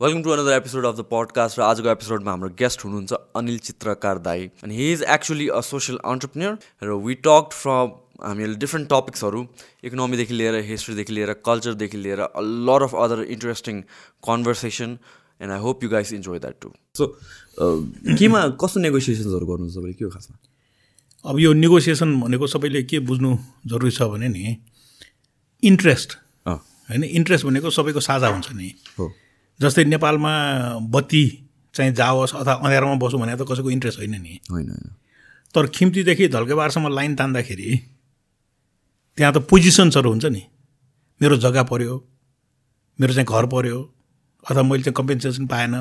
Welcome to another episode of the podcast र आजको एपिसोडमा हाम्रो गेस्ट हुनुहुन्छ अनिल चित्रकार दाई। अनि he is actually a social entrepreneur र वी टक फ्रम हामीले डिफ्रेन्ट टपिक्सहरू इकोनोमीदेखि लिएर हिस्ट्रीदेखि लिएर कल्चरदेखि लिएर a lot of other interesting conversation and I hope you guys enjoy that too so केमा कस्तो नेगोसिएसन्सहरू गर्नुहुन्छ तपाईँले के हो खासमा? अब यो नेगोसिएसन भनेको सबैले के बुझ्नु जरुरी छ भने नि इन्ट्रेस्ट होइन इन्ट्रेस्ट भनेको सबैको साझा हुन्छ नि। हो। जस्तै नेपालमा बत्ती चाहिँ जाओस् अथवा अँध्यारोमा बसौँ भने त कसैको इन्ट्रेस्ट होइन नि। होइन तर खिम्तीदेखि धल्केबारसम्म लाइन तान्दाखेरि त्यहाँ त पोजिसन्सहरू हुन्छ नि। मेरो जग्गा पऱ्यो मेरो चाहिँ घर पऱ्यो अथवा मैले चाहिँ कम्पेन्सेसन पाएन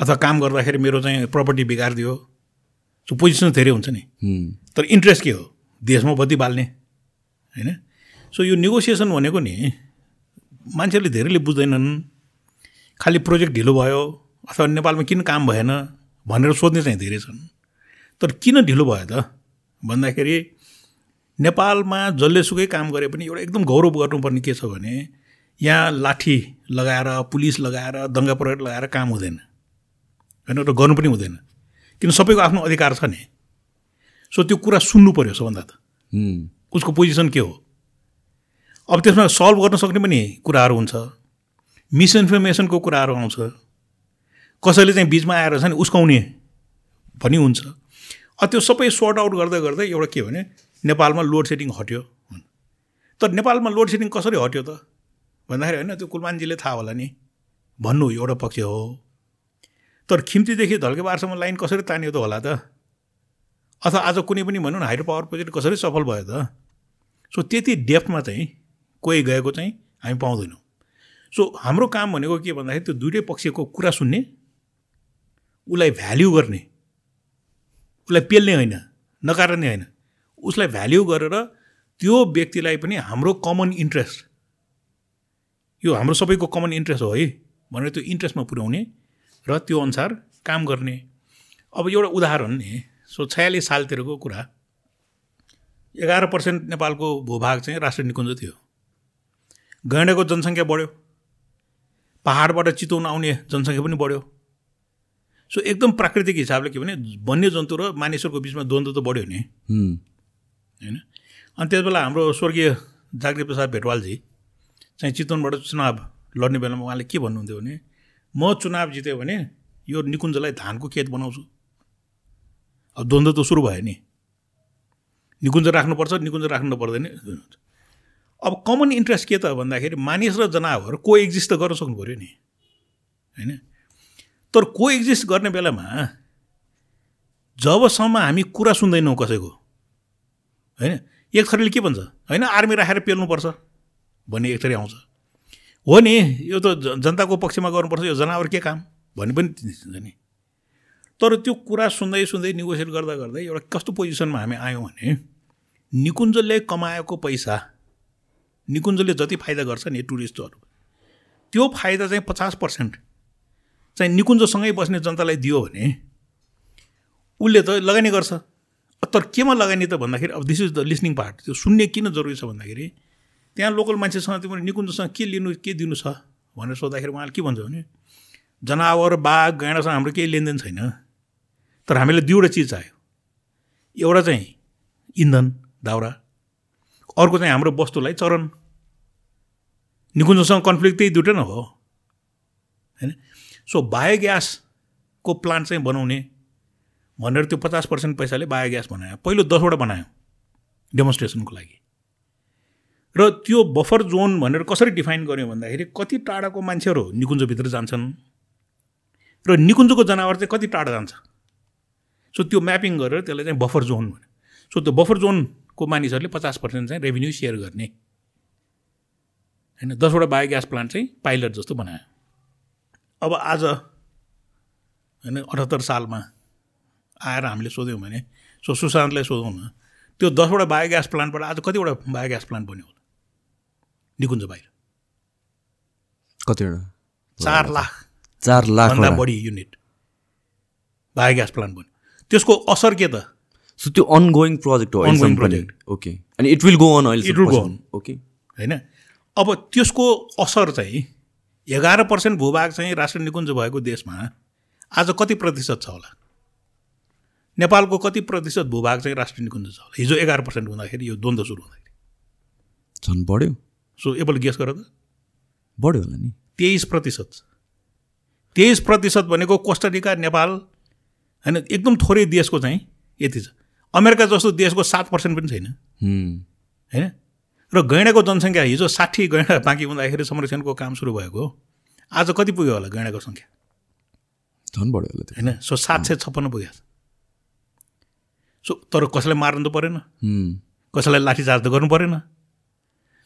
अथवा काम गर्दाखेरि मेरो चाहिँ प्रपर्टी बिगारिदियो। सो पोजिसन धेरै हुन्छ नि। तर इन्ट्रेस्ट के हो? देशमा बत्ती बाल्ने होइन? सो यो नेगोसिएसन भनेको नि मान्छेहरूले धेरैले बुझ्दैनन्। खालि प्रोजेक्ट ढिलो भयो अथवा नेपालमा किन काम भएन भनेर सोध्ने चाहिँ धेरै छन्। तर किन ढिलो भयो त? भन्दाखेरि नेपालमा जसलेसुकै काम गरे पनि एउटा एकदम गौरव गर्नुपर्ने के छ भने यहाँ लाठी लगाएर पुलिस लगाएर दङ्गा प्रहरी लगाएर काम हुँदैन। होइन र गर्नु पनि हुँदैन। किन सबैको आफ्नो अधिकार छ नि? सो त्यो कुरा सुन्नु पऱ्यो सबभन्दा त। उसको पोजिसन के हो? अब त्यसमा सल्भ गर्न सक्ने पनि कुराहरू हुन्छ। मिसइन्फर्मेसनको कुराहरू आउँछ। कसैले चाहिँ बिचमा आएर छ नि उस्काउने पनि हुन्छ। त्यो सबै सर्ट आउट गर्दै गर्दै एउटा के भने नेपालमा लोड सेडिङ हट्यो तर नेपालमा लोड सेडिङ कसरी हट्यो त? भन्दाखेरि होइन त्यो कुलमानजीले थाहा होला नि। भन्नु एउटा पक्ष हो। तर खिम्तीदेखि धल्केबारसम्म लाइन कसरी तानियो त होला त? अथवा आज कुनै पनि भनौँ न हाइड्रो पावर प्रोजेक्ट कसरी सफल भयो त? सो त्यति डेप्थमा चाहिँ कोही गएको चाहिँ हामी पाउँदैनौँ। सो हाम्रो काम भनेको के भन्दाखेरि त्यो दुइटै पक्षको कुरा सुन्ने उसलाई भ्याल्यु गर्ने उसलाई पेल्ने होइन नकार्ने होइन उसलाई भ्याल्यु गरेर त्यो व्यक्तिलाई पनि हाम्रो कमन इन्ट्रेस्ट यो हाम्रो सबैको कमन इन्ट्रेस्ट हो है भनेर त्यो इन्ट्रेस्टमा पुर्याउने र त्यो अनुसार काम गर्ने। अब एउटा उदाहरण नि सो छयालिस सालतिरको कुरा। एघार पर्सेन्ट नेपालको भूभाग चाहिँ राष्ट्रिय निकुञ्ज थियो। गैँडाको जनसङ्ख्या बढ्यो। पाहाडबाट चितवन आउने जनसङ्ख्या पनि बढ्यो। सो एकदम प्राकृतिक हिसाबले के भने वन्यजन्तु र मानिसहरूको बिचमा द्वन्द्व त बढ्यो नि। होइन? अनि त्यस बेला हाम्रो स्वर्गीय जाग्री प्रसाद भेटवालजी चाहिँ चितवनबाट चुनाव लड्ने बेलामा उहाँले के भन्नुहुन्थ्यो भने म चुनाव जित्यो भने यो निकुञ्जलाई धानको खेत बनाउँछु। अब द्वन्द्व त सुरु भयो नि। निकुञ्ज राख्नुपर्छ निकुञ्ज राख्नु पर्दैन। अब कमन इन्ट्रेस्ट के त भन्दाखेरि मानिस र जनावर को एक्जिस्ट त गर्न सक्नु पऱ्यो नि। होइन? तर को एक्जिस्ट गर्ने बेलामा जबसम्म हामी कुरा सुन्दैनौँ कसैको होइन? एक थरीले के भन्छ? होइन आर्मी राखेर पेल्नुपर्छ भन्ने एक थरी आउँछ। हो नि यो त जनताको पक्षमा गर्नुपर्छ यो जनावर के काम? भन्ने पनि चिन्छ नि। तर त्यो कुरा सुन्दै सुन्दै नेगोसिएट गर्दा गर्दै एउटा कस्तो पोजिसनमा हामी आयौँ भने निकुञ्जले कमाएको पैसा निकुञ्जले जति फाइदा गर्छ नि टुरिस्टहरू। त्यो फाइदा चाहिँ पचास पर्सेन्ट चाहिँ निकुञ्जसँगै बस्ने जनतालाई दियो भने उसले त लगानी गर्छ। तर केमा लगानी त भन्दाखेरि अब this is the listening part त्यो सुन्ने किन जरुरी छ भन्दाखेरि त्यहाँ लोकल मान्छेसँग तिम्रो निकुञ्जसँग के लिनु के दिनु छ भनेर सोद्धाखेरि उहाँले के भन्छ भने जनावर बाघ गैँडासँग हाम्रो केही लेनदेन छैन तर हामीलाई दुईवटा चिज चाहियो। एउटा चाहिँ इन्धन दाउरा अर्को चाहिँ हाम्रो वस्तुलाई चरण निकुञ्जसँग कन्फ्लिक्ट त्यही दुइटै न हो। होइन? सो बायोग्यासको प्लान्ट चाहिँ बनाउने भनेर त्यो पचास पर्सेन्ट पैसाले बायोग्यास बनायो। पहिलो दसवटा बनायो डेमोन्स्ट्रेसनको लागि। र त्यो बफर जोन भनेर कसरी डिफाइन गर्यो भन्दाखेरि कति टाढाको मान्छेहरू निकुञ्जभित्र जान्छन् र निकुञ्जको जनावर चाहिँ कति टाढा जान्छ? सो त्यो म्यापिङ गरेर त्यसलाई चाहिँ बफर जोन भन्यो। सो त्यो बफर जोनको मानिसहरूले पचास पर्सेन्ट चाहिँ रेभेन्यू सेयर गर्ने। होइन दसवटा बायोग्यास प्लान्ट चाहिँ पाइलट जस्तो बनायो। अब आज होइन अठहत्तर सालमा आएर हामीले सोध्यौँ भने सो सुशान्तलाई सोधौँ न त्यो दसवटा बायोग्यास प्लान्टबाट आज कतिवटा बायोग्यास प्लान्ट बन्यो होला? निकुञ्ज बाहिर कतिवटा? चार लाख। चार भन्दा लाख बढी युनिट बायोग्यास प्लान्ट बन्यो। त्यसको असर के त? सो त्यो अनगोइङ प्रोजेक्ट हो पनि. project. ओके अनि इट विल गो अन अहिले It will go on. Okay होइन? अब त्यसको असर चाहिँ एघार पर्सेन्ट भूभाग चाहिँ राष्ट्र निकुञ्ज भएको देशमा आज कति प्रतिशत छ होला? नेपालको कति प्रतिशत भूभाग चाहिँ राष्ट्र निकुञ्ज छ होला? हिजो एघार पर्सेन्ट हुँदाखेरि यो द्वन्द्व सुरु हुँदाखेरि। झन् बढ्यो। सो एपल गेस गर त। बढ्यो होला नि। तेइस प्रतिशत छ। तेइस प्रतिशत भनेको कोस्टारिका नेपाल होइन? एकदम थोरै देशको चाहिँ यति छ। अमेरिका जस्तो देशको सात पर्सेन्ट पनि छैन। होइन? र गैँडाको जनसङ्ख्या हिजो साठी गैँडा बाँकी हुँदाखेरि संरक्षणको काम सुरु भएको हो। आज कति पुग्यो होला गैँडाको सङ्ख्या? झन् बढ्यो होला होइन? सो सात सय छप्पन्न पुगेको छ सो तर कसैलाई मार्नु त परेन। कसैलाई लाठीचार्ज त गर्नु परेन।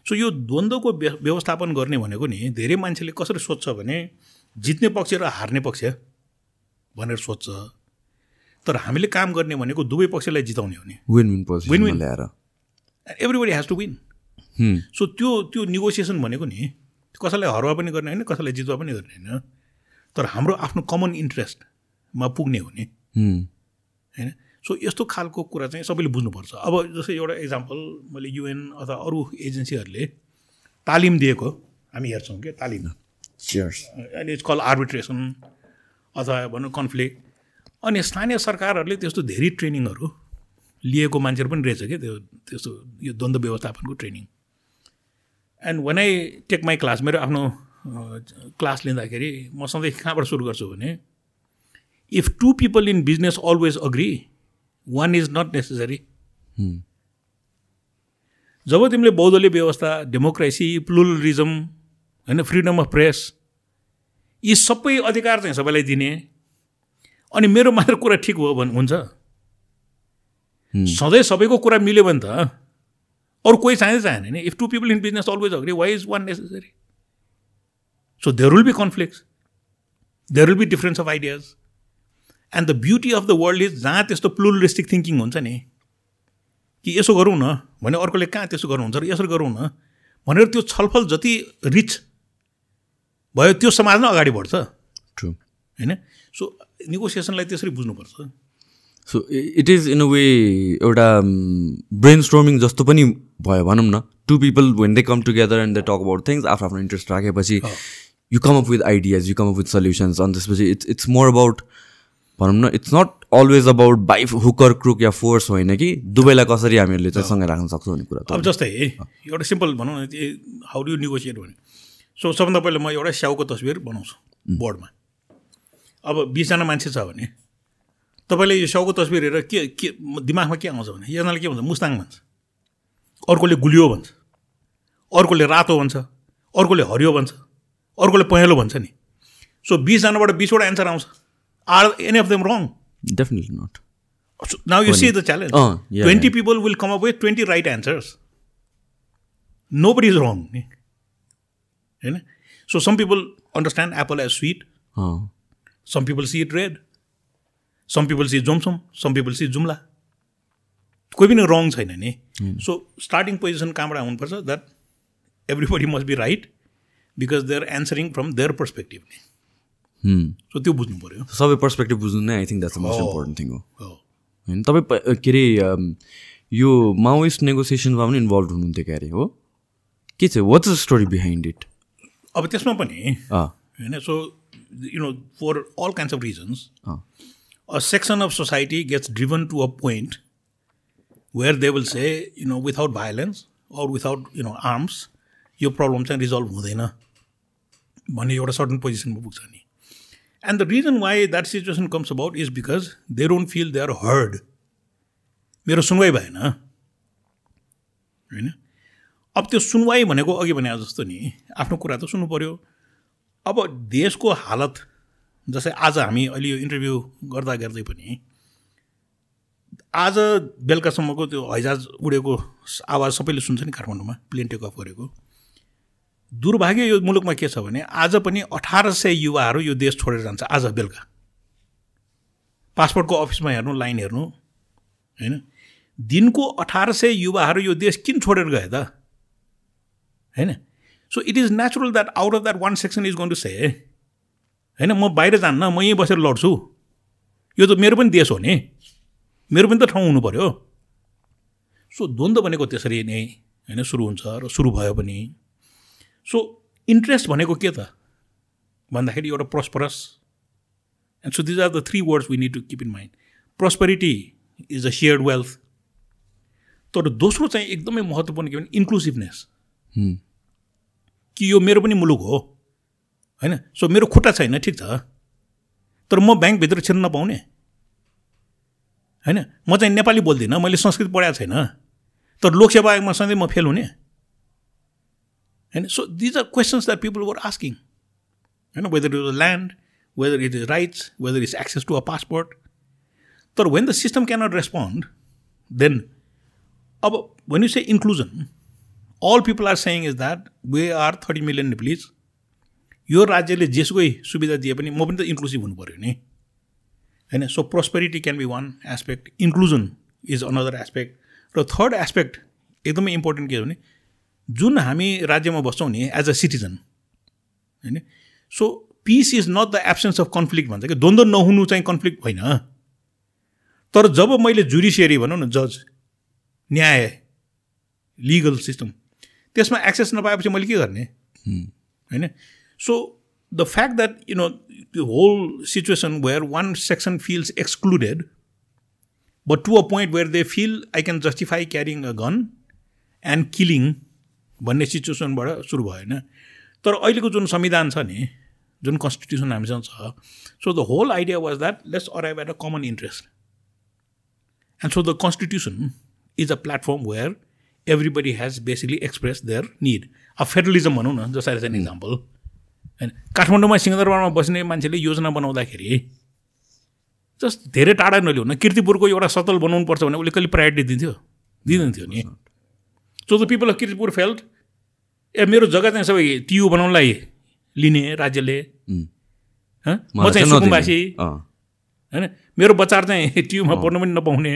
सो यो द्वन्द्वको व्य- व्यवस्थापन गर्ने भनेको नि धेरै मान्छेले कसरी सोध्छ भने जित्ने पक्ष र हार्ने पक्ष भनेर सोध्छ। तर हामीले काम गर्ने भनेको दुवै पक्षलाई जिताउने हो नि। विन विन पोजिसनमा Win-win. ल्याएर। Everybody has to win so त्यो त्यो नेगोसिएसन भनेको नि कसैलाई हरुवा पनि गर्ने होइन कसैलाई जितुवा पनि गर्ने होइन तर हाम्रो आफ्नो कमन इन्ट्रेस्टमा पुग्ने हो नि। होइन? सो यस्तो खालको कुरा चाहिँ सबैले बुझ्नुपर्छ। अब जस्तै एउटा इक्जाम्पल मैले युएन अथवा अरू एजेन्सीहरूले तालिम दिएको हामी हेर्छौँ क्या तालिम. अहिले इट्स कल आर्बिट्रेसन अथवा भनौँ कन्फ्लिक्ट अनि स्थानीय सरकारहरूले त्यस्तो धेरै ट्रेनिङहरू लिएको मान्छेहरू पनि रहेछ क्या त्यो त्यस्तो यो द्वन्द्व व्यवस्थापनको training. And one I take my class मेरो आफ्नो क्लास लिँदाखेरि म सधैँ कहाँबाट सुरु गर्छु भने if two people in business always agree one is not necessary जब तिमीले बहुदलीय व्यवस्था डेमोक्रेसी प्लुरलिजम होइन फ्रिडम अफ प्रेस यी सबै अधिकार चाहिँ सबैलाई दिने अनि मेरो मात्र कुरा ठिक हो भने हुन्छ। सधैँ सबैको कुरा मिल्यो भने त अरू कोही चाहिँदै चाहेन नि। If two people in business always agree why is one necessary so there will be conflict there will be difference of ideas and the beauty of the world is जहाँ त्यस्तो प्लुरलिस्टिक थिङ्किङ हुन्छ नि कि यसो गरौँ न भने अर्कोले कहाँ त्यसो गर्नुहुन्छ र यसो गरौँ न भनेर त्यो छलफल जति रिच भयो त्यो समाज नै अगाडि बढ्छ. होइन? सो नेगोसिएसनलाई त्यसरी बुझ्नुपर्छ। So it is in a way एउटा ब्रेन स्टोर्मिङ जस्तो पनि भयो भनौँ न। Two people when they come together and they talk about things आफ्नो आफ्नो इन्ट्रेस्ट राखेपछि you come up with ideas you come up with solutions अनि त्यसपछि इट्स इट्स मोर अबाउट भनौँ न it's not always about by hook or crook yeah force होइन कि दुवैलाई कसरी हामीहरूले चाहिँ सँगै राख्न सक्छौँ भन्ने कुरा अब जस्तै एउटा सिम्पल भनौँ न हाउ डु नेगोसिएट भने सो सबभन्दा पहिला म एउटा स्याउको तस्बिर बनाउँछु बोर्डमा अब बिसजना मान्छे छ भने तपाईँले यो स्याउको तस्बिर हेरेर के के दिमागमा के आउँछ भने? एकजनाले के भन्छ? मुस्ताङ भन्छ। अर्कोले गुलियो भन्छ। अर्कोले रातो भन्छ। अर्कोले हरियो भन्छ। अर्कोले पहेँलो भन्छ नि। सो बिसजनाबाट बिसवटा एन्सर आउँछ। Are any of them wrong definitely not now you see the challenge twenty people will come up with twenty right answers nobody is wrong नि होइन so some people understand apple as sweet some people see it red some people see Jomsom some people see Jumla कोही पनि रङ छैन नि। So starting position कहाँबाट हुनुपर्छ that everybody must be right because they are answering from their perspective नि so त्यो बुझ्नु पऱ्यो सबै पर्सपेक्टिभ बुझ्नु नै I think that's most important thing हो। हो होइन? तपाईँ के अरे यो माओइस्ट नेगोसिएसनमा पनि इन्भल्भ हुनुहुन्थ्यो क्या अरे हो? के छ? What's the story behind it अब त्यसमा पनि होइन so you know for all kinds of reasons uh a section of society gets driven to a point where they will say, you know, without violence or without, you know, arms, यो problem चाहिँ resolve हुँदैन भन्ने एउटा certain पोजिसनमा पुग्छ नि and the reason why that situation comes about is because they don't feel they are heard मेरो सुनवाई भएन होइन अब त्यो सुनवाई भनेको अघि भने जस्तो नि आफ्नो कुरा त सुन्नु पऱ्यो अब देशको हालत जस्तै आज हामी अहिले यो इन्टरभ्यू गर्दा गर्दै पनि आज बेलुकासम्मको त्यो हैजाज उडेको आवाज सबैले सुन्छ नि काठमाडौँमा प्लेन टेक अफ गरेको। दुर्भाग्य यो मुलुकमा के छ भने आज पनि अठार सय युवाहरू यो देश छोडेर जान्छ आज बेलुका। पासपोर्टको अफिसमा हेर्नु लाइन हेर्नु होइन? दिनको अठार सय युवाहरू यो देश किन छोडेर गए त? होइन? So it is natural that out of that one section is going to say होइन म बाहिर जान्न म यहीँ बसेर लड्छु यो त मेरो पनि देश हो नि मेरो पनि त ठाउँ हुनु पऱ्यो सो द्वन्द्व भनेको त्यसरी नै होइन सुरु हुन्छ र सुरु भयो पनि सो इन्ट्रेस्ट भनेको के त भन्दाखेरि एउटा prosperous and so these are the three words we need to keep in mind prosperity is a shared wealth तर दोस्रो चाहिँ एकदमै महत्त्वपूर्ण के भने इन्क्लुसिभनेस. कि यो मेरो पनि मुलुक हो? होइन? सो मेरो खुट्टा छैन ठिक छ। तर म ब्याङ्कभित्र छिर्न नपाउने। होइन? म चाहिँ नेपाली बोल्दिनँ मैले संस्कृत पढाएको छैन। तर लोकसेवा आयोगमा सधैँ म फेल हुने। होइन? So these are questions that people were asking होइन? Whether is land whether it is rights whether is access to a passport तर when the system cannot respond then अब you say inclusion all people are saying is that we are thirty million Nepalese यो राज्यले जेसुकै सुविधा दिए पनि म पनि त इन्क्लुसिभ हुनु पऱ्यो नि होइन so prosperity can be one aspect inclusion is another aspect र थर्ड एस्पेक्ट एकदमै इम्पोर्टेन्ट के हो भने जुन हामी राज्यमा बस्छौँ नि एज अ सिटिजन होइन so peace is not the absence of conflict भन्छ कि द्वन्द्व नहुनु चाहिँ कन्फ्लिक्ट होइन तर जब मैले जुडिसियरी भनौँ न जज न्याय लिगल सिस्टम त्यसमा एक्सेस नपाएपछि मैले के गर्ने? होइन? So the fact that you know the whole situation where one section feels excluded, but to a point where they feel I can justify carrying a gun and killing भन्ने सिचुएसनबाट सुरु भयो होइन? तर अहिलेको जुन संविधान छ नि जुन कन्स्टिट्युसन हामीसँग छ so the whole idea was that let's arrive at a common interest and so the constitution is a platform where everybody has basically express their need अब फेडरलिजम भनौँ न जस्ट एज एन इक्जाम्पल होइन? काठमाडौँमा सिंहदरबारमा बस्ने मान्छेले योजना बनाउँदाखेरि just धेरै टाढा नलिउ न किर्तिपुरको एउटा सतल बनाउनु पर्छ भने उसले कहिले प्रायोरिटी दिन्थ्यो? दिँदैन थियो नि so the people of Kirtipur felt uh मेरो जग्गा चाहिँ सबै टियु बनाउनलाई लिने राज्यले. हँ? म चाहिँ चाहिँ सुकुम्बासी. होइन? मेरो बच्चाहरू चाहिँ टियुमा पढ्नु पनि नपाउने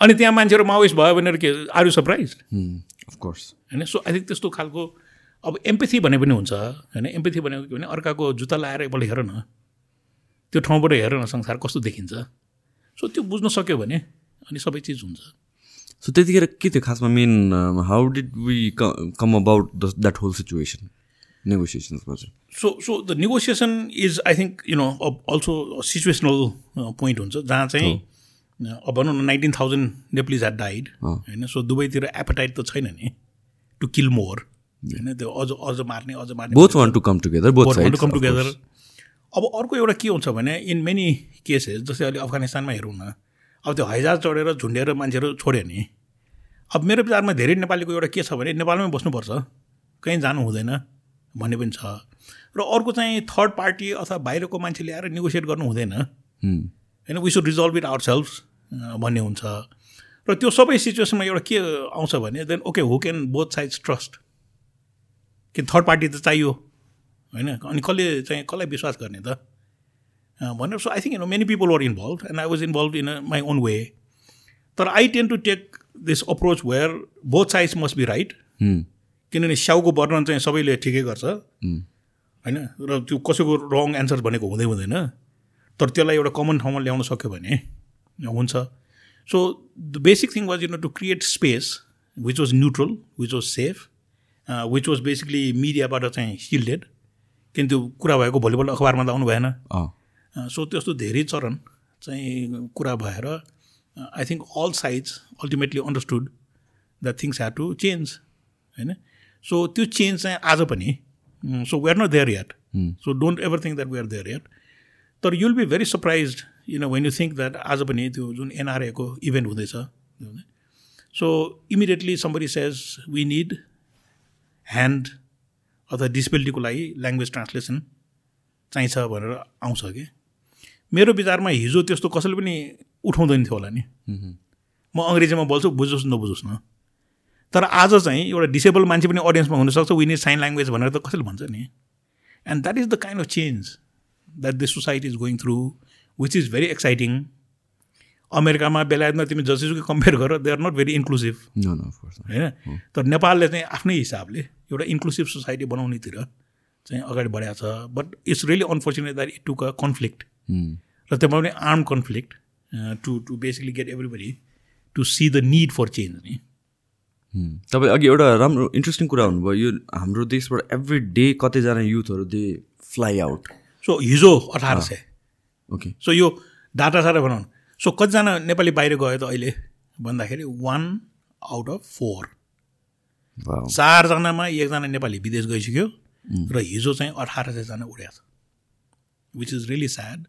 अनि त्यहाँ मान्छेहरू माओइस्ट भयो भनेर के आर यु सरप्राइज course. होइन सो आई थिङ्क त्यस्तो खालको अब एम्पेथी भने पनि हुन्छ होइन एम्पेथी भनेको के भने अर्काको जुत्ता लाएर एकपल्ट हेर न त्यो ठाउँबाट हेर न संसार कस्तो देखिन्छ। सो त्यो बुझ्न सक्यो भने अनि सबै चिज हुन्छ। सो त्यतिखेर के थियो खासमा main how did we come about that whole situation नेगोसिएसन्समा चाहिँ so so the negotiation is I think you know also situational point हुन्छ जहाँ चाहिँ अब भनौँ न nineteen thousand Nepalese had died. होइन? सो दुवैतिर एपेटाइट त छैन नि टु किल मोर होइन? त्यो अझ अझ मार्ने अझ मार्ने both want to come together both side to come together. अब अर्को एउटा के हुन्छ भने इन मेनी केसेस जस्तै अहिले अफगानिस्तानमा हेरौँ न अब त्यो हैजाज चढेर झुन्डेर मान्छेहरू छोड्यो नि अब मेरो विचारमा धेरै नेपालीको एउटा के छ भने नेपालमै बस्नुपर्छ कहीँ जानु हुँदैन भन्ने पनि छ। र अर्को चाहिँ थर्ड पार्टी अथवा बाहिरको मान्छे ल्याएर नेगोसिएट गर्नु हुँदैन। होइन we should resolve it ourself भन्ने हुन्छ। र त्यो सबै सिचुएसनमा एउटा के आउँछ भने then okay who can both sides trust कि थर्ड पार्टी त चाहियो होइन? अनि कसले चाहिँ कसलाई विश्वास गर्ने त? भनेर। So I think you know many people were involved and I was involved in my own way तर I tend to take this approach where both sides must be right किनभने स्याउको वर्णन चाहिँ सबैले ठिकै गर्छ। होइन? र त्यो कसैको रङ एन्सर भनेको हुँदै हुँदैन। तर त्यसलाई एउटा कमन ठाउँमा ल्याउन सक्यो भने हुन्छ. So the basic thing was you know to create space which was neutral which was safe which was basically मिडियाबाट चाहिँ सिल्डेड किन त्यो कुरा भएको भोलिपल्ट अखबारमा त आउनु भएन। सो त्यस्तो धेरै चरण चाहिँ कुरा भएर I think all sides ultimately understood that things had to change होइन? सो त्यो चेन्ज चाहिँ आज पनि so we are not there yet so don't ever think that we are there yet तर you'll be very surprise you know when you think that आज पनि त्यो जुन एनआरएको इभेन्ट हुँदैछ so immediately somebody says we need hand अथवा डिसेबिलिटीको लागि ल्याङ्ग्वेज ट्रान्सलेसन चाहिन्छ भनेर आउँछ कि? मेरो विचारमा हिजो त्यस्तो कसैले पनि उठाउँदैन थियो होला नि। म अङ्ग्रेजीमा बोल्छु बुझोस् नबुझोस् न। तर आज चाहिँ एउटा डिसेबल मान्छे पनि अडियन्समा हुनसक्छ विन इज साइन ल्याङ्ग्वेज भनेर त कसैले भन्छ नि। And that is the kind of change that this society is going through which is very exciting अमेरिकामा बेलायतमा तिमी जसुकै कम्पेयर गर they are not very inclusive No, no, of course not. होइन? तर नेपालले चाहिँ आफ्नै हिसाबले एउटा इन्क्लुसिभ सोसाइटी बनाउनेतिर चाहिँ अगाडि बढाएको छ। But it's really unfortunate that it took a conflict. र त्यसमा पनि arm conflict to to basically get everybody to see the need for change नि। Hmm. तपाईँ अघि एउटा राम्रो इन्ट्रेस्टिङ कुरा भन्नुभयो यो हाम्रो देशबाट एभ्री डे कतिजना युथहरू दे फ्लाइ आउट सो हिजो अठार सय ओके सो यो डाटा साटा बनाउनु। सो कतिजना नेपाली बाहिर गयो त अहिले? भन्दाखेरि वान आउट अफ फोर चारजनामा एकजना नेपाली विदेश गइसक्यो र हिजो चाहिँ अठार सयजना उडेको छ। Which is really sad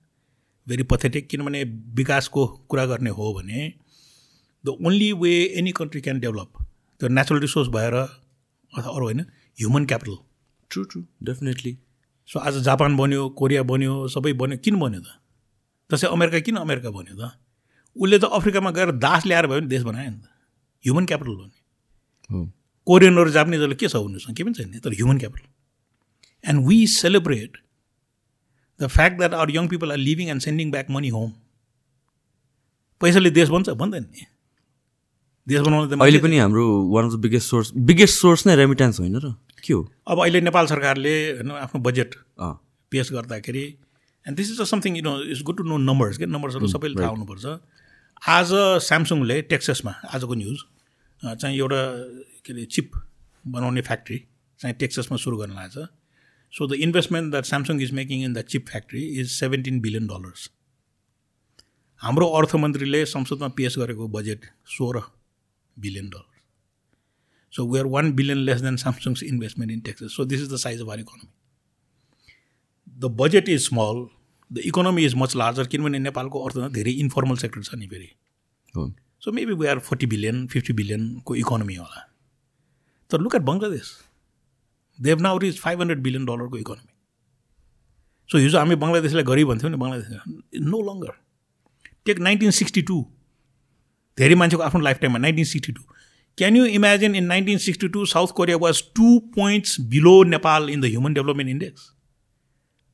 very pathetic किनभने विकासको कुरा गर्ने हो भने the only way any country can develop त्यो नेचुरल रिसोर्स भएर अथवा अरू होइन human capital true true definitely so आज जापान बन्यो कोरिया बन्यो सबै बन्यो किन बन्यो त? जस्तै अमेरिका किन अमेरिका बन्यो त? उसले त अफ्रिकामा गएर दास ल्याएर भयो भने देश बनायो नि त। ह्युमन क्यापिटल बन्यो। कोरियनहरू जापानिजहरू के छ उनीहरूसँग के पनि छैन तर human capital and we celebrate the fact that our young people are living and sending back money home पैसाले देश बन्छ भन्दैन नि। देश बनाउनु त अहिले पनि हाम्रो one of the biggest source biggest source नै रेमिटेन्स होइन र? के हो? अब अहिले नेपाल सरकारले होइन आफ्नो बजेट पेस गर्दाखेरि and this is a something you know it's good to know numbers के नम्बर्सहरू सबैले थाहा हुनुपर्छ। आज स्यामसङले टेक्ससमा आजको न्युज अ, चाहिँ एउटा के अरे चिप बनाउने फ्याक्ट्री चाहिँ टेक्ससमा सुरु गर्न लागेको छ। So the investment that Samsung is making in the chip factory is seventeen billion dollars हाम्रो अर्थमन्त्रीले संसदमा पेस गरेको बजेट सोह्र billion dollar so we are one billion less than Samsung's investment in Texas so this is the size of our economy the budget is small the economy is much larger किनभने नेपालको अर्थमा धेरै informal sector छ नि फेरि। So maybe we are forty billion fifty बिलियनको economy होला। तर look at Bangladesh Dev now is five hundred billion डलरको इकोनोमी सो हिजो हामी बङ्गलादेशलाई गरिब भन्थ्यौँ नि Bangladesh no longer take nineteen sixty two धेरै मान्छेको आफ्नो लाइफ टाइममा nineteen sixty two can you imagine in nineteen sixty two South Korea was two points below Nepal in the human development index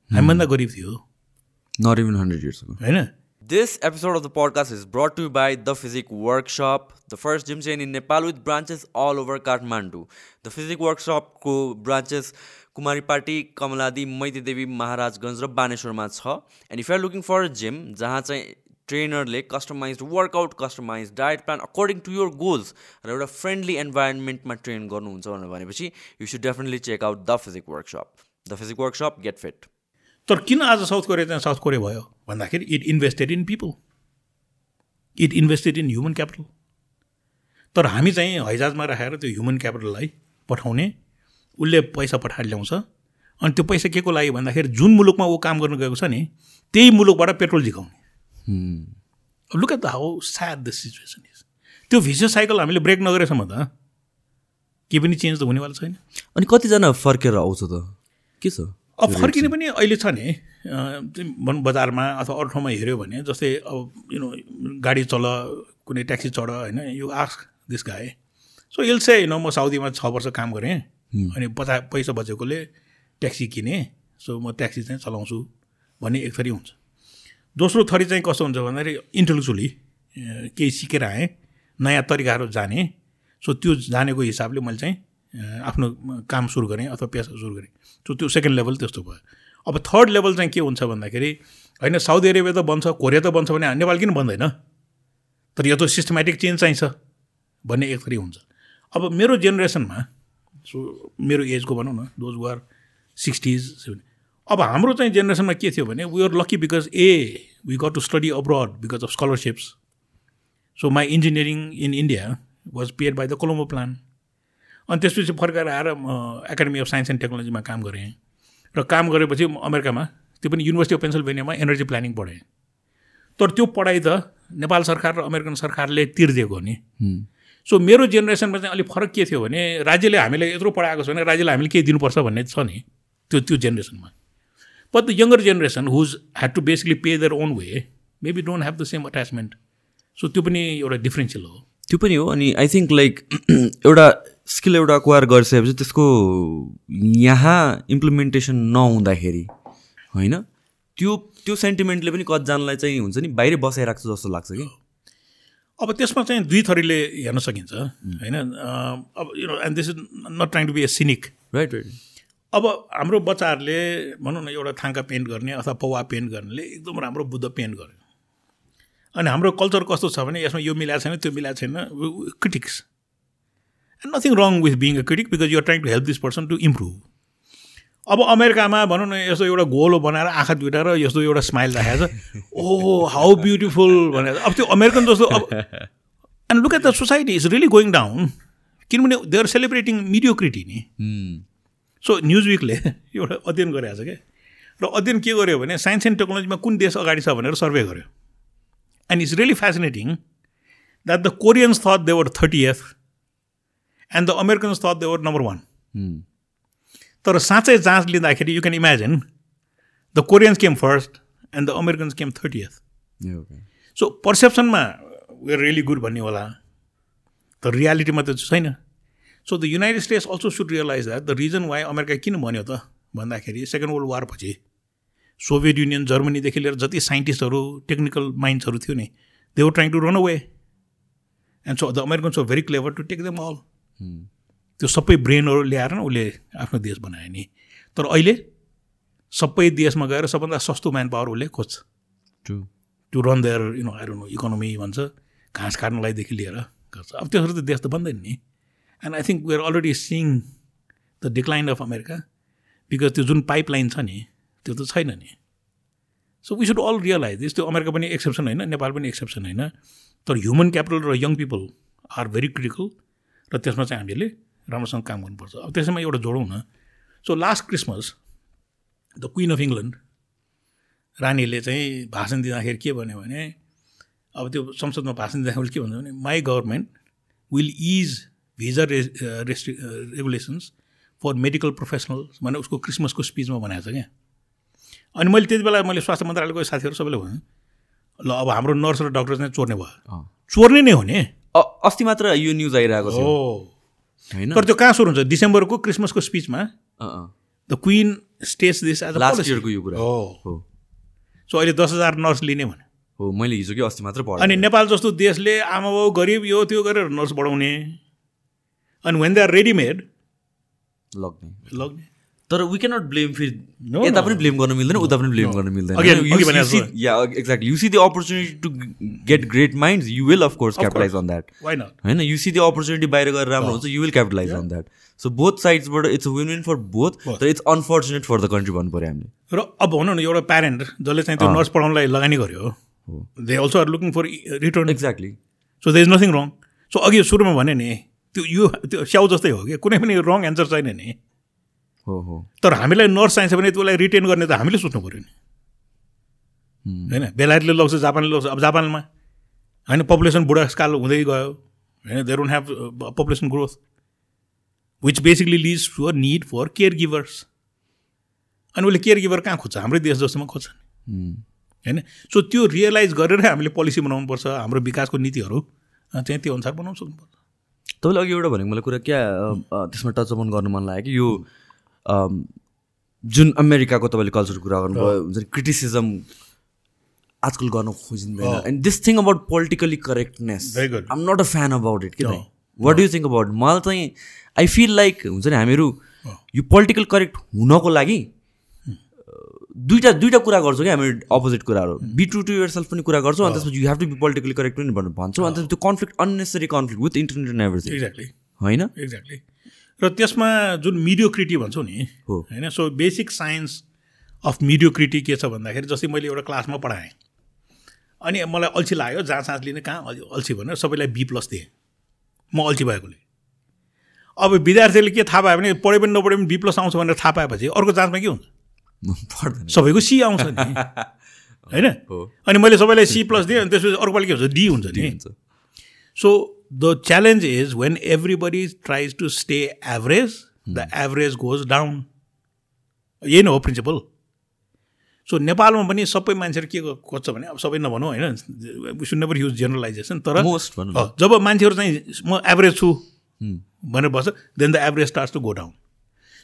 हामीभन्दा गरिब थियो। नट इभन हन्ड्रेड इयर्स होइन? This episode of the podcast is brought to you by The Physic Workshop, the first gym chain in Nepal with branches all over Kathmandu. The Physic Workshop को branches Kumaripati Kamaladi Maitidevi Maharajgunj र बानेश्वरमा छ. And if are looking for a gym जहाँ चाहिँ ट्रेनरले customise workout customise diet plan according to your goals र एउटा friendly इन्भाइरोमेन्टमा train गर्नुहुन्छ भनेर भनेपछि you should definitely check out the Physique Workshop the Physique Workshop get fit तर किन आज साउथ कोरिया चाहिँ साउथ कोरिया भयो भन्दाखेरि it invested in people it invested in human capital तर हामी चाहिँ हैजाजमा राखेर त्यो ह्युमन क्यापिटललाई पठाउने उसले पैसा पठाएर ल्याउँछ। अनि त्यो पैसा के को लागि भन्दाखेरि जुन मुलुकमा ऊ काम गर्नु गएको छ नि त्यही मुलुकबाट petrol झिकाउने। Look at the how sad the situation is त्यो भिसियो साइकल हामीले ब्रेक नगरेसम्म त केही पनि चेन्ज त हुनेवाला छैन। अनि कतिजना फर्केर आउँछ त? के छ? अब फर्किने पनि अहिले छ नि। भनौँ बजारमा अथवा अरू ठाउँमा हेऱ्यो भने जस्तै अब यु नो गाडी चल कुनै ट्याक्सी चढ होइन यो ask this guy. So I'll say होइन म साउदीमा छ वर्ष काम गरेँ। अनि बचा पैसा बचेकोले ट्याक्सी किनेँ। सो म ट्याक्सी चाहिँ चलाउँछु भन्ने एक थरी हुन्छ। दोस्रो थरी चाहिँ कस्तो हुन्छ भन्दाखेरि इन्टेलेक्चुअली केही सिकेर आएँ नयाँ तरिकाहरू जाने। सो त्यो जानेको हिसाबले मैले चाहिँ आफ्नो काम सुरु गरेँ अथवा पेसा सुरु गरेँ। सो त्यो सेकेन्ड लेभल त्यस्तो भयो। अब थर्ड लेभल चाहिँ के हुन्छ भन्दाखेरि होइन साउदी अरेबिया त बन्छ कोरिया त बन्छ भने नेपाल किन बन्दैन? तर यो त सिस्टमेटिक चेन्ज चाहिन्छ भन्ने एक थरी हुन्छ। अब मेरो जेनेरेसनमा सो मेरो एजको भनौँ न दोज वर सिक्सटिज अब हाम्रो चाहिँ जेनेरेसनमा के थियो भने we are lucky because uh we got to study abroad because of scholarships so my engineering in India was paid by the Colombo Plan अनि त्यसपछि फर्काएर आएर म एकाडेमी अफ साइन्स एन्ड टेक्नोलोजीमा काम गरेँ। र काम गरेपछि अमेरिकामा त्यो पनि युनिभर्सिटी अफ पेन्सिल्भेनियामा एनर्जी प्लानिङ पढेँ। तर त्यो पढाइ त नेपाल सरकार र अमेरिकन सरकारले तिर्दिएको नि। सो मेरो जेनेरेसनमा चाहिँ अलिक फरक के थियो भने राज्यले हामीलाई यत्रो पढाएको छ भने राज्यले हामीले केही दिनुपर्छ भन्ने छ नि त्यो त्यो जेनेरेसनमा but the younger generation who had to basically pay their own way maybe don't have the same attachment so त्यो पनि एउटा डिफ्रेन्सियल हो। त्यो पनि हो अनि आई थिङ्क लाइक एउटा स्किल एउटा एक्वायर गरिसकेपछि त्यसको यहाँ इम्प्लिमेन्टेसन नहुँदाखेरि होइन? त्यो त्यो सेन्टिमेन्टले पनि कतिजनालाई चाहिँ हुन्छ नि बाहिरै बसाइराख्छ जस्तो लाग्छ कि? अब त्यसमा चाहिँ दुई थरीले हेर्न सकिन्छ होइन? अब you know and this is not trying to be a cynic right right अब हाम्रो बच्चाहरूले भनौँ न एउटा थाङ्का पेन्ट गर्ने अथवा पौवा पेन्ट गर्नेले एकदम राम्रो बुद्ध पेन्ट गर्यो। अनि हाम्रो कल्चर कस्तो छ भने यसमा यो मिलाएको छैन त्यो मिलाएको छैन critics nothing wrong with being a critic because you're trying to help this person to improve अब अमेरिकामा भनौँ न यस्तो एउटा गोलो बनाएर आँखा दुइटा र यस्तो एउटा स्माइल राखेको छ ओ हाउ ब्युटिफुल भनेर। अब त्यो अमेरिकन जस्तो अब and look at the society is really going down किनभने दे आर सेलिब्रेटिङ मिडियोक्रिटी नि। Hmm. सो न्युज विकले एउटा अध्ययन गरिरहेको छ क्या र अध्ययन के गर्यो भने साइन्स एन्ड टेक्नोलोजीमा कुन देश अगाडि छ भनेर सर्वे गर्यो। And it's really fascinating that the Koreans thought they were thirty eighth and the Americans thought they were number one. तर साँच्चै जाँच लिँदाखेरि you can imagine the Koreans came first and the Americans came thirty eighth Yeah, okay. So पर्सेप्सनमा we're really good भन्ने होला तर रियालिटीमा त छैन so the United States also should realise that the reason why America किन भन्यो त भन्दाखेरि सेकेन्ड वर्ल्ड वार पछि सोभियत युनियन जर्मनीदेखि लिएर जति साइन्टिस्टहरू टेक्निकल माइन्ड्सहरू थियो नि they were trying to run away and so the Americans were very clever to take them all. त्यो सबै ब्रेनहरू ल्याएर न उसले आफ्नो देश बनायो नि। तर अहिले सबै देशमा गएर सबभन्दा सस्तो म्यान पावर उसले खोज्छ। True. To run there you know no economy भन्छ घाँस काट्नलाईदेखि लिएर गर्छ। अब त्यसरी त देश त बन्दैन नि। And I think we're already seeing the decline of America because त्यो जुन पाइपलाइन छ नि त्यो त छैन नि। So we should all realise त्यो अमेरिका पनि एक्सेप्सन होइन नेपाल पनि एक्सेप्सन होइन। तर ह्युमन क्यापिटल र young people are very critical र त्यसमा चाहिँ हामीले राम्रोसँग काम गर्नुपर्छ। अब त्यसैमा एउटा जोडौँ न so last Christmas the Queen of England रानीले चाहिँ भाषण दिँदाखेरि के भन्यो भने अब त्यो संसदमा भाषण दिँदाखेरि के भन्छ भने my government will is visa रे रेस्ट्रि रेगुलेसन्स फर मेडिकल प्रोफेसनल्स भनेर उसको क्रिसमसको स्पिचमा भनेको छ क्या। अनि मैले त्यति बेला मैले स्वास्थ्य मन्त्रालयको साथीहरू सबैले भने ल अब हाम्रो नर्स र डक्टर चाहिँ चोर्ने भयो। चोर्ने नै हो नि। अस्ति मात्र यो न्युज आइरहेको थियो। हो। होइन? तर त्यो कहाँ सुरु हुन्छ? डिसेम्बरको क्रिसमसको स्पिचमा। The Queen states this as last इयरको यो कुरा। हो। सो अहिले दस हजार नर्स लिने भने। हो मैले हिजो कि अस्ति मात्र पढेँ अनि नेपाल जस्तो देशले आमा बाउ गरिब यो त्यो गरेर नर्स बढाउने। अनि वेन दे आर रेडिमेड लग्ने। लग्ने। तर वी क्यानट ब्लेम No, फेरि यता. पनि ब्लेम गर्न मिल्दैन उता पनि ब्लेम गर्न मिल्दैन। Yeah exactly you see the opportunity to get great minds you will of course capitalise on that not होइन यु सी द अपर्च्युनिटी बाहिर गएर राम्रो हुन्छ you will capitalise on that so both साइड्सबाट it's win win for both. तर it's unfortunate for the country भन्नु पऱ्यो हामीले. र अब भनौँ न एउटा प्यारेन्ट जसले चाहिँ त्यो नर्स पढाउनलाई लगानी गर्यो they also are looking for return exactly so they is nothing wrong so अघि सुरुमा भने नि त्यो यो त्यो स्याउ जस्तै हो कि? कुनै पनि रङ एन्सर छैन नि। हो तर हामीलाई नर्स चाहिन्छ भने त्यसलाई रिटेन गर्ने त हामीले सोच्नु पऱ्यो नि. होइन? बेलायतले लग्छ जापानले लग्छ। अब जापानमा होइन? पपुलेसन बुढाकाल हुँदै गयो। होइन? They don't have population growth which basically leads to a need for care givers अनि उसले केयर गिभर कहाँ खोज्छ? हाम्रै देश जस्तोमा खोज्छ नि. होइन? सो त्यो रियलाइज गरेर हामीले पोलिसी बनाउनुपर्छ। हाम्रो विकासको नीतिहरू चाहिँ त्यो अनुसार बनाउनु सक्नुपर्छ तपाईँले अघि एउटा भनेको मलाई कुरा क्या त्यसमा टच अन गर्नु मन लाग्यो कि यो जुन अमेरिकाको तपाईँले कल्चरको कुरा गर्नुभयो हुन्छ नि क्रिटिसिजम आजकल गर्न खोजिँदैन। And this thing about politically correctness. I'm not a fan about it कि No. What do think about मलाई चाहिँ आई फिल लाइक हुन्छ नि हामीहरू यो पोलिटिकल करेक्ट हुनको लागि दुईवटा दुईवटा कुरा गर्छौँ कि हामी अपोजिट कुराहरू। Be to to yourself पनि कुरा गर्छौँ अनि त्यसपछि you have to be politically correct पनि भन्नु भन्छौँ अनि त्यो conflict unnecessary conflict with internet and everything exactly होइन? एक्ज्याक्टली र त्यसमा जुन मिडियोक्रिटी भन्छौँ नि होइन? So basic science of mediocrity के छ भन्दाखेरि जस्तै मैले एउटा क्लासमा पढाएँ। अनि मलाई अल्छी लाग्यो जहाँ साँच लिने कहाँ अल्छी- भनेर सबैलाई बी प्लस दिएँ। म अल्छी भएकोले। अब विद्यार्थीले के थाहा पायो भने पढे पनि नपढे पनि बी प्लस आउँछ भनेर थाहा पाएपछि अर्को जाँचमा के हुन्छ? सबैको सी आउँछ नि। होइन? हो। अनि मैले सबैलाई सी प्लस दिएँ अनि त्यसपछि अर्कोपालि के हुन्छ? डी हुन्छ नि। So the challenge is when everybody tries to stay average, the average goes down. यही नै हो प्रिन्सिपल सो नेपालमा पनि सबै मान्छेहरू के खोज्छ भने अब सबै नभनौँ होइन सुड नेभर युज जेनरलाइजेसन तर जब मान्छेहरू चाहिँ म एभरेज छु हुँ। भनेर बस्छ then the average starts to go down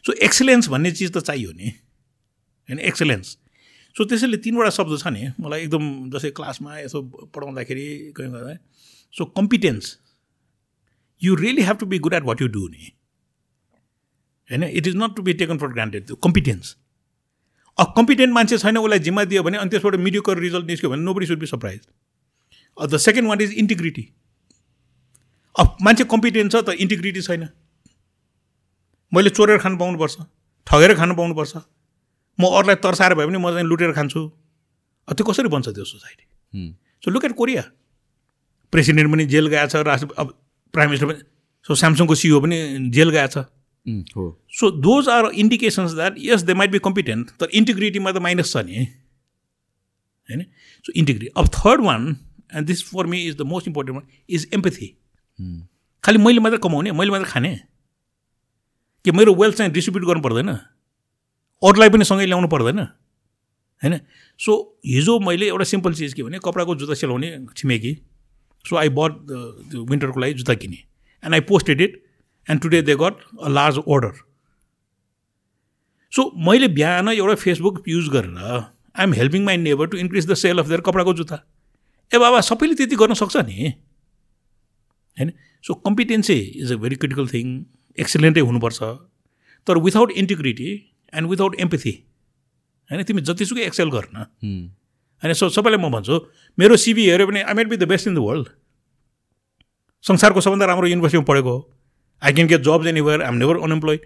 so excellence भन्ने चिज त चाहियो नि होइन एक्सलेन्स सो त्यसैले तिनवटा शब्द छ नि मलाई एकदम जस्तै क्लासमा यसो पढाउँदाखेरि कहीँ गर्दा so competence you really have to be good at what you do नि होइन it is not to be taken for granted त्यो कम्पिटेन्स अब कम्पिटेन्ट मान्छे छैन उसलाई जिम्मा दियो भने अनि त्यसबाट मिडियोकर रिजल्ट निस्क्यो भने nobody should be surprised the second one is integrity अब मान्छे कम्पिटेन्ट छ त इन्टिग्रिटी छैन मैले चोरेर खानु पाउनुपर्छ ठगेर खानु पाउनुपर्छ म अरूलाई तर्साएर भए पनि म चाहिँ लुटेर खान्छु अब त्यो कसरी बन्छ त्यो society so look at Korea president पनि जेल गएको छ राष्ट्र अब प्राइम मिनिस्टर पनि सो स्यामसङको सिओ पनि जेल गएको छ। हो। So those are indications that yes they might be competent तर इन्टिग्रिटीमा त माइनस छ नि। होइन? सो इन्टिग्रिटी अब third one and this for me is the most important one is empathy खालि मैले मात्रै कमाउने मैले मात्रै खाने। कि मेरो वेल्थ चाहिँ डिस्ट्रिब्युट गर्नु पर्दैन? अरूलाई पनि सँगै ल्याउनु पर्दैन? होइन? सो हिजो मैले एउटा सिम्पल चिज के भने कपडाको जुत्ता सिलाउने छिमेकी। सो आई बट त्यो विन्टरको लागि जुत्ता किनेँ and I posted it and today they got a large order so मैले बिहान एउटा फेसबुक युज गरेर I am helping my neighbour to increase the sale of their कपडाको जुत्ता ए बाबा सबैले त्यति गर्न सक्छ नि होइन so competency is a very critical thing एक्सिलेन्टै हुनुपर्छ तर without integrity and without empathy होइन तिमी जतिसुकै एक्सेल गर्न होइन सो सबैलाई म भन्छु मेरो सिबी हेऱ्यो भने I might be the best in the world संसारको सबभन्दा राम्रो युनिभर्सिटीमा पढेको हो। I can get jobs anywhere I'm never unemployed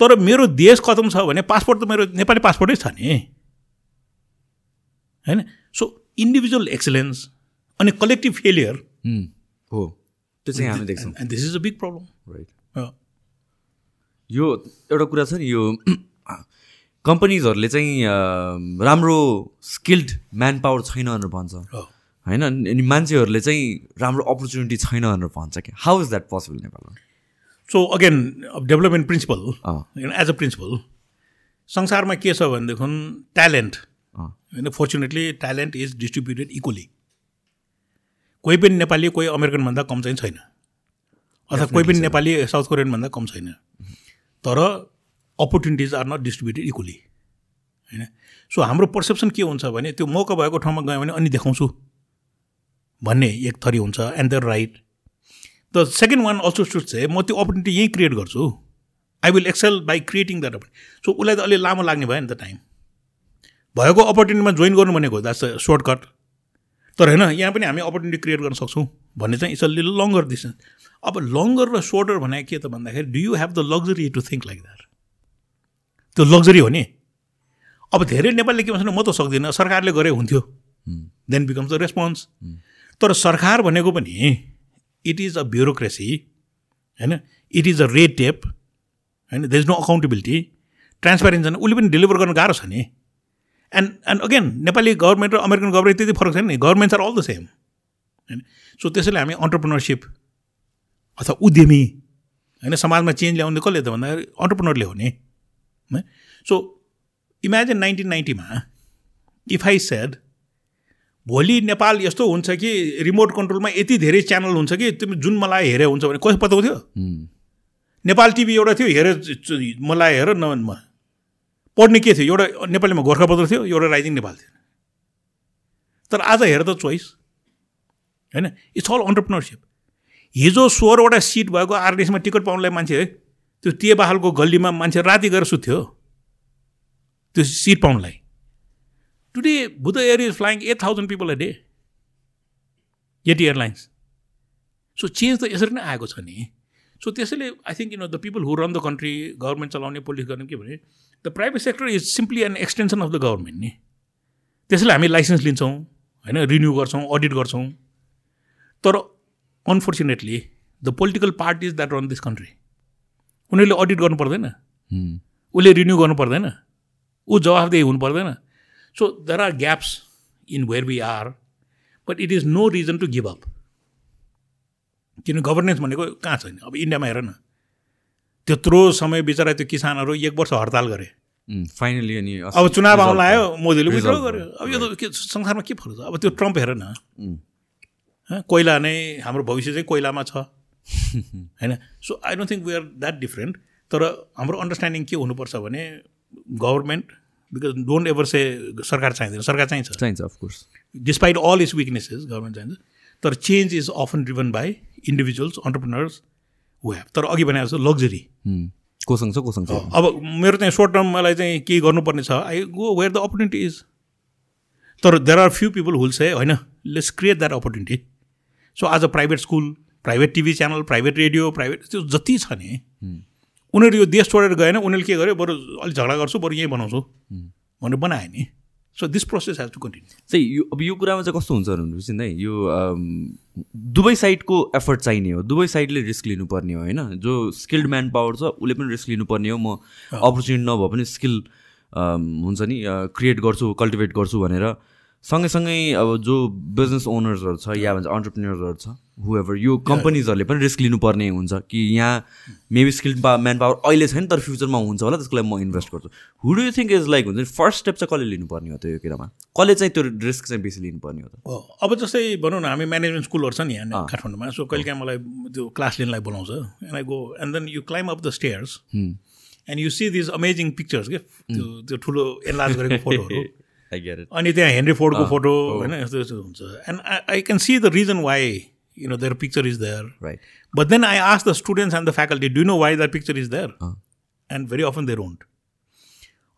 तर मेरो देश खतम छ भने पासपोर्ट त मेरो नेपाली पासपोर्टै छ नि। होइन? सो इन्डिभिजुअल एक्सिलेन्स अनि कलेक्टिभ फेलियर हो त्यो चाहिँ हामी देख्छौँ। And this is a big problem right यो एउटा कुरा छ नि यो कम्पनीजहरूले चाहिँ राम्रो स्किल्ड म्यान पावर छैन भनेर भन्छ। होइन? अनि मान्छेहरूले चाहिँ राम्रो अपर्च्युनिटी छैन भनेर भन्छ कि हाउ इज द्याट पोसिबल नेपालमा? सो अगेन अब development principle as a principle संसारमा के छ भनेदेखि ट्यालेन्ट होइन fortunately talent is distributed equally कोही पनि नेपाली कोही अमेरिकनभन्दा कम चाहिँ छैन। अथवा कोही पनि नेपाली साउथ कोरियनभन्दा कम छैन। तर opportunities are not distributed equally होइन? सो हाम्रो पर्सेप्सन के हुन्छ भने त्यो मौका भएको ठाउँमा गयो भने अनि देखाउँछु भन्ने एक थरी हुन्छ and there right the second one also should चाहिँ म त्यो अपर्च्युनिटी यहीँ क्रिएट गर्छु। I will excel by creating that opportunity so उसलाई त अलि लामो लाग्ने भयो नि त टाइम भएको अपर्च्युनिटीमा जोइन गर्नु भनेको द्याट्स सर्टकट तर होइन यहाँ पनि हामी अपर्च्युनिटी क्रिएट गर्न सक्छौँ भन्ने चाहिँ इट्स अ लिल लङ्गर डिस्टेन्स अब लङ्गर र सोर्टर भने के त भन्दाखेरि do you have the luxury to think like that त्यो लग्जरी हो नि। अब धेरै नेपालीले के भन्छ भने म त सक्दिनँ सरकारले गरे हुन्थ्यो। देन बिकम्स द रेस्पोन्स तर सरकार भनेको पनि इट इज अ ब्युरोक्रेसी होइन? It is a red tape होइन? There is no accountability transparency छैन। उसले पनि डेलिभर गर्नु गाह्रो छ नि। And and again Nepali government र अमेरिकन गभर्मेन्ट त्यति फरक छैन नि। Governments are all the same होइन? सो त्यसैले हामी अन्टरप्रिनरसिप अथवा उद्यमी होइन? समाजमा चेन्ज ल्याउने कसले त भन्दाखेरि अन्टरप्रिनरले हो नि। है सो इमेजिन नाइन्टिन नाइन्टीमा इफ आई सेड भोलि नेपाल यस्तो हुन्छ कि रिमोट कन्ट्रोलमा यति धेरै च्यानल हुन्छ कि तिमी जुन मलाई हेरे हुन्छ भने कसो पत्ता थियो? उम्, नेपाल टिभी एउटा थियो हेरे मलाई हेर न पढ्ने के थियो? एउटा नेपालीमा गोर्खापत्र थियो एउटा राइजिङ नेपाल थियो। तर आज हेर त चोइस होइन? इट्स अल अन्टरप्रिनरसिप हिजो सोह्रवटा सिट भएको आरडिएसमा टिकट पाउनलाई मान्छे है त्यो तेबाहालको गल्लीमा मान्छे राति गएर सुत्थ्यो त्यो seat पाउनलाई। Today Buddha Air is flying eight thousand people a day Yeti Airlines so change त यसरी नै आएको छ नि। सो त्यसैले I think you know the people who run the country government चलाउने पोलिस गर्ने के भने the private sector is simply an extension of the government नि। त्यसैले हामी लाइसेन्स लिन्छौँ होइन रिन्यू गर्छौँ अडिट गर्छौँ। तर unfortunately the political parties that run this country उनीहरूले अडिट गर्नु पर्दैन। उसले रिन्यू गर्नु पर्दैन। ऊ जवाफदेही हुनु पर्दैन। So there are gaps in where we are but it is no reason to give up किन गभर्नेन्स भनेको कहाँ छैन अब इन्डियामा हेर न। त्यत्रो समय बिचरा त्यो किसानहरू एक वर्ष हडताल गरे। फाइनली अनि अब चुनाव आउन आयो। मोदीले विड्र गर्यो। अब यो त के संसारमा के फरक छ? अब त्यो ट्रम्प हेर न। कोइला नै हाम्रो भविष्य चाहिँ कोइलामा छ। होइन? So I don't think we are that different तर हाम्रो अन्डरस्ट्यान्डिङ के हुनुपर्छ भने government because don't ever say सरकार चाहिँदैन। सरकार चाहिन्छ। चाहिन्छ of course despite all is weaknesses government चाहिन्छ। तर change is often driven by individuals entrepreneurs who have तर अघि भने जस्तो लग्जरी कोसँग छ कोसँग छ अब मेरो चाहिँ सर्ट टर्म मलाई चाहिँ केही गर्नुपर्ने छ I go where the opportunity is तर there are few people who'll say होइन let's create that opportunity so आज private school private TV channel private radio private त्यो जति छ नि उनीहरू यो देश छोडेर गएन उनीहरूले के गर्यो बरु अलिक झगडा गर्छु बरु यहीँ बनाउँछु भनेर बनायो नि। So this process has to continue चाहिँ यो अब यो कुरामा चाहिँ कस्तो हुन्छ भनेपछि नै यो दुवै साइडको एफर्ट चाहिने हो। दुवै साइडले रिस्क लिनुपर्ने हो होइन? जो स्किल्ड म्यान पावर छ उसले पनि रिस्क लिनुपर्ने हो। म अपर्च्युनिटी नभए पनि स्किल हुन्छ नि क्रिएट गर्छु कल्टिभेट गर्छु भनेर सँगैसँगै अब जो बिजनेस ओनर्सहरू छ या भन्छ अन्टरप्रिन्यर्सहरू छ हुएभर यो कम्पनीजहरूले पनि रिस्क लिनुपर्ने हुन्छ कि यहाँ मेबी स्किल्ड पा म्यान पावर अहिले छैन तर फ्युचरमा हुन्छ होला त्यसको लागि म इन्भेस्ट गर्छु। Who do you think is like हुन्छ नि फर्स्ट स्टेप चाहिँ कसले लिनुपर्ने हो त यो कुरामा? कसले चाहिँ त्यो रिस्क चाहिँ बेसी लिनुपर्ने हो त? अब जस्तै भनौँ न हामी म्यानेजमेन्ट स्कुलहरू छ नि यहाँ काठमाडौँमा सो कहिले काहीँ मलाई त्यो क्लास लिनलाई बोलाउँछ and I go and then you climb up the stairs and you see these amazing pictures के? त्यो त्यो ठुलो एनलार्ज गरेको फोटोहरू अनि त्यहाँ हेनरी फोर्डको फोटो होइन यस्तो यस्तो हुन्छ। And I I can see the reason why you know their picture is there right But then I ask the students and the faculty, do you know why that picture is there? And very often they don't.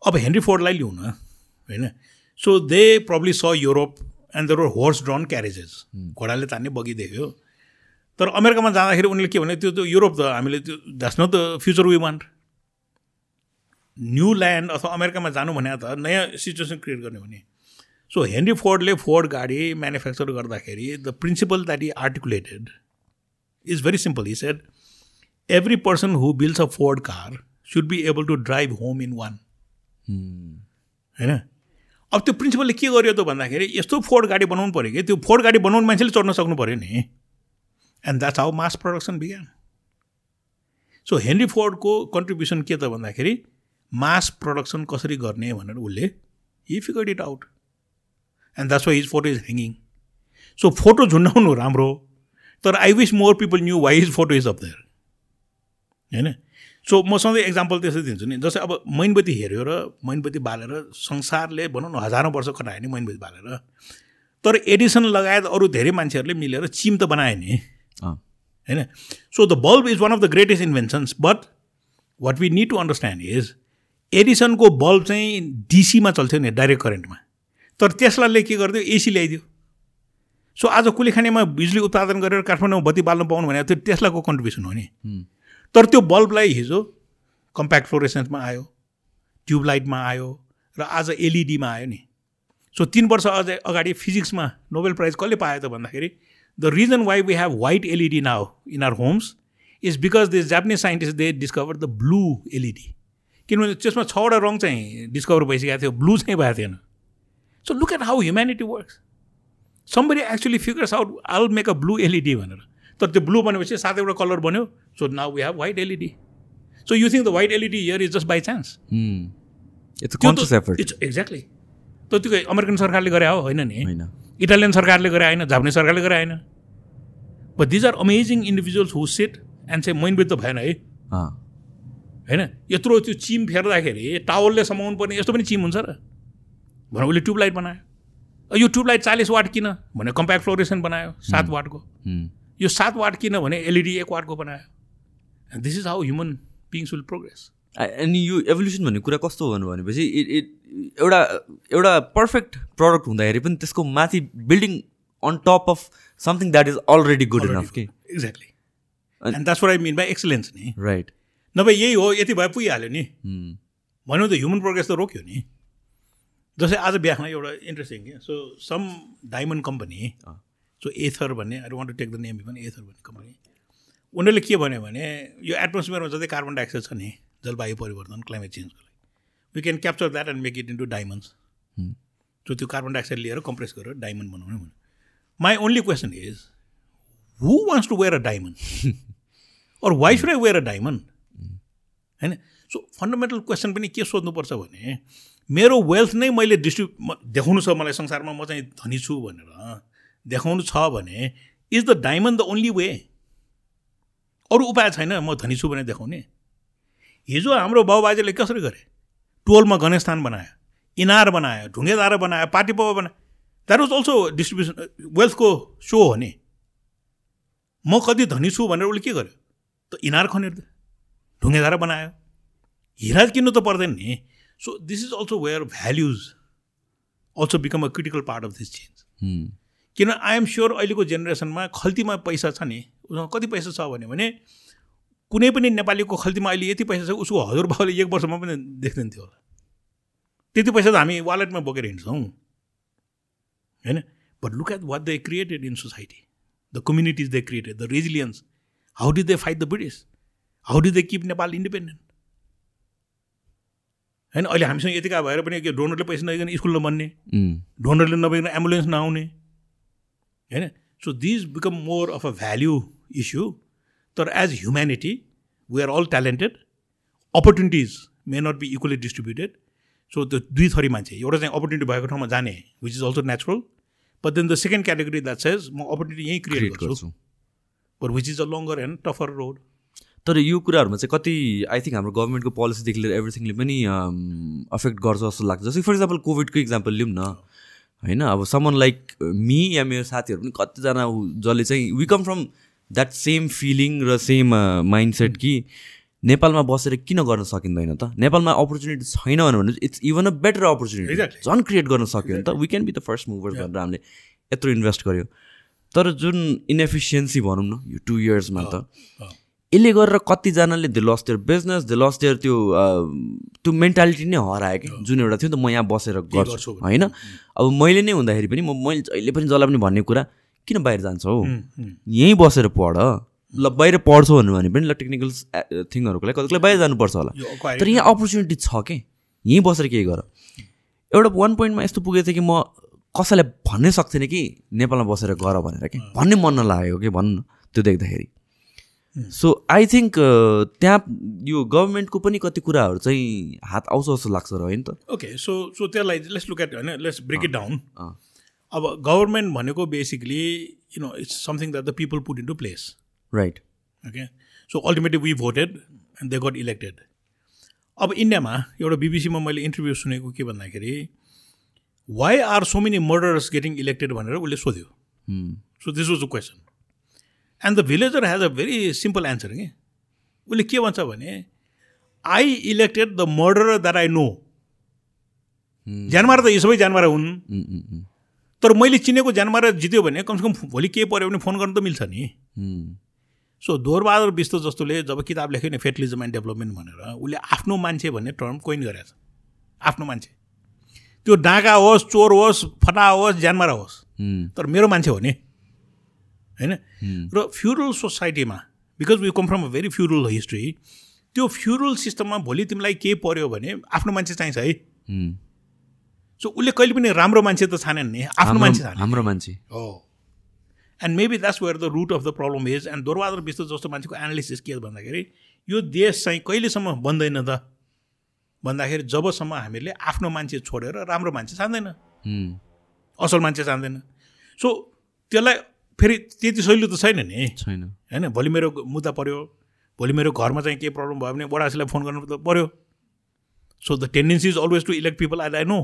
अब Henry फोर्डलाई लिउँ न होइन? So they probably स Europe and there horse drawn carriages घोडाले तान्ने बगी देख्यो। तर अमेरिकामा जाँदाखेरि उनीहरूले के भने त्यो त्यो युरोप त हामीले त्यो that's not the future we want new land अथवा अमेरिकामा जानु भने त नयाँ सिचुएसन क्रिएट गर्ने भने। सो हेनरी फोर्डले फोर्ड गाडी म्यानुफ्याक्चर गर्दाखेरि the principle that he articulated is very simple. He said, every person who builds a Ford car should be able to drive home in one. होइन अब त्यो प्रिन्सिपलले के गर्यो त भन्दाखेरि यस्तो फोर्ड गाडी बनाउनु पऱ्यो कि? त्यो फोर्ड गाडी बनाउनु मान्छेले चढ्न सक्नु पऱ्यो नि। And that's how mass production began so Henry फोर्डको contribution के त भन्दाखेरि मास प्रडक्सन कसरी गर्ने भनेर उसले he figured it out and that's why his photo is hanging so photo झुन्डाउनु राम्रो तर I wish more people knew why his photo is up there होइन? सो म सधैँ इक्जाम्पल त्यसै दिन्छु नि। जस्तै अब मैनबत्ती हेऱ्यो र मैनबत्ती बालेर संसारले भनौँ न हजारौँ वर्ष खटायो नि मैनबत्ती बालेर। तर एडिसन लगायत अरू धेरै मान्छेहरूले मिलेर चिम त बनायो नि। होइन? So the bulb is one of the greatest inventions but what we need to understand is एडिसनको bulb चाहिँ डिसीमा चल्थ्यो नि डाइरेक्ट करेन्टमा। तर त्यसलाई के गरिदियो? एसी ल्याइदियो। सो आज कुलेखानीमा बिजुली उत्पादन गरेर काठमाडौँमा बत्ती बाल्नु पाउनु भने त्यो टेस्लाको कन्ट्रिब्युसन हो नि। तर त्यो बल्बलाई हिजो कम्प्याक्ट फ्लोरेसेन्समा आयो ट्युबलाइटमा आयो र आज एलइडीमा आयो नि। सो तिन वर्ष अझ अगाडि फिजिक्समा नोबेल प्राइज कसले पायो त भन्दाखेरि the reason why we have white LED now in our homes is because this Japanese scientist they discover the blue LED. किनभने त्यसमा छवटा रङ चाहिँ डिस्कभर भइसकेको थियो ब्लू चाहिँ भएको थिएन। So look at how humanity works somebody actually figures out all make a blue LED भनेर। तर त्यो ब्लू भनेपछि सातवटा कलर बन्यो। So now we have white LED so you think the white LED here is just by chance it's it's exactly त त्यो American सरकारले गरे हो होइन नि? होइन। इटालियन सरकारले गरे होइन जापानिज सरकारले गरे होइन। But these are amazing individuals who sit and चाहिँ मैनबेद त भएन है। होइन? यत्रो त्यो चिम फेर्दाखेरि टावलले समाउनु पर्ने यस्तो पनि चिम हुन्छ र। भनेर उसले ट्युबलाइट बनायो। यो ट्युबलाइट चालिस वाट किन? भने कम्प्याक्ट फ्लोरेसन बनायो सात वाटको। यो सात वाट किन भने एलइडी एक वाटको बनायो। This is how human beings will progress अनि यो एभोल्युसन भन्ने कुरा कस्तो हो भनेपछि इट इट एउटा एउटा पर्फेक्ट प्रडक्ट हुँदाखेरि पनि त्यसको माथि building on top of something that is already good enough कि? Exactly and that's I mean by excellence नि। राइट नभए यही हो यति भए पुगिहाल्यो नि। भन्यो त ह्युमन प्रोग्रेस त रोक्यो नि। जस्तै आज बिहामा एउटा इन्ट्रेस्टिङ के so some diamond company so Aether भन्ने I want to take the name पनि एथर भन्ने कम्पनी उनीहरूले के भन्यो भने यो एटमोस्फियरमा जति कार्बन डाइअक्साइड छ नि जलवायु परिवर्तन क्लाइमेट चेन्जको लागि we can capture that and make it into diamonds so त्यो कार्बन डाइअक्साइड लिएर कम्प्रेस गरेर डायमन्ड बनाउने भन्यो। My only question is who wants to wear a diamond or why should I wear a diamond होइन? So fundamental question पनि के सोध्नुपर्छ भने मेरो वेल्थ नै मैले डिस्ट्रिब्यु देखाउनु छ मलाई संसारमा म चाहिँ धनी छु भनेर देखाउनु छ भने is the diamond the only way अरू उपाय छैन म धनी छु भने देखाउने? हिजो हाम्रो बाबुबाजेले कसरी गरे? टोलमा गणेशस्थान बनायो इनार बनायो ढुङ्गेदार बनायो पार्टी पवा बनायो द्याट वाज अल्सो डिस्ट्रिब्युसन वेल्थको सो हो नि। म कति धनी छु भनेर उसले के गर्यो? त इनार खनेर ढुङ्गेदार बनायो। हिरा किन्नु त पर्दैन नि। So this is also where values also become a critical part of this change किन आइएम स्योर अहिलेको जेनेरेसनमा खल्तीमा पैसा छ नि। उसँग कति पैसा छ भन्यो भने कुनै पनि नेपालीको खल्तीमा अहिले यति पैसा छ उसको हजुर बाउले एक वर्षमा पनि देख्दैन थियो होला। त्यति पैसा त हामी वालेटमा बोकेर हिँड्छौँ। होइन? But look at what they created in society the communities they created the resilience how did they fight the British how did they keep Nepal independent होइन अहिले हामीसँग यतिका भएर पनि के डोनरले पैसा नदिकन स्कुल नबन्ने डोनरले नभइकन एम्बुलेन्स नआउने? होइन? So these become more of a value issue तर as humanity we are all talented opportunities may not be equally distributed so त्यो दुई थरी मान्छे एउटा चाहिँ अपर्च्युनिटी भएको ठाउँमा जाने which is also natural but then the second category that says म अपर्च्युनिटी यहीँ क्रिएट गर्छु। But which is a longer and tougher road तर यो कुराहरूमा चाहिँ कति आई थिङ्क हाम्रो गभर्मेन्टको पोलिसीदेखि लिएर एभ्रिथिङले पनि अफेक्ट गर्छ जस्तो लाग्छ। जस्तै फर इक्जाम्पल कोभिडको इक्जाम्पल लिउँ न होइन? अब समन लाइक मी या मेरो साथीहरू पनि कतिजना जसले चाहिँ we come from that same feeling र सेम माइन्ड सेट कि नेपालमा बसेर किन गर्न सकिँदैन त? नेपालमा अपर्च्युनिटी छैन भने it's even a better opportunity. झन् क्रिएट गर्न सक्यो भने त we can be the first movers भनेर हामीले यत्रो इन्भेस्ट गर्यो। तर जुन इनएफिसियन्सी भनौँ न यो टु इयर्समा त। यसले गरेर कतिजनाले they lost their business they lost their त्यो त्यो मेन्टालिटी नै हरायो कि जुन एउटा थियो नि त म यहाँ बसेर गर्छु। होइन? अब मैले नै हुँदाखेरि पनि म मैले जहिले पनि जसलाई पनि भन्ने कुरा किन बाहिर जान्छ? हौ यहीँ बसेर पढ। ल बाहिर पढ्छौ भन्नु भने पनि ल टेक्निकल थिङहरूको लागि कतिलाई बाहिर जानुपर्छ होला। तर यहाँ अपर्च्युनिटी छ कि? यहीँ बसेर केही गर। एउटा वान पोइन्टमा यस्तो पुगेको थियो कि म कसैलाई भन्नै सक्थिनँ कि नेपालमा बसेर गर भनेर कि? भन्नै मन नलागेको कि? भनौँ न त्यो देख्दाखेरि। सो आई थिङ्क त्यहाँ यो गभर्मेन्टको पनि कति कुराहरू चाहिँ हात आउँछ जस्तो लाग्छ र होइन त? ओके सो सो त्यसलाई लेट्स लुक एट होइन? Let's break it down uh, अब गभर्मेन्ट भनेको basically you know it's something that the people put into place right okay so ultimately we voted and they got elected अब इन्डियामा एउटा बिबिसीमा मैले interview सुनेको के भन्दाखेरि why are so many murders getting elected भनेर उसले सोध्यो. So this was the question and the villager has a very simple answer कि उसले के भन्छ भने I elected the murder that I know ज्यानमारा त यी सबै ज्यानमारा हुन् तर मैले चिनेको ज्यानमारा जित्यो भने कमसेकम भोलि केही पऱ्यो भने फोन गर्नु त मिल्छ नि सो दोरबहादुर विष्ट जस्तोले जब किताब लेख्यो नि फेटलिजम एन्ड डेभलपमेन्ट भनेर उसले आफ्नो मान्छे भन्ने टर्म कोइन गरेछ आफ्नो मान्छे त्यो डाँगा होस् चोर होस् फटा होस् ज्यानमारा होस् तर मेरो मान्छे हो नि होइन? उम्, र फ्युरल सोसाइटीमा because we come from a very feudal history त्यो फ्युरल सिस्टममा भोलि तिमीलाई केही पऱ्यो भने आफ्नो मान्छे चाहिन्छ है. सो उसले कहिले पनि राम्रो मान्छे त छानेन नि आफ्नो मान्छे हाम्रो मान्छे। हो। And maybe that's where the root of the problem is and Dorbahadur Bista जस्तो मान्छेको एनालिसिस के भन्दाखेरि यो देश चाहिँ कहिलेसम्म बन्दैन त? भन्दाखेरि जबसम्म हामीले आफ्नो मान्छे छोडेर राम्रो मान्छे छान्दैन। उम्, असल मान्छे छान्दैन। सो त्यसलाई फेरि त्यति शैली त छैन नि। छैन। होइन? भोलि मेरो मुद्दा पऱ्यो भोलि मेरो घरमा चाहिँ केही प्रब्लम भयो भने बडासीलाई फोन गर्नु त पऱ्यो so the tendency is always to elect people I I know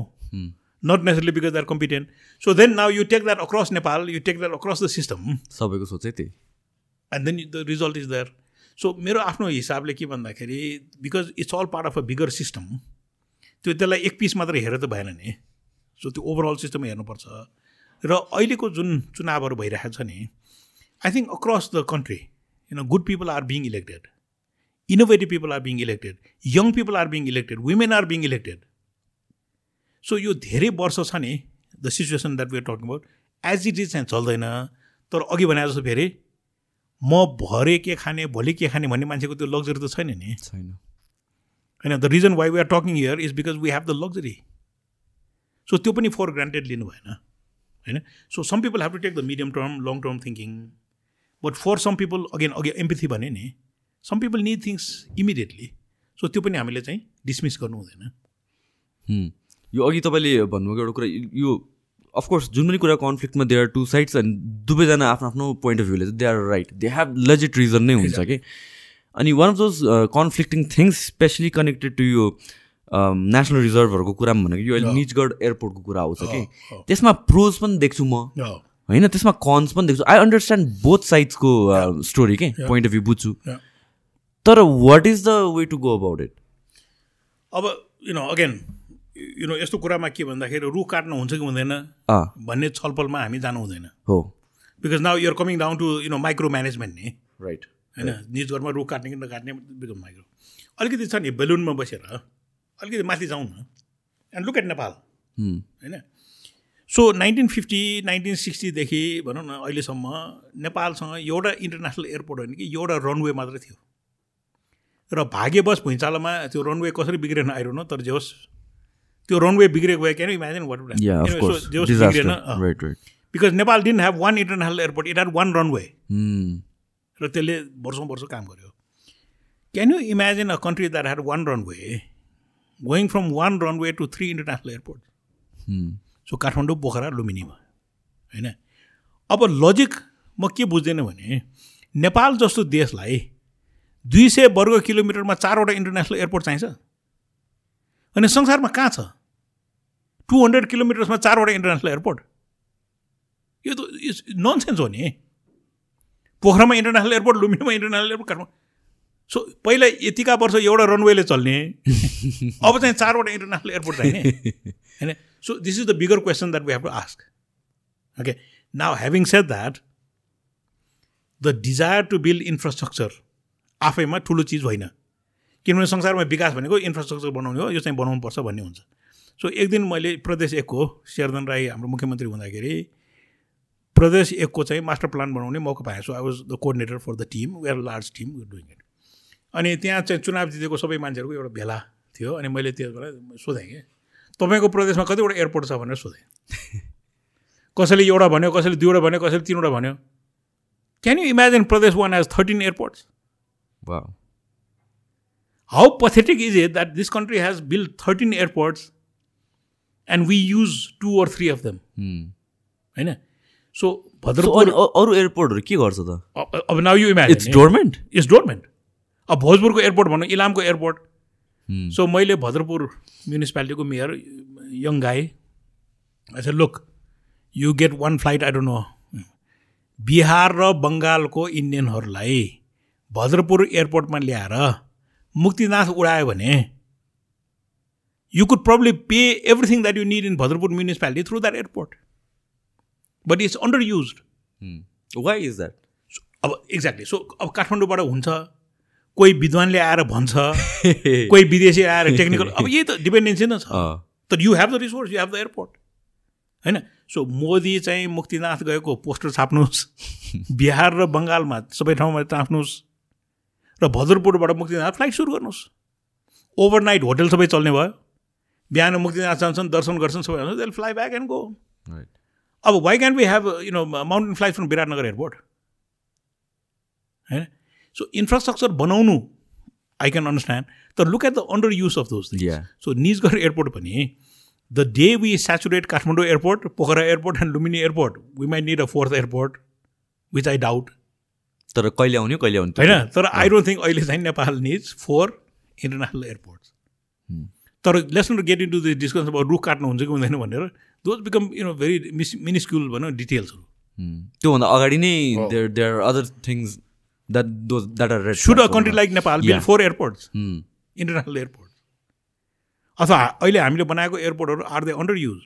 not necessarily because are competent so then now you take that across Nepal you take that across the system सबैको सोचै त्यही। And then the result is there so मेरो आफ्नो हिसाबले के भन्दाखेरि because it's all part of a bigger system त्यो त्यसलाई एक पिस मात्र हेरेर त भएन नि। सो त्यो ओभरअल सिस्टम हेर्नुपर्छ। र अहिलेको जुन चुनावहरू भइरहेको छ नि I think across the country you know good people are being elected innovative people are being elected young people are being elected women are being elected so यो धेरै वर्ष छ नि the situation that we are talking about as it is चाहिँ चल्दैन तर अघि भने जस्तो फेरि म भरे के खाने भोलि के खाने भन्ने मान्छेको त्यो लग्जरी त छैन नि। छैन। होइन the reason why we are talking here is because we have the luxury so त्यो पनि फर ग्रान्टेड लिनु भएन होइन? So some people have to take the medium term long term thinking but for some people again अघि empathy भने नि some people need things immediately so त्यो पनि हामीले चाहिँ डिसमिस गर्नु हुँदैन। हुँ। यो अघि तपाईँले भन्नुभएको एउटा कुरा यो अफकोर्स जुन पनि कुरा कन्फ्लिक्टमा दे आर टु साइड्स अनि दुवैजना आफ्नो आफ्नो पोइन्ट अफ भ्यूले चाहिँ they are right they have legit reason नै हुन्छ कि? अनि one of those conflicting things specially connected to यो नेसनल रिजर्भहरूको कुरामा भनेको यो अहिले निजगढ एयरपोर्टको कुरा आउँछ कि? त्यसमा प्रोज पनि देख्छु म। होइन त्यसमा कन्स पनि देख्छु। आई अन्डरस्ट्यान्ड बोथ साइड्सको स्टोरी के? पोइन्ट अफ भ्यू बुझ्छु. तर what is the way to go about it अब you know again you know यस्तो कुरामा के भन्दाखेरि रुख काट्नु हुन्छ कि हुँदैन? भन्ने छलफलमा हामी जानु हुँदैन। हो। Because now you're coming down to you know micro management नि। राइट होइन निज घरमा रुख काट्ने कि नकाट्ने बिकम माइक्रो अलिकति छ नि बेलुनमा बसेर। अलिकति माथि जाउँ न एन्ड लुक एट नेपाल. होइन सो नाइन्टिन फिफ्टी नाइन्टिन सिक्सटीदेखि भनौँ न अहिलेसम्म नेपालसँग एउटा इन्टरनेसनल एयरपोर्ट होइन कि एउटा रनवे मात्रै थियो र भाग्यवश भुइँचालोमा त्यो रनवे कसरी बिग्रेन आइरहनु तर जे होस् त्यो रनवे बिग्रेको भए क्यान इमेजिन वाट. जे होस्. बिग्रेन. Because Nepal didn't have one international airport it had one runway. र त्यसले वर्षौँ वर्ष काम गर्यो can you imagine a country that had one runway going from one runway to three international airport. So Kathmandu Pokhara लुम्बिनीमा होइन अब logic म के बुझ्दैन भने नेपाल जस्तो देशलाई दुई सय वर्ग किलोमिटरमा चारवटा इन्टरनेसनल एयरपोर्ट चाहिन्छ अनि संसारमा कहाँ छ टु हन्ड्रेड किलोमिटर्समा चारवटा इन्टरनेसनल एयरपोर्ट यो त इट्स ननसेन्स हो नि पोखरामा इन्टरनेसनल एयरपोर्ट लुम्बिनीमा इन्टरनेसनल एयरपोर्ट काठमाडौँ सो पहिला यतिका वर्ष एउटा रनवेले चल्ने। अब चाहिँ चारवटा इन्टरनेसनल एयरपोर्ट चाहिने। होइन? So this is the bigger question that we have to ask okay now having said that the desire to build infrastructure आफैमा ठुलो चिज होइन। किनभने संसारमा विकास भनेको इन्फ्रास्ट्रक्चर बनाउने हो यो चाहिँ बनाउनुपर्छ भन्ने हुन्छ। सो एक दिन मैले प्रदेश एकको शेरदन राई हाम्रो मुख्यमन्त्री हुँदाखेरि प्रदेश एकको चाहिँ मास्टर प्लान बनाउने मौका पाएँ। So I was the coordinator for the team we are large team doing it अनि त्यहाँ चाहिँ चुनाव जितेको सबै मान्छेहरूको एउटा भेला थियो अनि मैले त्यसबाट सोधेँ कि तपाईँको प्रदेशमा कतिवटा एयरपोर्ट छ भनेर सोधेँ। कसैले एउटा भन्यो कसैले दुईवटा भन्यो कसैले तिनवटा भन्यो। Can you imagine Pradesh one has thirteen airports. How pathetic is it that this country has build thirteen airports and we use two or three of them. होइन सो भद्रपुर अरू एयरपोर्टहरू के गर्छ त? अब now you it's imagine dormant it's dormant अब भोजपुरको airport भनौँ इलामको एयरपोर्ट. सो मैले भद्रपुर म्युनिसिपालिटीको मेयर यङ गाई अच्छा look you get one flight I don't know Bihar र बङ्गालको इन्डियनहरूलाई भद्रपुर एयरपोर्टमा ल्याएर मुक्तिनाथ उडायो भने you could probably pay everything that you need in Bhadrapur municipality through that airport but it's under use why is that अब exactly so अब काठमाडौँबाट हुन्छ कोही विद्वानले आएर भन्छ कोही विदेशी आएर टेक्निकल अब यही त डिपेन्डेन्सी नै छ। तर you have the resource you have the airport होइन? सो मोदी चाहिँ मुक्तिनाथ गएको पोस्टर छाप्नुहोस् बिहार र बङ्गालमा सबै ठाउँमा टाँच्नुहोस् र भद्रपुरबाट मुक्तिनाथ फ्लाइट सुरु गर्नुहोस्। ओभरनाइट होटल सबै चल्ने भयो। बिहान मुक्तिनाथ जान्छन् दर्शन गर्छन् सबै they'll fly back and go अब why can we have you know mountain flight from Biratnagar airport होइन? सो इन्फ्रास्ट्रक्चर बनाउनु आई क्यान अन्डरस्ट्यान्ड तर look at the under use of those things. So Nijgadh airport पनि the day we saturate Kathmandu airport Pokhara airport and Lumbini airport we might need a fourth airport which I doubt तर कहिले आउने कहिले आउने होइन तर I don't think अहिले चाहिँ Nepal needs four international airports तर let's not get into this discussion अब रुख काट्नु हुन्छ कि हुँदैन भनेर those become you know very miss minuscule भनौँ डिटेल्सहरू. त्योभन्दा अगाडि नै there there other things that are red should a country like Nepal build Yeah. Four airports Hmm. Airport अथवा अहिले हामीले बनाएको एयरपोर्टहरू are they under use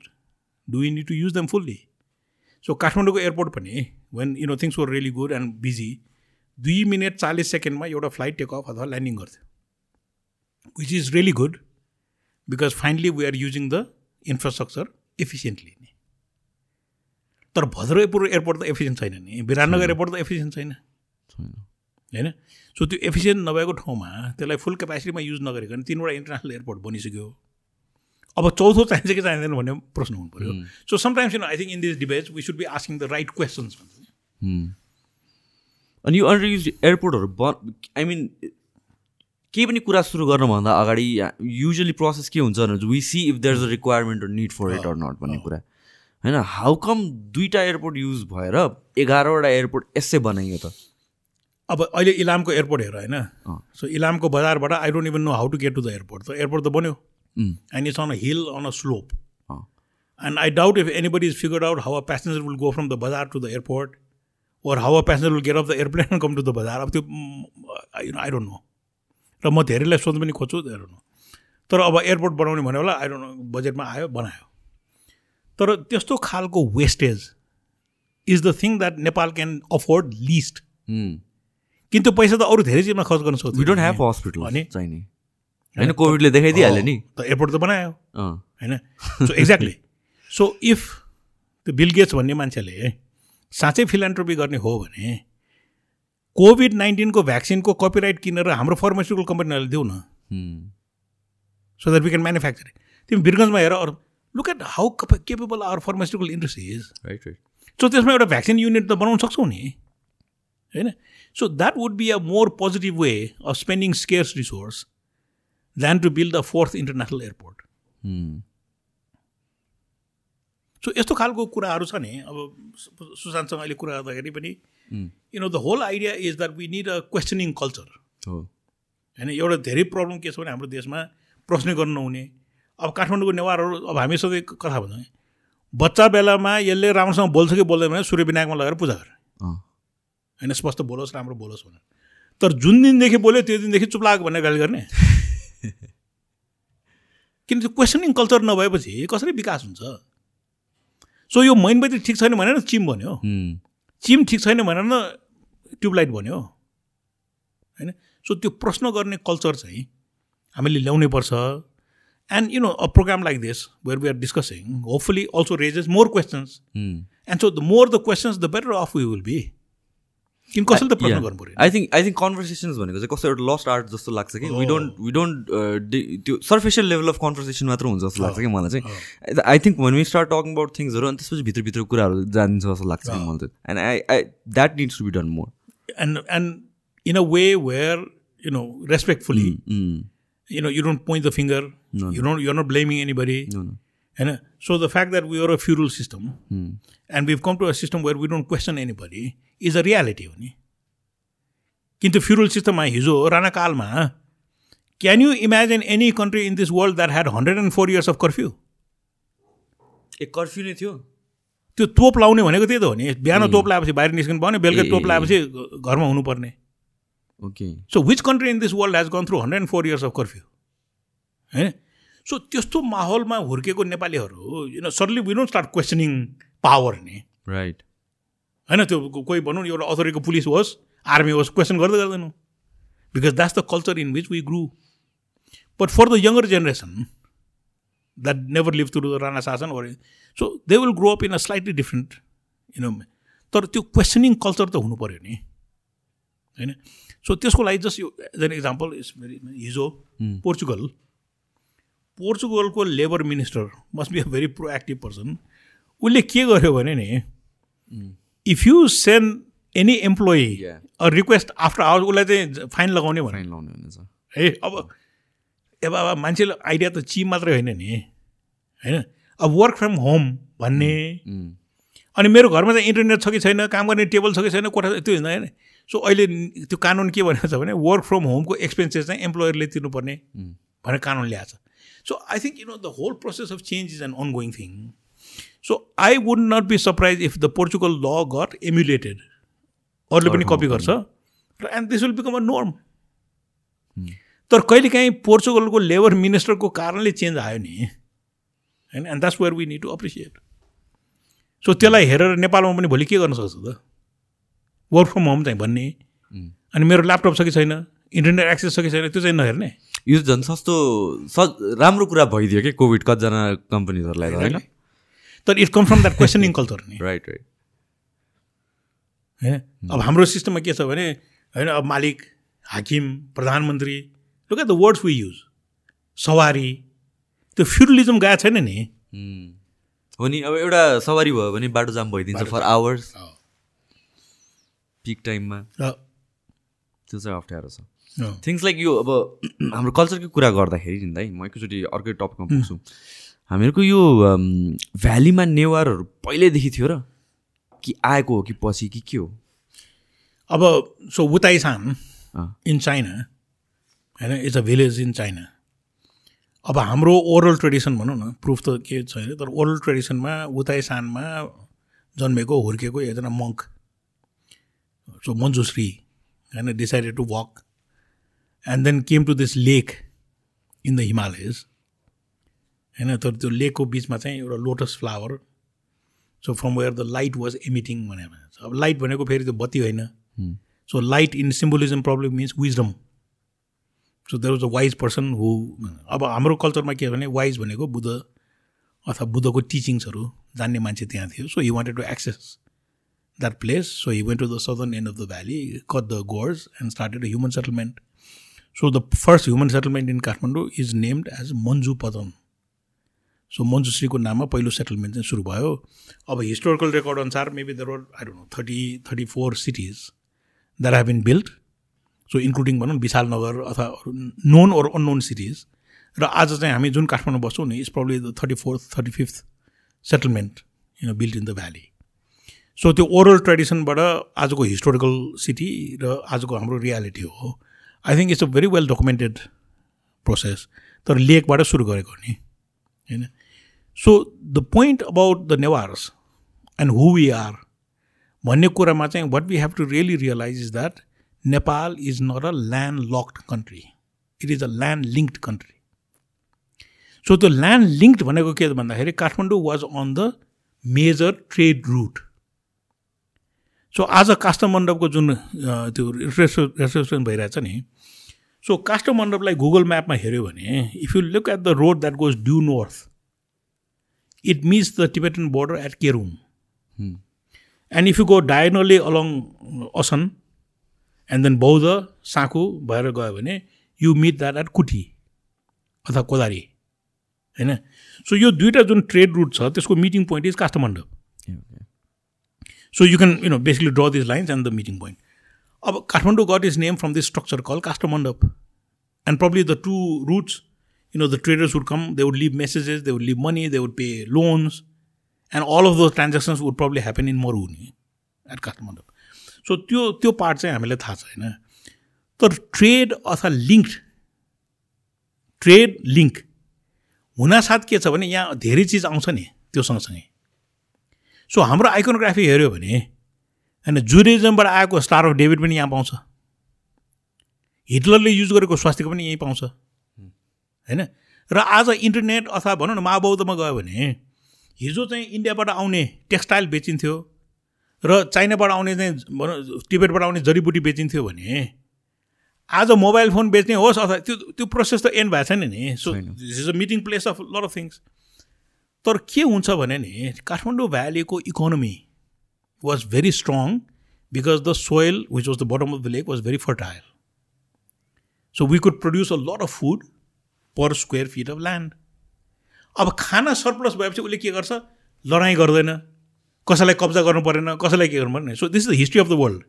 do you need to use them fully so काठमाडौँको एयरपोर्ट पनि when you know things were really good and busy दुई minute चालिस सेकेन्डमा एउटा फ्लाइट टेक अफ अथवा ल्यान्डिङ गर्थ्यो। Which is really good because finally we are using the infrastructure efficiently नि तर भद्रपुर एयरपोर्ट त एफिसियन्ट छैन नि। विराटनगर एयरपोर्ट त एफिसियन्ट छैन। होइन? सो त्यो एफिसियन्ट नभएको ठाउँमा त्यसलाई फुल क्यापेसिटीमा युज नगरिकन तिनवटा इन्टरनेसनल एयरपोर्ट बनिसक्यो। अब चौथो चाहिन्छ कि चाहिँदैन भन्ने प्रश्न हुनु पऱ्यो so sometimes you I think in this debates we should be asking the right questions भन्छ. अनि यो अन्डर युज एयरपोर्टहरू बन आई मिन केही पनि कुरा सुरु गर्नुभन्दा अगाडि युजली प्रोसेस के हुन्छ भने we see if there is a requirement or need for it or not भन्ने कुरा। होइन हाउ कम दुईवटा एयरपोर्ट युज भएर एघारवटा एयरपोर्ट यसै बनाइयो त? अब अहिले इलामको एयरपोर्ट हेर होइन। सो इलामको बजारबाट I don't even know how to get to the airport त एयरपोर्ट त बन्यो. And it's on a hill on a. Slope. And I doubt if anybody is figure out how a passenger will go from the bazaar to the airport or how a passenger will get off the airplane and come to the bazaar अब त्यो you know I don't know र म धेरैलाई सोध्नु पनि खोज्छु I don't know तर अब एयरपोर्ट बनाउने भन्यो होला आई डोन्ट नो बजेटमा आयो बनायो। तर त्यस्तो खालको wastage is the thing that Nepal can afford least किन त्यो पैसा त अरू धेरै चिजमा खर्च गर्न सक्छ। वी डोन्ट ह्याभ हस्पिटल अनि? चाहिने होइन कोभिडले देखाइदिइहाल्यो नि। त एयरपोर्ट त बनायो। होइन? सो एक्ज्याक्टली सो इफ त्यो बिल गेट्स भन्ने मान्छेले साँच्चै फिलान्ट्रोपी गर्ने हो भने कोभिड नाइन्टिनको भ्याक्सिनको कपिराइट किनेर हाम्रो फार्मास्युटिकल कम्पनीहरूले देऊ न. So that we can manufacture तिमी वीरगन्जमा हेर अरू। Look at how capable our pharmaceutical industry is right right so त्यसमा एउटा भ्याक्सिन युनिट त बनाउन सक्छौँ नि। होइन? So that would be a more positive way of spending scarce resource than to build the fourth international airport Hmm. So यस्तो खालको कुराहरू छ नि। अब सुशान्तसँग अहिले कुरा गर्दाखेरि पनि. You know the whole idea is that we need a questioning culture होइन एउटा धेरै प्रब्लम के छ भने हाम्रो देशमा प्रश्न गर्नु नहुने अब काठमाडौँको नेवारहरू अब हामी सधैँ कथा भन्छौँ। बच्चा बेलामा यसले राम्रोसँग बोल्छ कि बोल्दैन भने सूर्य विनायकमा लगेर पूजा गरे। होइन स्पष्ट बोलोस् राम्रो बोलोस् भनेर। तर जुन दिनदेखि बोल्यो त्यो दिनदेखि चुप लाग भनेर गाली गर्ने। किन त्यो क्वेसनिङ कल्चर नभएपछि कसरी विकास हुन्छ? सो यो मैनबत्ती ठिक छैन भनेर चिम भन्यो. चिम ठिक छैन भनेर न ट्युबलाइट भन्यो। होइन? सो त्यो प्रश्न गर्ने कल्चर चाहिँ हामीले ल्याउनै पर्छ। And you know a program like this where we are discussing hopefully also raises more questions. And so the more the questions the better off we will be कसैले त प्रश्न गर्नु पऱ्यो I think I think conversations भनेको चाहिँ कस्तो एउटा lost art जस्तो लाग्छ कि? वी डोन्ट वी डोन्ट त्यो सर्फेसियल लेभल अफ कन्भर्सेसन मात्र हुन्छ जस्तो लाग्छ कि मलाई चाहिँ। I think we start talking about थिङ्सहरू अनि त्यसपछि भित्रभित्र कुराहरू जानिन्छ जस्तो लाग्छ कि मलाई चाहिँ and I I that needs to be done more and and in a way where you know respectfully you know you don't point the finger. No, you don't you're not blaming anybody. Uh, so the fact that we are a feudal system and we've come to a system where we don't question anybody is a reality हो नि किन्तु feudal सिस्टममा हिजो राणाकालमा can you imagine any country in this world that had hundred and four years of curfew a curfew नै थियो। त्यो तोप लाउने भनेको त्यही त हो नि। बिहान तोप लगाएपछि बाहिर निस्किनु पाउने बेलुका तोप लगाएपछि घरमा हुनुपर्ने okay so which country in this world has gone through hundred and four years of curfew होइन सो त्यस्तो माहौलमा हुर्केको नेपालीहरू you know suddenly we don't start questioning power नि। राइट होइन त्यो कोही भनौँ न एउटा अथोरिटीको पुलिस होस् आर्मी होस् क्वेसन गर्दै गर्दैनौँ। Because that's the culture in which we grew but for the younger generation that never live through the Rana शासन or so they will grow up in a slightly different you know तर त्यो questioning culture त हुनु पऱ्यो नि। होइन? So त्यसको लागि जस्ट यो एज एन इक्जाम्पल हिजो Portugal पोर्चुगलको labour minister must be a very proactive person उसले के गर्यो भने नि if you send any Yeah. A request after hours उसलाई चाहिँ फाइन लगाउने भने फाइन लाउने भनेछ है अब अब अब मान्छेले आइडिया त चिप मात्रै होइन नि होइन? अब वर्क फ्रम होम भन्ने. अनि मेरो घरमा चाहिँ इन्टरनेट छ कि छैन काम गर्ने टेबल छ कि छैन कोठा त्यो होइन होइन? सो अहिले त्यो कानुन के भनेको छ भने वर्क फ्रम होमको एक्सपेन्सेस चाहिँ एम्प्लोयरले तिर्नुपर्ने भनेर कानुन ल्याएको छ। So I think you know the whole process of change is an ongoing thing so I would not be surprise if the Portugal law got emulated अरूले पनि कपी गर्छ र and this will become a norm तर कहिलेकाहीँ पोर्चुगलको labour मिनिस्टरको कारणले change आयो नि? होइन and that's where we need to appreciate so त्यसलाई हेरेर नेपालमा पनि भोलि के गर्न सक्छ त? वर्क फ्रम होम चाहिँ भन्ने? अनि मेरो ल्यापटप छ कि छैन? इन्टरनेट एक्सेस छ कि छैन? त्यो चाहिँ नहेर्ने? यो झन् सस्तो स राम्रो कुरा भइदियो कि कोभिड कतिजना कम्पनीजहरूलाई त होइन? तर it come from that questioning culture नि। राइट राइट होइन अब हाम्रो सिस्टममा के छ भने होइन अब मालिक हाकिम प्रधानमन्त्री look at the words we use सवारी त्यो फ्युडलिजम गएको छैन नि। हो नि अब एउटा सवारी भयो भने बाटो जाम भइदिन्छ फर आवर्स पिक टाइममा त्यो चाहिँ अप्ठ्यारो छ। थिङ्स लाइक यो अब हाम्रो कल्चरकै कुरा गर्दाखेरि नि दाइ म एकैचोटि अर्कै टपिकमा पुग्छु। हामीहरूको यो भ्यालीमा नेवारहरू पहिल्यैदेखि थियो र कि आएको हो कि पछि कि के हो? अब सो उताइसान। इन चाइना होइन it's a village in China अब हाम्रो ओरल ट्रेडिसन भनौँ न प्रुफ त के छैन तर ओरल ट्रेडिसनमा उताइसानमा जन्मेको हुर्केको एकजना मङ्क सो मन्जुश्री होइन decided to walk and then came to this lake in the Himalayas होइन तर त्यो लेकको बिचमा चाहिँ एउटा lotus flower so from where the light was emitting भनेर भन्छ अब लाइट भनेको फेरि त्यो बत्ती होइन so light in symbolism probably means wisdom so there was a wise person who अब हाम्रो कल्चरमा के भने वाइज भनेको बुद्ध अथवा बुद्धको टिचिङ्सहरू जान्ने मान्छे त्यहाँ थियो. So he wanted to access that place so he went to the southern end of the valley cut the gorge and started a human settlement so the first human settlement in Kathmandu is named as Manjupattan so मन्जुश्रीको नाममा पहिलो settlement चाहिँ सुरु भयो अब historical record अनुसार maybe there I don't know thirty thirty four cities that have been build so including भनौँ विशालनगर अथवा नोन ओर unknown cities र आज चाहिँ हामी जुन काठमाडौँ बस्छौँ नि is probably the thirty fourth thirty fifth settlement you build in the valley so त्यो ओरल ट्रेडिसनबाट आजको हिस्टोरिकल सिटी र आजको हाम्रो रियालिटी हो I think it's a very well documented process तर लेकबाट सुरु गरेको नि होइन so the point about the Newars and who we are भन्ने कुरामा चाहिँ what we have to really realize is that Nepal is not a landlocked country it is a land linked country so त्यो land linked भनेको के भन्दाखेरि Kathmandu was on the major trade route so आज काष्ठमण्डपको जुन त्यो रेस्ट्रेसन भइरहेछ नि सो काष्ठमण्डपलाई गुगल म्यापमा हेऱ्यो भने if you look at the road that goes due north it means the Tibetan border at Kerung and if you go diagonally along Asan and then Boudha Sankhu भएर गयो भने यु मिट द्याट एट कुटी अथवा कोदारी होइन so यो दुइटा जुन ट्रेड रुट छ त्यसको meeting point is Kathmandu So you can you know basically draw this lines and the meeting point अब Kathmandu got is name from this structure call Kasthamandap and probably the two roots you know, the traders would come, they would leave messages, they would leave money, they would pay loans, and all of those transactions would probably happen in Moruni at Kathmandu. So त्यो त्यो part चाहिँ हामीलाई थाहा छैन तर trade अथवा link trade link हुनासाथ के छ भने यहाँ धेरै चिज आउँछ नि त्यो सँगसँगै सो हाम्रो आइकोनोग्राफी हेऱ्यो भने होइन जुरिजमबाट आएको स्टार अफ डेभिड पनि यहाँ पाउँछ। हिटलरले युज गरेको स्वास्थ्यको पनि यहीँ पाउँछ। होइन? र आज इन्टरनेट अथवा भनौँ न महाबौद्धमा गयो भने हिजो चाहिँ इन्डियाबाट आउने टेक्सटाइल बेचिन्थ्यो र चाइनाबाट आउने चाहिँ भनौँ टिबेटबाट आउने जडीबुटी बेचिन्थ्यो भने आज मोबाइल फोन बेच्ने होस् अथवा त्यो त्यो प्रोसेस त एन्ड भएको छैन नि। So this is a meeting place of lot of things तर के हुन्छ भने नि Kathmandu भ्यालीको economy was very strong because the soil which was the bottom of the lake was very fertile so we could produce a lot of food per square feet of land अब खाना surplus भएपछि उसले के गर्छ? लडाइँ गर्दैन। कसैलाई कब्जा गर्नु परेन कसैलाई के गर्नु परेन। So this is the history of the world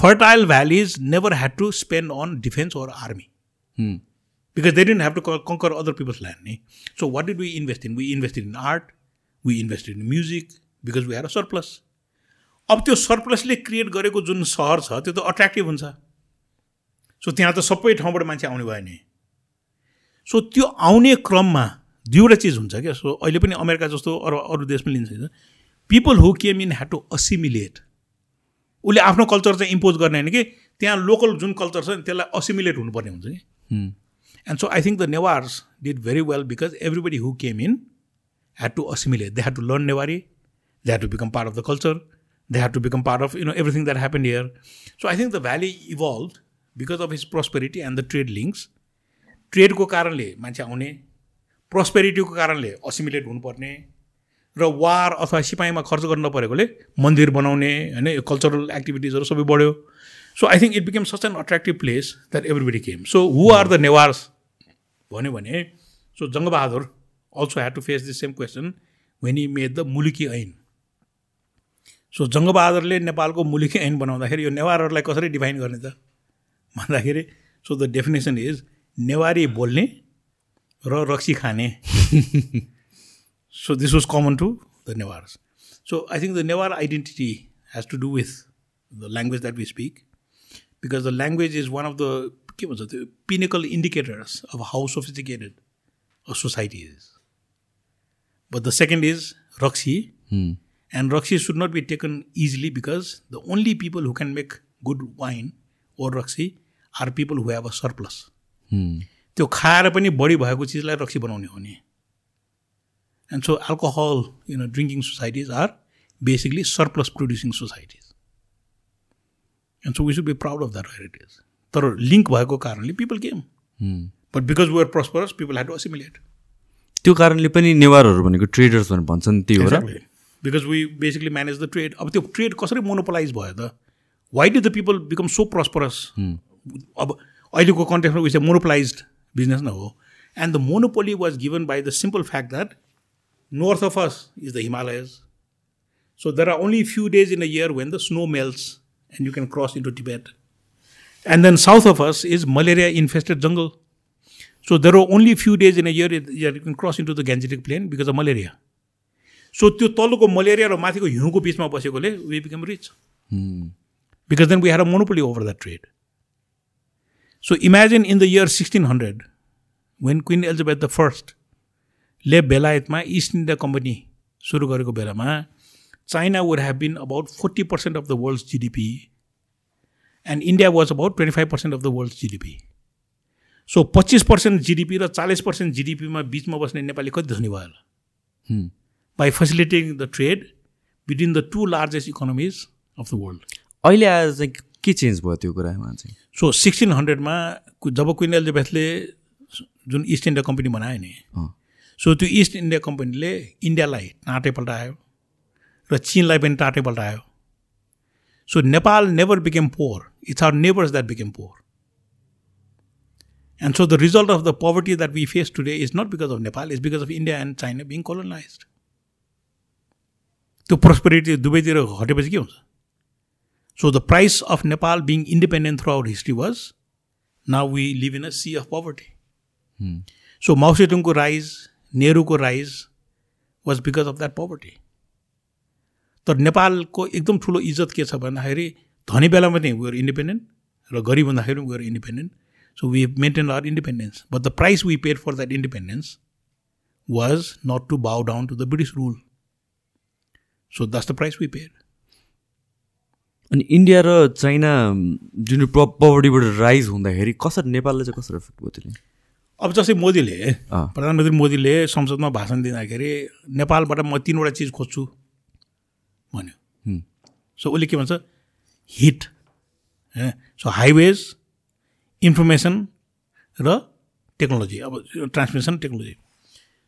fertile valleys never had to spend on defence or army because they didn't have to conquer other peoples land नि so what did we invest in we invested in art we invested in music because we had a surplus अब त्यो सरप्लसले create गरेको जुन सहर छ त्यो त attractive हुन्छ। सो त्यहाँ त सबै ठाउँबाट मान्छे आउने भयो नि सो त्यो आउने क्रममा दुईवटा चिज हुन्छ क्या। सो अहिले पनि अमेरिका जस्तो अरू अरू देशमा लिन्छ। People who came in had to assimilate उसले आफ्नो कल्चर चाहिँ इम्पोज गर्ने होइन कि त्यहाँ लोकल जुन कल्चर छ नि त्यसलाई असिमिलेट हुनुपर्ने हुन्छ कि and so I think the Newars did very well because everybody who came in had to assimilate they had to learn Newari they had to become part of the culture they had to become part of you know everything that happen here so I think the valley evolve because of his prosperity and the trade links ट्रेडको कारणले मान्छे आउने प्रोस्पेरिटीको कारणले assimilate हुनुपर्ने र वार अथवा सिपाहीमा खर्च गर्नु नपरेकोले मन्दिर बनाउने होइन यो कल्चरल एक्टिभिटिजहरू सबै बढ्यो so I think it become such an attractive place that everybody came so who are the Newars भन्यो भने so Jung Bahadur also had to face this same question when he made the Muluki Ain so जङ्गबहादुरले नेपालको मुलुकी ऐन बनाउँदाखेरि यो नेवारहरूलाई कसरी define गर्ने त भन्दाखेरि so the definition is Newari बोल्ने र रक्सी खाने so this was common to the Newars so I think the Newar identity has to do with the language that we speak because the language is one of the के भन्छ त्यो pinnacle indicators of how sophisticated a society is but the second is raksi and raksi should not be taken easily because the only people who can make good wine or raksi are people who have a surplus त्यो खाएर पनि बढी भएको चिजलाई रक्सी बनाउने हो नि। And so alcohol you know drinking societies are basically surplus producing societies and so we should be proud of that heritage तर लिङ्क भएको कारणले people game but because we are prosperous people had to assimilate त्यो कारणले पनि नेवारहरू भनेको traders भनेर भन्छन् त्यही हो र because we basically manage the trade अब त्यो ट्रेड कसरी मोनोपोलाइज भयो त? Why do the people become so prosperous अब अहिलेको कन्टेक्समा विच मोनोपोलाइज बिजनेस न हो। And the monopoly was given by the simple fact that north of us is the Himalayas. So there are only few days in a year when the snow melts. And you can cross into Tibet. And then south of us is malaria infested jungle. So there are only few days in a year you can cross into the Gangetic plain because of malaria. So त्यो तल्लोको malaria र माथिको हिउँको बिचमा बसेकोले we become rich because then we had a monopoly over the trade so imagine in the year sixteen hundred when Queen Elizabeth the first ले बेलायतमा East India Company सुरु गरेको बेलामा China would have been about forty percent of the world GDP and India was about twenty five percent of the world GDP so पच्चिस percent GDP र चालिस percent जिडिपीमा बिचमा बस्ने नेपाली कति धनी भयो होला? By facilitating the trade between the two largest economies of the world अहिले आएर चाहिँ के चेन्ज भयो त्यो कुरामा चाहिँ? सो सिक्सटिन हन्ड्रेडमा जब क्विन एलिजाबेथले जुन इस्ट इन्डिया कम्पनी बनायो नि सो त्यो इस्ट इन्डिया कम्पनीले इन्डियालाई टाँटै पल्टायो र चिनलाई पनि टाँटै पल्टायो so Nepal never became poor it's our neighbours that became poor and so the result of the poverty that we face today is not because of Nepal is because of India and China being colonize त्यो prosperity दुवैतिर हटेपछि के हुन्छ so the price of Nepal being independent through our history was now we live in a sea of poverty so माउसेटुङको rise नेहरूको rise was because of that poverty तर नेपालको एकदम ठुलो इज्जत के छ भन्दाखेरि धनी बेलामा पनि वेयर इन्डिपेन्डेन्ट र गरिब हुँदाखेरि पनि we're independent so we maintain our independence but the price we paid for that independence was not to bow down to the British rule so that's the price we paid अनि India र China जुन पोभर्टीबाट rise हुँदाखेरि कसरी नेपालले चाहिँ कसरी effect भयो त्यसले? अब जस्तै मोदीले प्रधानमन्त्री मोदीले संसदमा भाषण दिँदाखेरि नेपालबाट म तिनवटा चिज खोज्छु। भन्यो। सो उसले के भन्छ? हिट होइन सो हाइवेज इन्फर्मेसन र टेक्नोलोजी अब transmission technology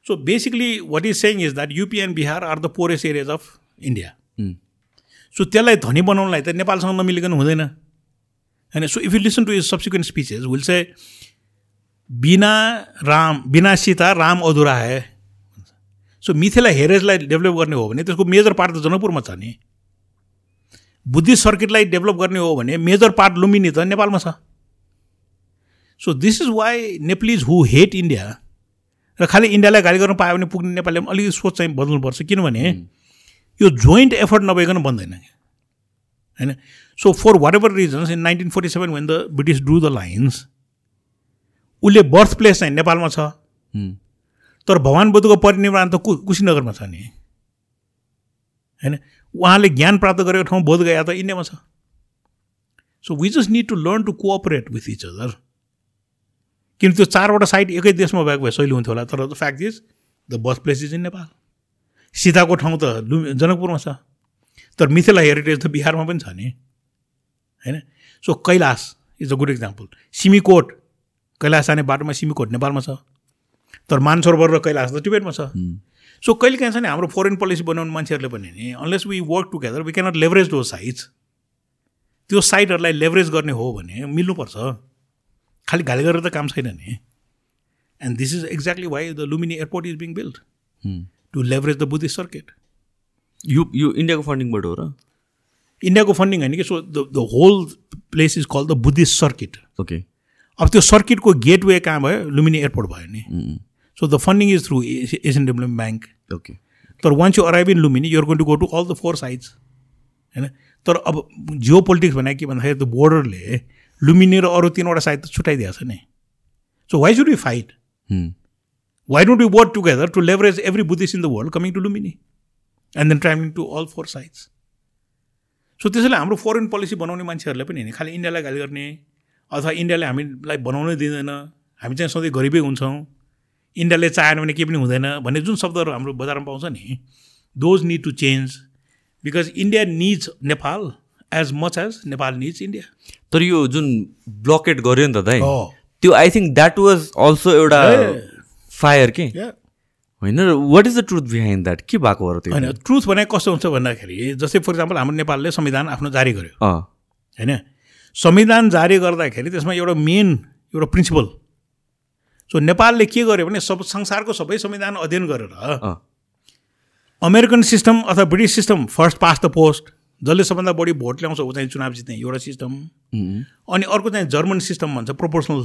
so basically what is saying is that UP and Bihar are the poorest areas of India so त्यसलाई धनी बनाउनलाई त नेपालसँग नमिलिकन हुँदैन। होइन? So if you listen to his subsequent speeches will say बिना राम बिना सीता राम अधुरा है। सो मिथिला हेरेजलाई डेभलप गर्ने हो भने त्यसको मेजर पार्ट त जनकपुरमा छ नि बुद्धिस्ट सर्किटलाई डेभलप गर्ने हो भने मेजर पार्ट लुम्बिनी त नेपालमा छ so this is why Nepalese who hate India र खालि इन्डियालाई गाली गर्न पायो भने पुग्ने नेपालले पनि अलिकति सोच चाहिँ बदल्नुपर्छ किनभने यो जोइन्ट एफर्ट नभइकन बन्दैन होइन? So for whatever reasons in nineteen forty seven when the British drew the lines उसले बर्थ प्लेस चाहिँ नेपालमा छ। तर भगवान् बुद्धको परिनिर्माण त कुशीनगरमा छ नि। होइन? उहाँले ज्ञान प्राप्त गरेको ठाउँ बोध गया त इन्डियामा छ। So we just need to learn to cooperate with each other किन त्यो चारवटा साइड एकै देशमा भएको भए सहिलो हुन्थ्यो होला तर the fact is the birth place is in Nepal. सीताको ठाउँ त लु जनकपुरमा छ। तर मिथिला हेरिटेज त बिहारमा पनि छ नि। होइन? So Kailash is a good example Simikot Kailash जाने बाटोमा सिमीकोट नेपालमा छ। तर मानसरोवर र कैलाश त टिबेटमा छ। सो कहिले काहीँ छ नि हाम्रो फरेन पोलिसी बनाउने मान्छेहरूले पनि नि unless we work together we cannot leverage those sites त्यो साइटहरूलाई लेभरेज गर्ने हो भने मिल्नुपर्छ। खालि घाली गरेर त काम छैन नि। And this is exactly why the Lumbini airport is being build to leverage the Buddhist circuit यो यो इन्डियाको फन्डिङबाट हो र? इन्डियाको फन्डिङ होइन कि so the the whole place is call the Buddhist circuit okay अब त्यो सर्किटको गेटवे कहाँ भयो? लुम्बिनी एयरपोर्ट भयो नि। So the funding is through Asian Development Bank okay तर once you arrive in Lumbini you're going to go to all the four sides होइन? तर अब जियो पोलिटिक्स भने के भन्दाखेरि त्यो बोर्डरले लुम्बिनी र अरू तिनवटा साइड त छुट्याइदिएको छ नि। So why should you fight why don't you work together to leverage every Buddhist in the world coming to Lumbini and then travelling to all four sides so त्यसैले हाम्रो फरेन पोलिसी बनाउने मान्छेहरूले पनि खालि इन्डियालाई गाली गर्ने अथवा इन्डियाले हामीलाई बनाउनै दिँदैन हामी चाहिँ सधैँ गरिबै हुन्छौँ। इन्डियाले चाहेन भने केही पनि हुँदैन भन्ने जुन शब्दहरू हाम्रो बजारमा पाउँछ नि those need to change because India needs Nepal as much as Nepal needs India तर यो जुन ब्लकेट गर्यो नि त दाइ त्यो I think that was also एउटा फायर के? होइन what is the truth behind that के भएको हो त्यो? होइन ट्रुथ भने कस्तो हुन्छ भन्दाखेरि जस्तै फर इक्जाम्पल हाम्रो नेपालले संविधान आफ्नो जारी गर्यो। होइन? संविधान जारी गर्दाखेरि त्यसमा एउटा मेन एउटा प्रिन्सिपल सो नेपालले के गर्यो भने सब संसारको सबै संविधान अध्ययन गरेर अमेरिकन सिस्टम अथवा British system first past the post जसले सबभन्दा बढी भोट ल्याउँछ ऊ चाहिँ चुनाव जित्ने एउटा सिस्टम। अनि अर्को चाहिँ जर्मन सिस्टम भन्छ प्रोपोर्सनल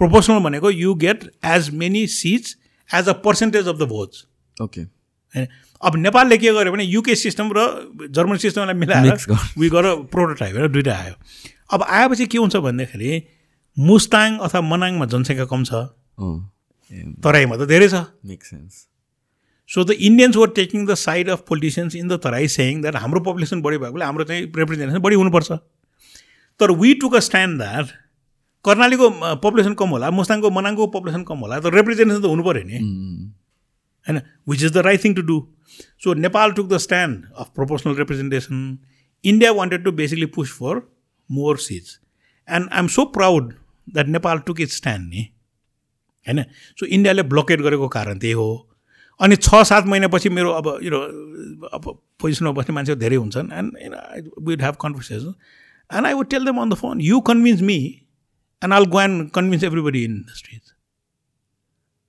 प्रोपोर्सनल भनेको you get as many seats as a percentage of the votes okay होइन। अब नेपालले के गर्यो भने युके सिस्टम र जर्मन सिस्टमलाई मिलाएर। उयो गर प्रोटोटाइप होइन दुइटा आयो। अब आएपछि के हुन्छ भन्दाखेरि मुस्ताङ अथवा मनाङमा जनसङ्ख्या कम छ। तराईमा त धेरै छ। Make sense so the Indians were taking the side of politicians in the Terai saying that हाम्रो पपुलेसन बढी भएकोले हाम्रो चाहिँ रिप्रेजेन्टेसन बढी हुनुपर्छ। तर we took a stand that कर्णालीको पपुलेसन कम होला मुस्ताङको मनाङको पपुलेसन कम होला तर रिप्रेजेन्टेसन त हुनु पऱ्यो नि। होइन which is the right thing to do so Nepal took the stand of proportional representation India wanted to basically push for more seats and I am so proud that Nepal took it stand नि होइन so इन्डियाले ब्लकेट गरेको कारण त्यही हो। अनि छ सात महिनापछि मेरो अब यो अब पोजिसनमा बस्ने मान्छेहरू धेरै हुन्छन्। And we'd have conversation and I would tell them on the phone you convince me and I'll go and convince everybody in the street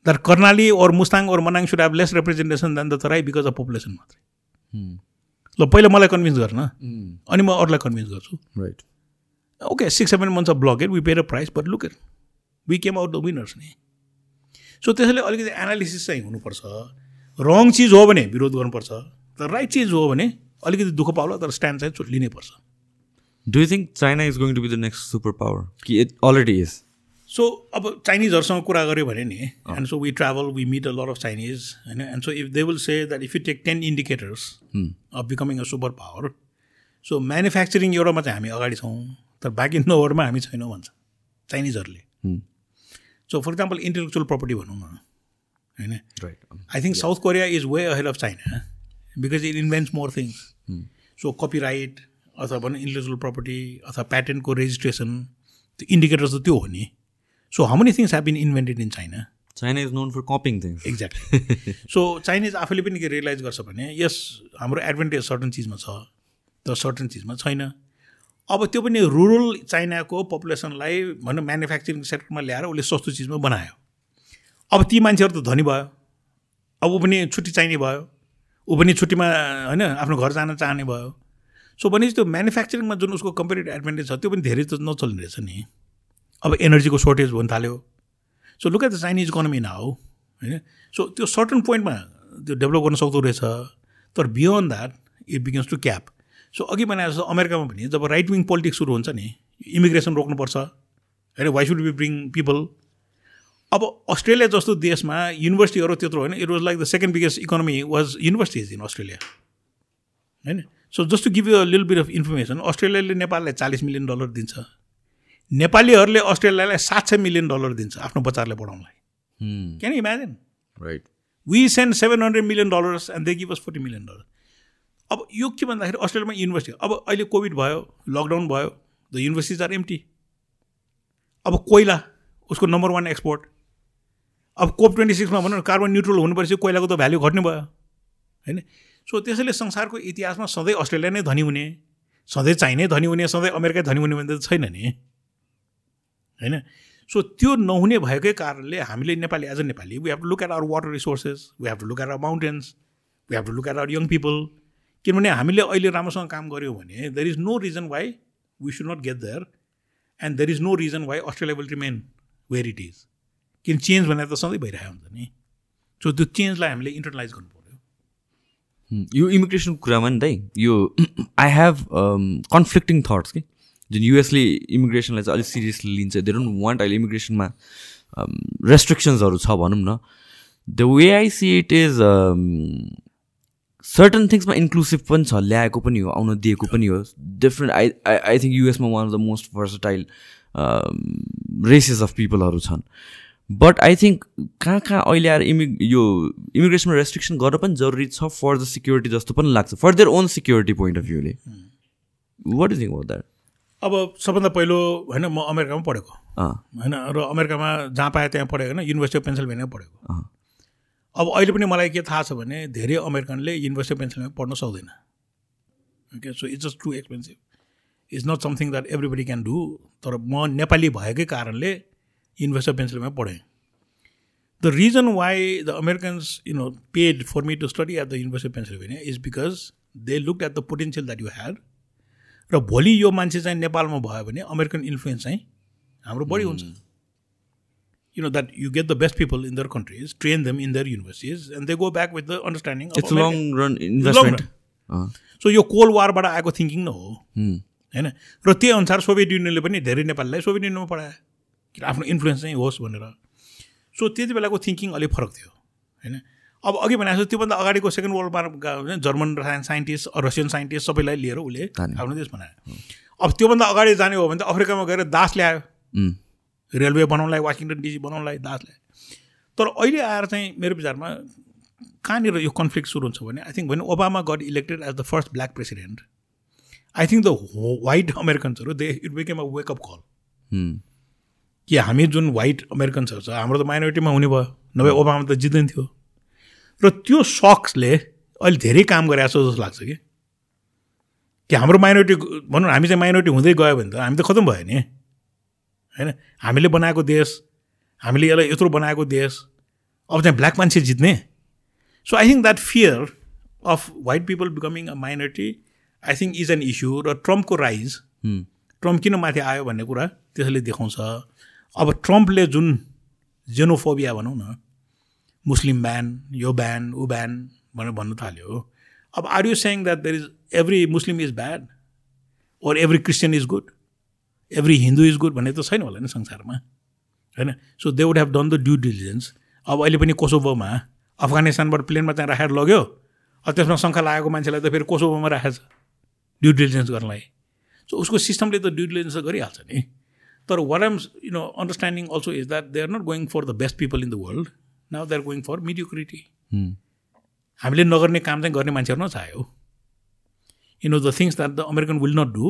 that Karnali or Mustang or Manang should have less representation than the Terai because of population मात्रै ल पहिला मलाई convince गर्न अनि म अरूलाई convince गर्छु right okay six seven months of blockade we paid a price but look at we came out the winners नि सो त्यसैले अलिकति एनालिसिस चाहिँ हुनुपर्छ। रङ चिज हो भने विरोध गर्नुपर्छ। तर राइट चिज हो भने अलिकति दुःख पाउला तर स्ट्यान्ड चाहिँ चोट लिनैपर्छ। Do you think China is going to be the next super power कि इट अलरेडी इज सो अब चाइनिजहरूसँग कुरा गऱ्यो भने नि and so we travel we meet a lot of Chinese होइन and so if they will say that if you take ten indicators of becoming a super power so manufacturing एउटामा चाहिँ हामी अगाडि छौँ तर बाँकी नौवरमा हामी छैनौँ भन्छ चाइनिजहरूले so for example intellectual property भनौँ न होइन। I think South Korea is way ahead of China because it invents more things so copyright अथवा भनौँ इन्टेलेक्चुअल प्रपर्टी अथवा प्याटेन्टको रेजिस्ट्रेसन त्यो इन्डिकेटर त त्यो हो नि। So how many things have been invented in China China is known for copying things exactly so Chinese आफैले पनि के रियलाइज गर्छ भने यस हाम्रो एडभान्टेज सर्टन चिजमा छ तर सर्टन चिजमा छैन। अब त्यो पनि रुरल चाइनाको पपुलेसनलाई भनौँ म्यानुफ्याक्चरिङ सेक्टरमा ल्याएर उसले सस्तो चिजमा बनायो। अब ती मान्छेहरू त धनी भयो। अब ऊ पनि छुट्टी चाहिने भयो। ऊ पनि छुट्टीमा होइन आफ्नो घर जान चाहने भयो। सो भनेपछि त्यो म्यानुफ्याक्चरिङमा जुन उसको कम्पेरिटिभ एडभान्टेज छ त्यो पनि धेरै त नचल्ने रहेछ नि। अब एनर्जीको सर्टेज हुन थाल्यो। So look at the Chinese economy now होइन? सो त्यो सर्टन पोइन्टमा त्यो डेभलप गर्न सक्दो रहेछ तर beyond that it begins to cap so अघि भने जस्तो अमेरिकामा पनि जब राइट विङ पोलिटिक्स सुरु हुन्छ नि इमिग्रेसन रोक्नुपर्छ होइन? Why should be bring people अब अस्ट्रेलिया जस्तो देशमा युनिभर्सिटीहरू त्यत्रो होइन it was like the second biggest economy was universities in Australia होइन? So just to give you लिल बिट अफ इन्फर्मेसन अस्ट्रेलियाले नेपाललाई चालिस मिलियन डलर दिन्छ। नेपालीहरूले अस्ट्रेलियालाई सात सय मिलियन डलर दिन्छ आफ्नो बच्चाहरूलाई पढाउनलाई can imagine right we send seven hundred million dollars and they give us forty million dollar अब यो के भन्दाखेरि अस्ट्रेलियामा युनिभर्सिटी अब अहिले कोभिड भयो लकडाउन भयो द युनिभर्सिटिज आर एम्टी अब कोइला उसको नम्बर वान एक्सपोर्ट अब कोप ट्वेन्टी सिक्समा भनौँ न कार्बन न्युट्रल हुनुपर्छ कोइलाको त भ्याल्यु घट्ने भयो। होइन? सो त्यसैले संसारको इतिहासमा सधैँ अस्ट्रेलिया नै धनी हुने सधैँ चाइनै धनी हुने सधैँ अमेरिकै धनी हुने भने त छैन नि। होइन सो त्यो नहुने भएकै कारणले हामीले Nepali as a Nepali we have to look at our water resources we have to look at our mountains we have to look at our young people किनभने हामीले अहिले राम्रोसँग काम गऱ्यौँ भने there is no reason why we should not get there and there is no reason why Australia will remain where it is किन change भनेर त सधैँ भइरहेको हुन्छ नि। सो त्यो चेन्जलाई हामीले इन्टरलाइज गर्नु पऱ्यो यो इमिग्रेसनको कुरामा नि दाइ यो आई हेभ कन्फ्लिक्टिङ थट्स कि? जुन युएसले इमिग्रेसनलाई चाहिँ अलिक सिरियसली लिन्छ दे डोन्ट वान्ट अहिले इमिग्रेसनमा रेस्ट्रिक्सन्सहरू छ भनौँ न। The way I see it is certain थिङ्समा inclusive पनि छ ल्याएको पनि हो आउन दिएको पनि हो। Different I I I think युएसमा one of the most versatile races of पिपलहरू छन्। बट आई थिङ्क कहाँ कहाँ अहिले आएर इमि यो इमिग्रेसनमा रेस्ट्रिक्सन गर्न पनि जरुरी छ फर द सिक्युरिटी जस्तो पनि लाग्छ for their own security point of भ्यूले what is think about that अब सबभन्दा पहिलो होइन म अमेरिकामा पढेको। होइन र अमेरिकामा जहाँ पाएँ त्यहाँ पढेको होइन युनिभर्सिटी अफ पेन्सिल्भेनिया पढेको। अब अहिले पनि मलाई के थाहा छ भने धेरै अमेरिकनले युनिभर्सिटी अफ पेन्सिल्भेनिया पढ्न सक्दैन। Okay so it's just too expensive it's not something that everybody can do तर म नेपाली भएकै कारणले युनिभर्सिटी अफ पेन्सिल्भेनिया पढेँ। The reason why the Americans you know paid for me to study at the university of Pennsylvania is because they look at the potential that you had र भोलि यो मान्छे चाहिँ नेपालमा भयो भने अमेरिकन इन्फ्लुएन्स चाहिँ हाम्रो बढी हुन्छ। Know that you get the best people in their countries, train them in their universities, and they go back with the understanding. Of it's. Long run investment So यो कोल्ड वारबाट आएको thinking न हो। हुँ। होइन? र त्यही अनुसार सोभियत युनियनले पनि धेरै नेपालीलाई सोभियत युनियनमा पढायो। कि आफ्नो इन्फ्लुएन्स चाहिँ होस् भनेर। सो त्यति बेलाको थिङ्किङ अलिक फरक थियो। होइन? अब अघि भने जस्तो त्योभन्दा अगाडिको सेकेन्ड वर्ल्ड वारमा जर्मन साइन्टिस्ट रसियन साइन्टिस्ट सबैलाई लिएर उसले। आफ्नो देश बनायो। अब त्योभन्दा अगाडि जाने हो भने त अफ्रिकामा गएर दास ल्यायो। रेलवे बनाउनलाई वासिङटन डिसी बनाउनलाई दास ल्यायो। तर अहिले आएर चाहिँ मेरो विचारमा कहाँनिर यो कन्फ्लिक्ट सुरु हुन्छ भने आई थिङ्क भने Obama got elected as the first black president I think the white अमेरिकन्सहरू they it became a wake up call. कि हामी जुन वाइट अमेरिकन्सहरू छ हाम्रो त माइनोरिटीमा हुने भयो। नभए ओबामा त जित्दैन थियो। र त्यो सक्सले अहिले धेरै काम गरेको छ जस्तो लाग्छ कि? कि हाम्रो माइनोरिटी भनौँ हामी चाहिँ माइनोरिटी हुँदै गयो भने त हामी त खतम भयो नि। होइन? हामीले बनाएको देश हामीले यसलाई यत्रो बनाएको देश अब चाहिँ ब्ल्याक मान्छे जित्ने। So I think that fear of white people becoming a minority I think is an issue र ट्रम्पको राइज। ट्रम्प किन माथि आयो भन्ने कुरा त्यसले देखाउँछ। अब ट्रम्पले जुन जेनोफोबिया भनौँ न मुस्लिम ब्यान यो ब्यान ऊ ब्यान भनेर भन्न थाल्यो अब are you saying that there is every Muslim is bad or every Christian is good every Hindu is good भन्ने त छैन होला नि संसारमा। होइन? So they would have done the due diligence अब अहिले पनि कोसोभोमा अफगानिस्तानबाट प्लेनमा चाहिँ राखेर लग्यो। अब त्यसमा शङ्का लागेको मान्छेलाई त फेरि कोसोभोमा राखेछ। ड्यु डिलिजेन्स गर्नलाई। सो उसको सिस्टमले त ड्यु डिलिजेन्स त गरिहाल्छ नि। तर what am you know understanding also is that they are not going for the best people in the world now they are going for mediocrity. हामीले नगर्ने काम चाहिँ गर्ने मान्छेहरू नचाह्यो you. Know the things that the American will not do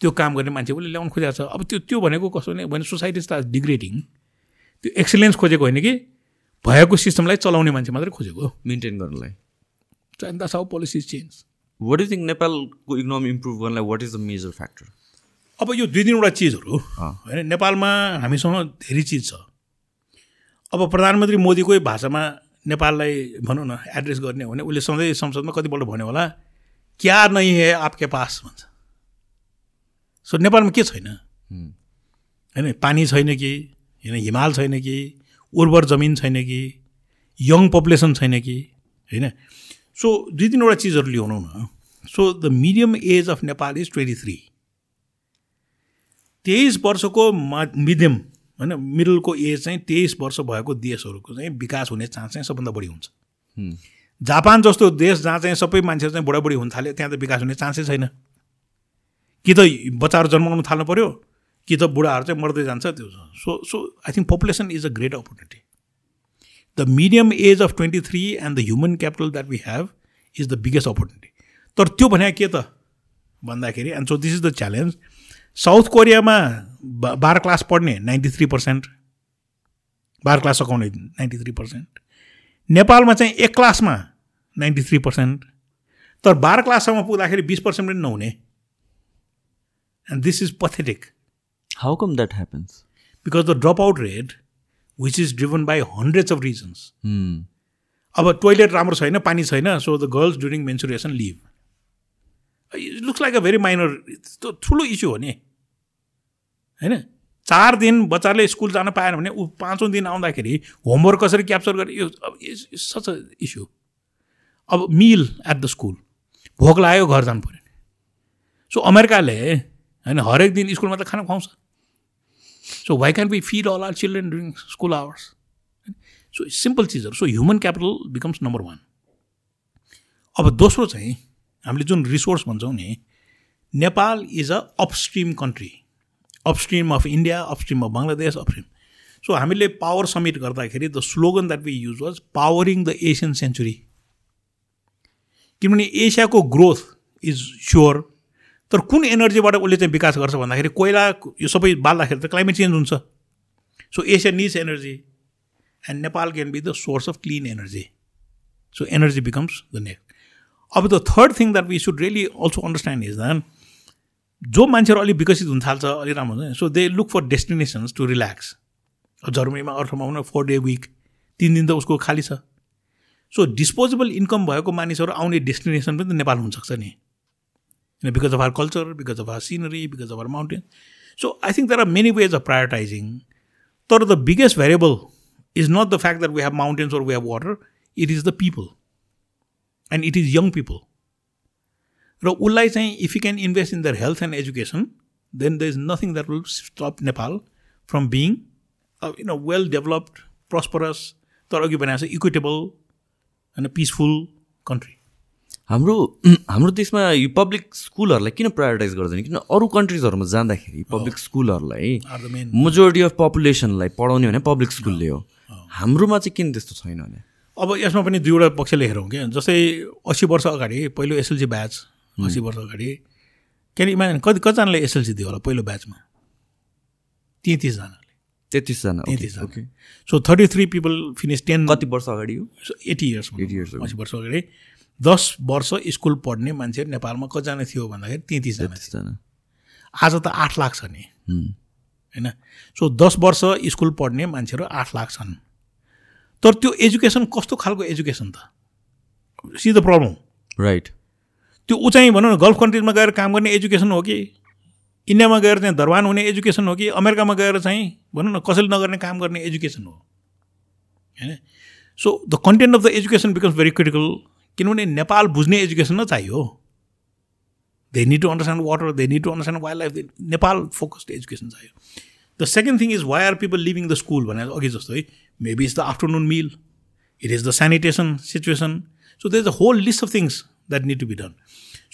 त्यो काम गर्ने मान्छे उसले ल्याउनु खोजेको छ। अब त्यो त्यो भनेको कसो भने सोसाइटी स्टार्ट डिग्रेडिङ त्यो एक्सिलेन्स खोजेको होइन कि? भएको सिस्टमलाई चलाउने मान्छे मात्रै खोजेको। मेन्टेन गर्नलाई। And that's how policies change what is think नेपालको इकोनोमी इम्प्रुभ गर्नलाई? What is the major factor अब यो दुई तिनवटा चिजहरू। होइन नेपालमा हामीसँग धेरै चिज छ। अब प्रधानमन्त्री मोदीकै भाषामा नेपाललाई भनौँ न एड्रेस गर्ने हो भने उसले सधैँ संसदमा कतिपल्ट भन्यो होला क्या नै है आपके पास भन्छ। सो नेपालमा के छैन। होइन पानी छैन कि? होइन हिमाल छैन कि? उर्वर जमिन छैन कि? यङ पपुलेसन छैन कि? होइन। सो दुई तिनवटा चिजहरू ल्याउनु न। So the medium age of Nepal is twenty three तेइस वर्षको मा मिडियम होइन मिडलको एज चाहिँ तेइस वर्ष भएको देशहरूको चाहिँ विकास हुने चान्स चाहिँ सबभन्दा बढी हुन्छ। जापान जस्तो देश जहाँ चाहिँ सबै मान्छेहरू चाहिँ बुढाबुढी हुन थाल्यो त्यहाँ त विकास हुने चान्सै छैन। कि त बच्चाहरू जन्माउनु थाल्नु पऱ्यो कि त बुढाहरू चाहिँ मर्दै जान्छ त्यो so so I think population is a great opportunity the medium age of twenty three and the human capital that we have is the biggest opportunity तर त्यो भने के त? भन्दाखेरि and so this is the challenge South कोरियामा बा बाह्र class पढ्ने ninety three percent बाह्र क्लास सघाउने नाइन्टी थ्री पर्सेन्ट नेपालमा चाहिँ एक क्लासमा नाइन्टी थ्री पर्सेन्ट तर बाह्र क्लाससम्म पुग्दाखेरि बिस पर्सेन्ट पनि नहुने। And this is pathetic how come that happens because the drop out rate which is driven by hundreds of reasons अब टोइलेट राम्रो छैन पानी छैन so the girls during menstruation leave looks like a very minor त्यो ठुलो issue हो नि होइन चार दिन बच्चाले स्कुल जान पाएन भने ऊ पाँचौँ दिन आउँदाखेरि होमवर्क कसरी क्याप्चर गर्ने यो अब सच इस्यु अब मिल एट द स्कुल भोक लाग्यो घर जानु पऱ्यो सो अमेरिकाले होइन हरेक दिन स्कुलमा त खाना खुवाउँछ। So why can be feed all our children during school hours so simple चिजहरू। So human capital becomes number one अब दोस्रो चाहिँ हामीले जुन रिसोर्स भन्छौँ नि Nepal is a upstream country upstream of India upstream of Bangladesh upstream so हामीले power summit गर्दाखेरि the slogan that we use was powering the Asian century किनभने एसियाको ग्रोथ इज स्योर तर कुन एनर्जीबाट उसले चाहिँ विकास गर्छ भन्दाखेरि कोइला यो सबै बाल्दाखेरि त क्लाइमेट चेन्ज हुन्छ। So Asia needs energy and Nepal can be the source of clean energy so energy becomes the next अब the third thing that we should really also understand is than जो मान्छेहरू अलिक विकसित हुन थाल्छ अलिक राम्रो हुन्छ so they look for destinations to relax जर्मनीमा अर्थमा आउन फोर डे विक तिन दिन त उसको खाली छ। सो डिस्पोजेबल इन्कम भएको मानिसहरू आउने डेस्टिनेसन पनि त नेपाल हुनसक्छ नि। Because of our culture because of our scenery because of our mountain so I think there are many ways of prioritising तर the biggest variable is not the fact that we have mountains or we have water it is the people and it is young people र उसलाई चाहिँ if you can invest in their health and education then the is nothing that will stop Nepal from being you know well developed prosperous तर अघि भनेको छ equitable होइन peaceful country हाम्रो हाम्रो देशमा यो पब्लिक स्कुलहरूलाई किन प्रायोरिटाइज गर्दैन? किन अरू कन्ट्रिजहरूमा जाँदाखेरि पब्लिक स्कुलहरूलाई मेजोरिटी अफ पपुलेसनलाई पढाउने भने पब्लिक स्कुलले हो। हाम्रोमा चाहिँ किन त्यस्तो छैन भने? अब यसमा पनि दुईवटा पक्षले हेरौँ क्या। जस्तै अस्सी वर्ष अगाडि पहिलो एसएलसी ब्याच अस्सी वर्ष अगाडि किन इमाजिन कति कतिजनाले एसएलसी दियो होला पहिलो ब्याचमा? तेत्तिसजनाले। तेत्तिसजना तेत्तिसजना। Okay. So thirty three people finish ten कति वर्ष अगाडि हो? एटी इयर्स एटी इयर्स अस्सी वर्ष अगाडि। दस वर्ष स्कुल पढ्ने मान्छेहरू नेपालमा कतिजना थियो भन्दाखेरि तेत्तिसजना आज त आठ लाख छ नि। होइन? सो दस वर्ष स्कुल पढ्ने मान्छेहरू आठ लाख छन्। तर त्यो एजुकेसन कस्तो खालको एजुकेसन त? सी द प्रब्लम राइट त्यो ऊ चाहिँ भनौँ न गल्फ कन्ट्रिजमा गएर काम गर्ने एजुकेसन हो कि? इन्डियामा गएर चाहिँ दरबान हुने एजुकेसन हो कि? अमेरिकामा गएर चाहिँ भनौँ न कसैले नगर्ने काम गर्ने एजुकेसन हो। होइन? So the content of the education becomes very critical किनभने नेपाल बुझ्ने एजुकेसन न चाहियो। They need to understand water they need to understand wildlife Nepal focused education चाहियो। The second thing is why are people leaving the school भने अघि जस्तो है maybe is the afternoon meal it is the sanitation situation so they is a whole list of things that need to be done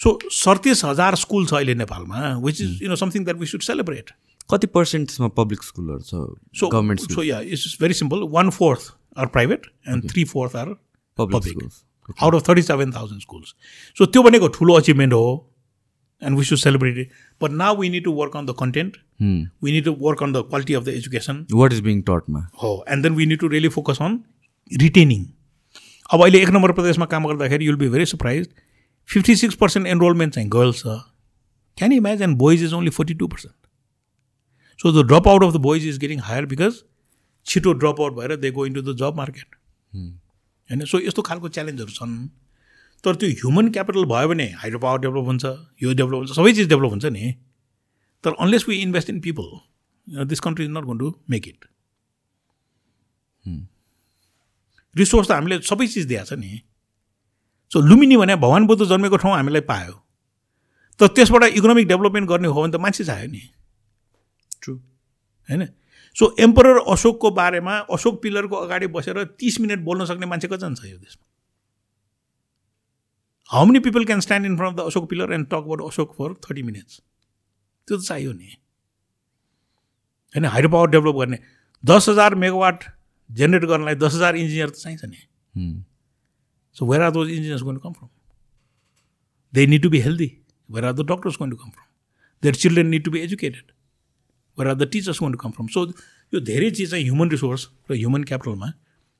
so सडतिस हजार school छ अहिले नेपालमा which is you know something that we should celebrate कति percent त्यसमा public स्कुलहरू छ? So government so yeah it's is very simple one fourth are private and three fourth are public public. Out of thirty seven thousand schools so त्यो भनेको ठुलो achievement हो। And we should celebrate it but now we need to work on the content we need to work on the quality of the education what is being टटमा हो and then we need to really focus on retaining अब अहिले एक number प्रदेशमा काम गर्दाखेरि you'll be very surprise fifty six percent enrolment चाहिँ girls छ can imagine boys is only forty two percent so the drop out of the boys is getting higher because छिटो drop out भएर they go into the job market होइन so यस्तो खालको च्यालेन्जहरू छन्। तर त्यो ह्युमन क्यापिटल भयो भने हाइड्रो पावर डेभलप हुन्छ यो डेभलप हुन्छ सबै चिज डेभलप हुन्छ नि। तर unless we invest in people this country is not gonna make it resource त हामीले सबै चिज दिएको छ नि। सो लुमिनी भने भगवान् बुद्ध जन्मेको ठाउँ हामीलाई पायो। तर त्यसबाट इकोनोमिक डेभलपमेन्ट गर्ने हो भने त मान्छे चाहियो नि। ट्रु होइन? सो एम्परर अशोकको बारेमा अशोक पिलरको अगाडि बसेर तिस मिनट बोल्न सक्ने मान्छे कतिजना छ यो देशमा। How many people can stand in front of the Ashok pillar and talk about Ashok for thirty minutes त्यो त चाहियो नि होइन हाइड्रो पावर डेभलप गर्ने दस हजार मेगावाट जेनेरेट गर्नलाई दस हजार इन्जिनियर त चाहिन्छ नि so where are those engineers going come from they need to be healthy where are the doctors going to come from their children need to be educated where are the teachers going to come from so यो धेरै चिज चाहिँ human resource र human क्यापिटलमा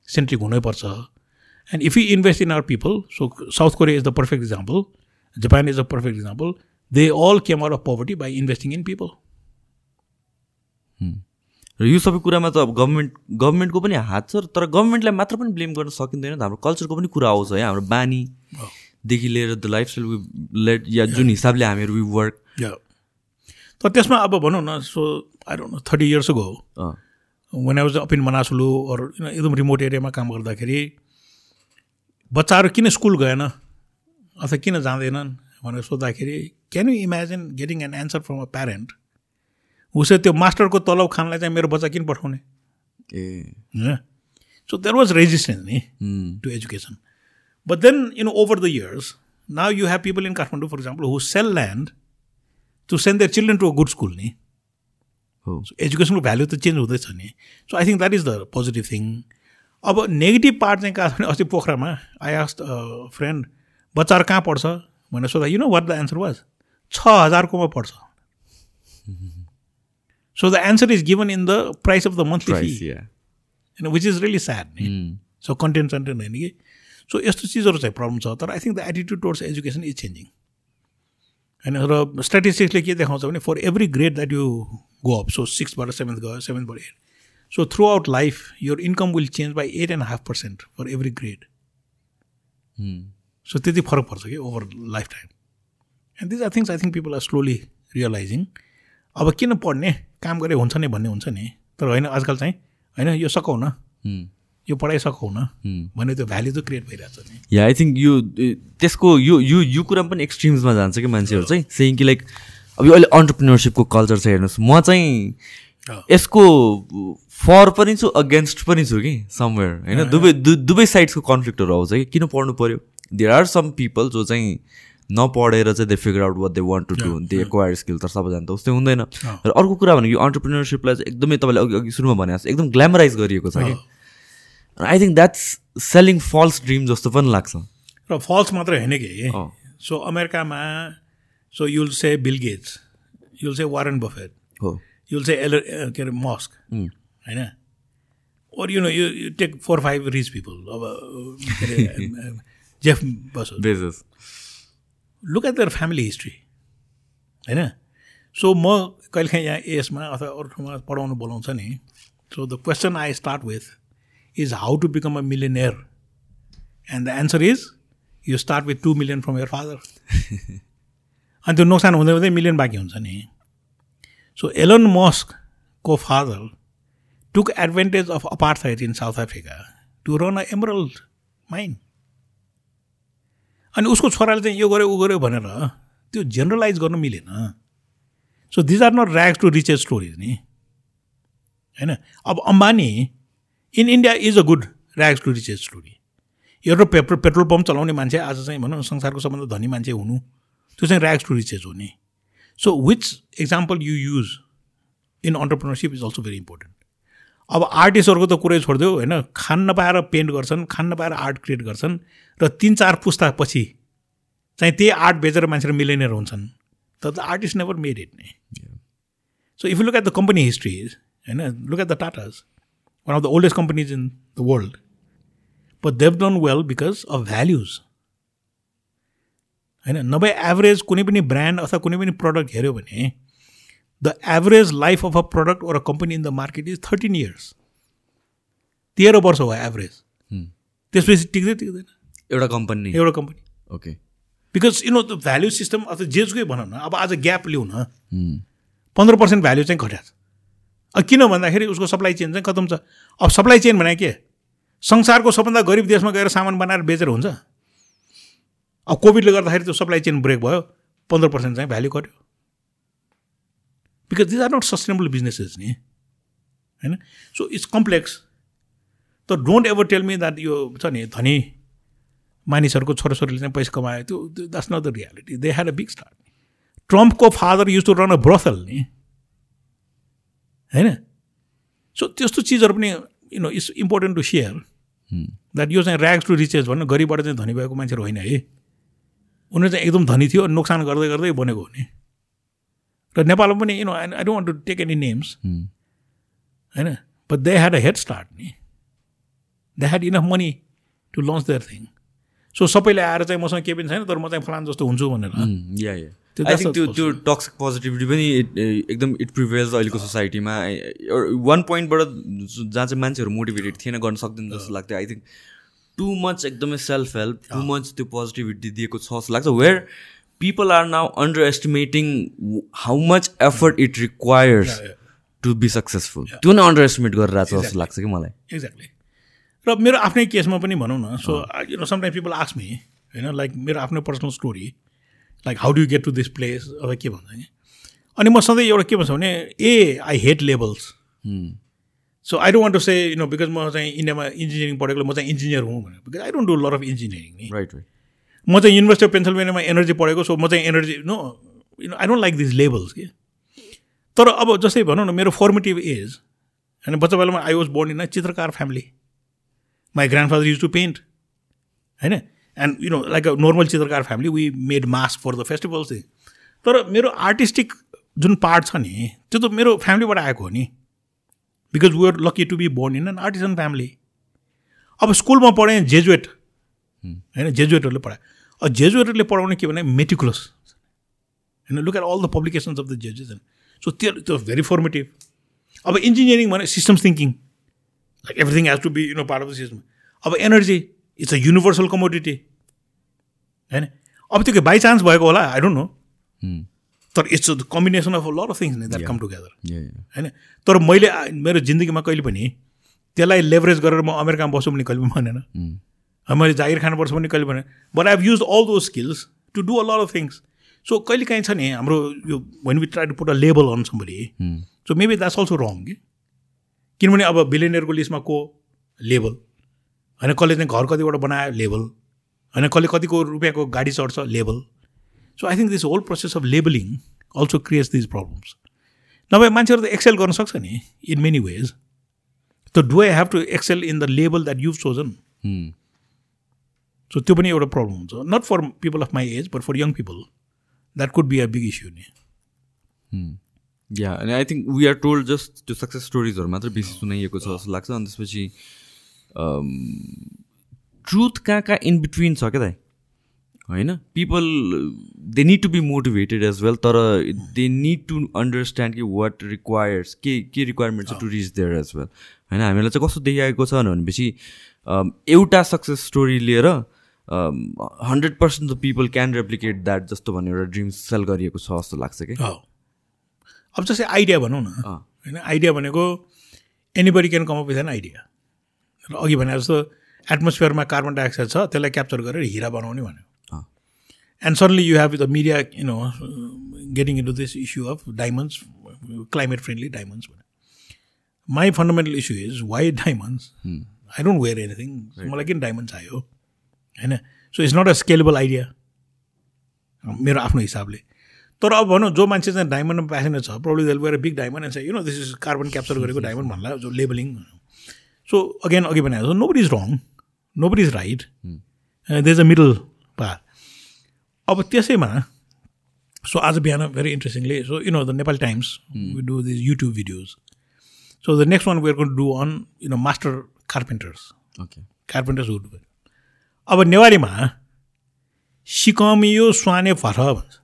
centric हुनैपर्छ and if you invest in our people so South Korea is the perfect example Japan is a perfect example they all came out of poverty by investing in people र यो सबै कुरामा त अब government गभर्मेन्टको पनि हात छ तर गभर्मेन्टलाई मात्र पनि ब्लेम गर्न सकिँदैन हाम्रो कल्चरको पनि कुरा आउँछ है हाम्रो बानीदेखि लिएर द लाइफस्टाइल लेट या जुन हिसाबले हामीहरू वी वर्क तर त्यसमा अब भनौँ न so I don't know thirty years go one I was up in Manaslu अरू एकदम रिमोट एरियामा काम गर्दाखेरि बच्चाहरू किन स्कुल गएन। अथवा किन जाँदैनन् भनेर सोद्धाखेरि can you imagine getting an answer from a parent उसले त्यो मास्टरको तलब खानलाई चाहिँ मेरो बच्चा किन पठाउने? ए। होइन? सो देयर वाज रेजिस्टेन्स नि to education but then in over the years now you have people in Kathmandu for example who sell land to send their children to a good school नि एजुकेसनको value त change हुँदैछ नि। So I think that is the positive thing अब negative part चाहिँ कहाँ छ भने अस्ति पोखरामा आई आस्ट फ्रेन्ड बच्चाहरू कहाँ पढ्छ? भनेर सोद्धा you know what the answer was छ हजारकोमा पर्छ so the answer is given in the price of the monthly fee. होइन विच इज रियली स्याड नि. सो कन्टेन्ट सन्टेन्ट होइन कि? सो यस्तो चिजहरू चाहिँ प्रब्लम छ तर I think the attitude towards education is changing होइन र स्ट्याटिस्टिक्सले के देखाउँछ भने for every grade that you go up so सिक्सबाट seventh गयो सेभेन्थबाट eight so throughout life your income will change by eight and half percent for every grade. So त्यति फरक पर्छ कि over lifetime and these are things I think people are slowly realising अब किन पढ्ने? काम गरे हुन्छ नि भन्ने हुन्छ नि। तर होइन आजकल चाहिँ होइन यो सकाउ न। Mm. यो पढाइ सकाउ न। Mm. भन्ने त्यो भ्याल्यु चाहिँ क्रिएट भइरहेको छ नि। या आई थिङ्क यो त्यसको यो यो यो कुरा पनि एक्सट्रिम्समा जान्छ कि मान्छेहरू चाहिँ। सेङ कि लाइक अब यो अहिले अन्टरप्रिनरसिपको कल्चर छ हेर्नुहोस्। म चाहिँ। यसको फर पनि छु अगेन्स्ट पनि छु कि समवेयर होइन? दुवै दुवै साइड्सको कन्फ्लिक्टहरू आउँछ कि? किन पढ्नु पऱ्यो देयर आर सम पिपल जो चाहिँ नपढेर चाहिँ they figure out what they want to do they acquire skill तर सबैजना त उस्तै हुँदैन। र अर्को कुरा भनेको यो अन्टरप्रिनरसिपलाई चाहिँ एकदमै तपाईँले अघि अघि सुरुमा भने जस्तो एकदम ग्ल्यामराइज गरिएको छ कि? I think that's selling false dream जस्तो पनि लाग्छ। र फल्स मात्रै होइन कि। सो अमेरिकामा so you'll say Bill Gates you'll say Warren Buffett हो। युल से एल के अरे मस्क होइन or you know you you take four five rich people अब के अरे Jeff bus Bezos look at their family history होइन so म कहिलेकाहीँ यहाँ एएसमा अथवा अरू ठाउँमा पढाउनु बोलाउँछ नि so the question I start with is how to become a millionaire and the answer is you start with two million from your father अनि त्यो नोक्सान हुँदै हुँदै मिलियन बाँकी हुन्छ नि so Elon मस्कको father took advantage of apartheid in South Africa to run a emerald mine अनि उसको छोराले चाहिँ यो गर्यो ऊ गर्यो भनेर त्यो जेनरलाइज गर्न मिलेन so these are not rags to riches stories नि होइन अब Ambani in India is a good rags to riches story एउटा पेट्रोल पेट्रोल पम्प चलाउने मान्छे आज चाहिँ भनौँ न संसारको सबभन्दा धनी मान्छे हुनु त्यो चाहिँ ऱ्याक्स टु रिचेस हो नि so which example you use in entrepreneurship is also very important अब आर्टिस्टहरूको त कुरै छोडिदियो होइन? खान नपाएर पेन्ट गर्छन् खान नपाएर आर्ट क्रिएट गर्छन् र तिन चार पुस्तापछि चाहिँ त्यही आर्ट बेचेर मान्छेहरू मिलेनियर हुन्छन्। तर the artist never made it नै so if you look at the company histories होइन? Look at the Tatas one of the oldest companies in the world but they've done well because of values होइन? नभए average कुनै पनि brand अथवा कुनै पनि product हेऱ्यो भने the average life of a product or a company in the market is thirteen years तेह्र वर्ष हो एभरेज त्यसपछि टिक्दै टिक्दैन एउटा कम्पनी एउटा company okay because you know the value system अथवा जेसुकै भनौँ न अब आज ग्याप लिउँ न पन्ध्र पर्सेन्ट भ्याल्यु चाहिँ घट्या छ अब किन भन्दाखेरि उसको सप्लाई चेन चाहिँ खतम छ अब सप्लाई चेन भने के संसारको सबभन्दा गरिब देशमा गएर सामान बनाएर बेचेर हुन्छ अब कोभिडले गर्दाखेरि त्यो सप्लाई चेन ब्रेक भयो पन्ध्र पर्सेन्ट चाहिँ भ्याल्यु घट्यो because these are not sustainable businesses नि होइन सो इट्स कम्प्लेक्स त don't ever tell me that यो छ नि धनी मानिसहरूको छोराछोरीले चाहिँ पैसा कमायो। त्यो that's not the reality they had a big start ट्रम्पको father used to run a brothel नि होइन सो त्यस्तो चिजहरू पनि you know it's important to share that यो चाहिँ ऱ्याग्स टु रिचेस भन्नु गरिबबाट चाहिँ धनी भएको मान्छेहरू होइन है उनीहरू चाहिँ एकदम धनी थियो नोक्सान गर्दै गर्दै बनेको हो नि र नेपालमा पनि you know I don't want to take any names होइन but they had a head start नि they had enough money to launch their thing so सबैले आएर चाहिँ मसँग केही पनि छैन तर म चाहिँ फलान जस्तो हुन्छु भनेर। या या त्यो त्यो त्यो टक्सिक पोजिटिभिटी पनि एकदम इट प्रिभेल्स अहिलेको सोसाइटीमा वान पोइन्टबाट जहाँ चाहिँ मान्छेहरू मोटिभेटेड थिएन गर्न सक्दैन जस्तो लाग्थ्यो। आई थिङ्क टु मच एकदमै सेल्फ हेल्प टु मच त्यो पोजिटिभिटी दिएको छ जस्तो लाग्छ। Where people are now underestimating how much effort it requires to be successful त्यो नै अन्डर एस्टिमेट गरेर आएको छ जस्तो लाग्छ कि मलाई? एक्ज्याक्टली र मेरो आफ्नै केसमा पनि भनौँ न so you know sometime people ask me होइन लाइक मेरो आफ्नो personal story like how do get to this place अब के भन्छ नि? अनि म सधैँ एउटा के भन्छ भने ए I hate labels so I don't want to say you know because म चाहिँ इन्डियामा इन्जिनियरिङ पढेको म चाहिँ इन्जिनियर हुँ भनेर because I don't do lot of engineering नि। राइट राइट म चाहिँ युनिभर्सिटी अफ पेन्सिल्भेनियामा एनर्जी पढेको सो म चाहिँ energy no you know I don't like this labels कि तर अब जस्तै भनौँ न मेरो फर्मेटिभ एज होइन बच्चा बेलामा I was born in a Chitrakar family my grandfather used to paint होइन? And you know like a normal Chitrakar family we made mask for the festivals तर मेरो आर्टिस्टिक जुन पार्ट छ नि त्यो त मेरो फ्यामिलीबाट आएको हो नि because we are lucky to be born in an artisan family अब स्कुलमा पढेँ जेजुएट होइन? जेजुएटहरूले पढायो अब जेजुएटहरूले पढाउने के भने मेटिकुलस होइन look at all the publications of the Jesuit so त्यो त्यो भेरी फर्मेटिभ अब इन्जिनियरिङ भने systems thinking like everything has to be you know part of the system अब energy it's a universal commodity होइन अब त्यो by chance भएको होला आई डोन्ट नो तर it's the combination of lot of things that come together होइन तर मैले मेरो जिन्दगीमा कहिले पनि त्यसलाई लेभरेज गरेर म अमेरिकामा बस्छु भने कहिले पनि भनेन। मैले जागिर खानुपर्छ भने कहिले भने but I have used all those skills to do a lot of things so कहिले काहीँ छ नि हाम्रो यो when we try to put a label on somebody so maybe that's also wrong कि किनभने अब बिलिनियरको लिस्टमा को लेबल होइन कसले चाहिँ घर कतिबाट बनायो लेबल होइन कसले कतिको रुपियाँको गाडी चढ्छ label so I think this whole process of labeling also creates these problems नभए मान्छेहरू त एक्सेल गर्न सक्छ नि इन मेनी वेज त do I have to excel in the label that you've chosen so त्यो पनि एउटा प्रब्लम हुन्छ. Not for people of my age but for young people that could be a big issue नि या अनि I think we are told just त्यो success स्टोरिजहरू मात्र बेसी सुनाइएको छ जस्तो लाग्छ अनि त्यसपछि ट्रुथ कहाँ कहाँ इन बिट्विन छ क्या दाइ होइन people they need to be motivated as well तर दे निड टु अन्डरस्ट्यान्ड कि वाट रिक्वायर्स के के रिक्वायरमेन्ट छ to reach there as well होइन हामीलाई चाहिँ कस्तो देखिआएको छ भनेपछि एउटा सक्सेस स्टोरी लिएर hundred percent the people can replicate that जस्तो भन्ने एउटा ड्रिम सेल गरिएको छ जस्तो लाग्छ कि? अब जस्तै आइडिया भनौँ न। होइन आइडिया भनेको anybody can come up with an idea र अघि भने जस्तो एटमोस्फियरमा कार्बन डाइअक्साइड छ त्यसलाई क्याप्चर गरेर हिरा बनाउने भन्यो। And suddenly you have the media you know getting into this issue of diamonds climate friendly diamonds भन्यो। My fundamental issue is why diamonds I don't wear anything मलाई किन डायमन्ड चाहियो? होइन? So it's not a scalable idea मेरो आफ्नो हिसाबले। तर अब भनौँ जो मान्छे चाहिँ डायमन्डमा प्यासेन्ट छ प्रब्लम देल गएर big diamond and you know this is carbon capture गरेको डायमन्ड भन्ला जो लेबलिङ सो अगेन अघि भने nobody is wrong nobody is right there is a middle पार अब त्यसैमा सो आज बिहान very interestingly so you know the Nepal Times we do this YouTube videos so the next one we're gonna do on you know master carpenters okay carpenters wood अब नेवारीमा सिकमियो Svane for भन्छ।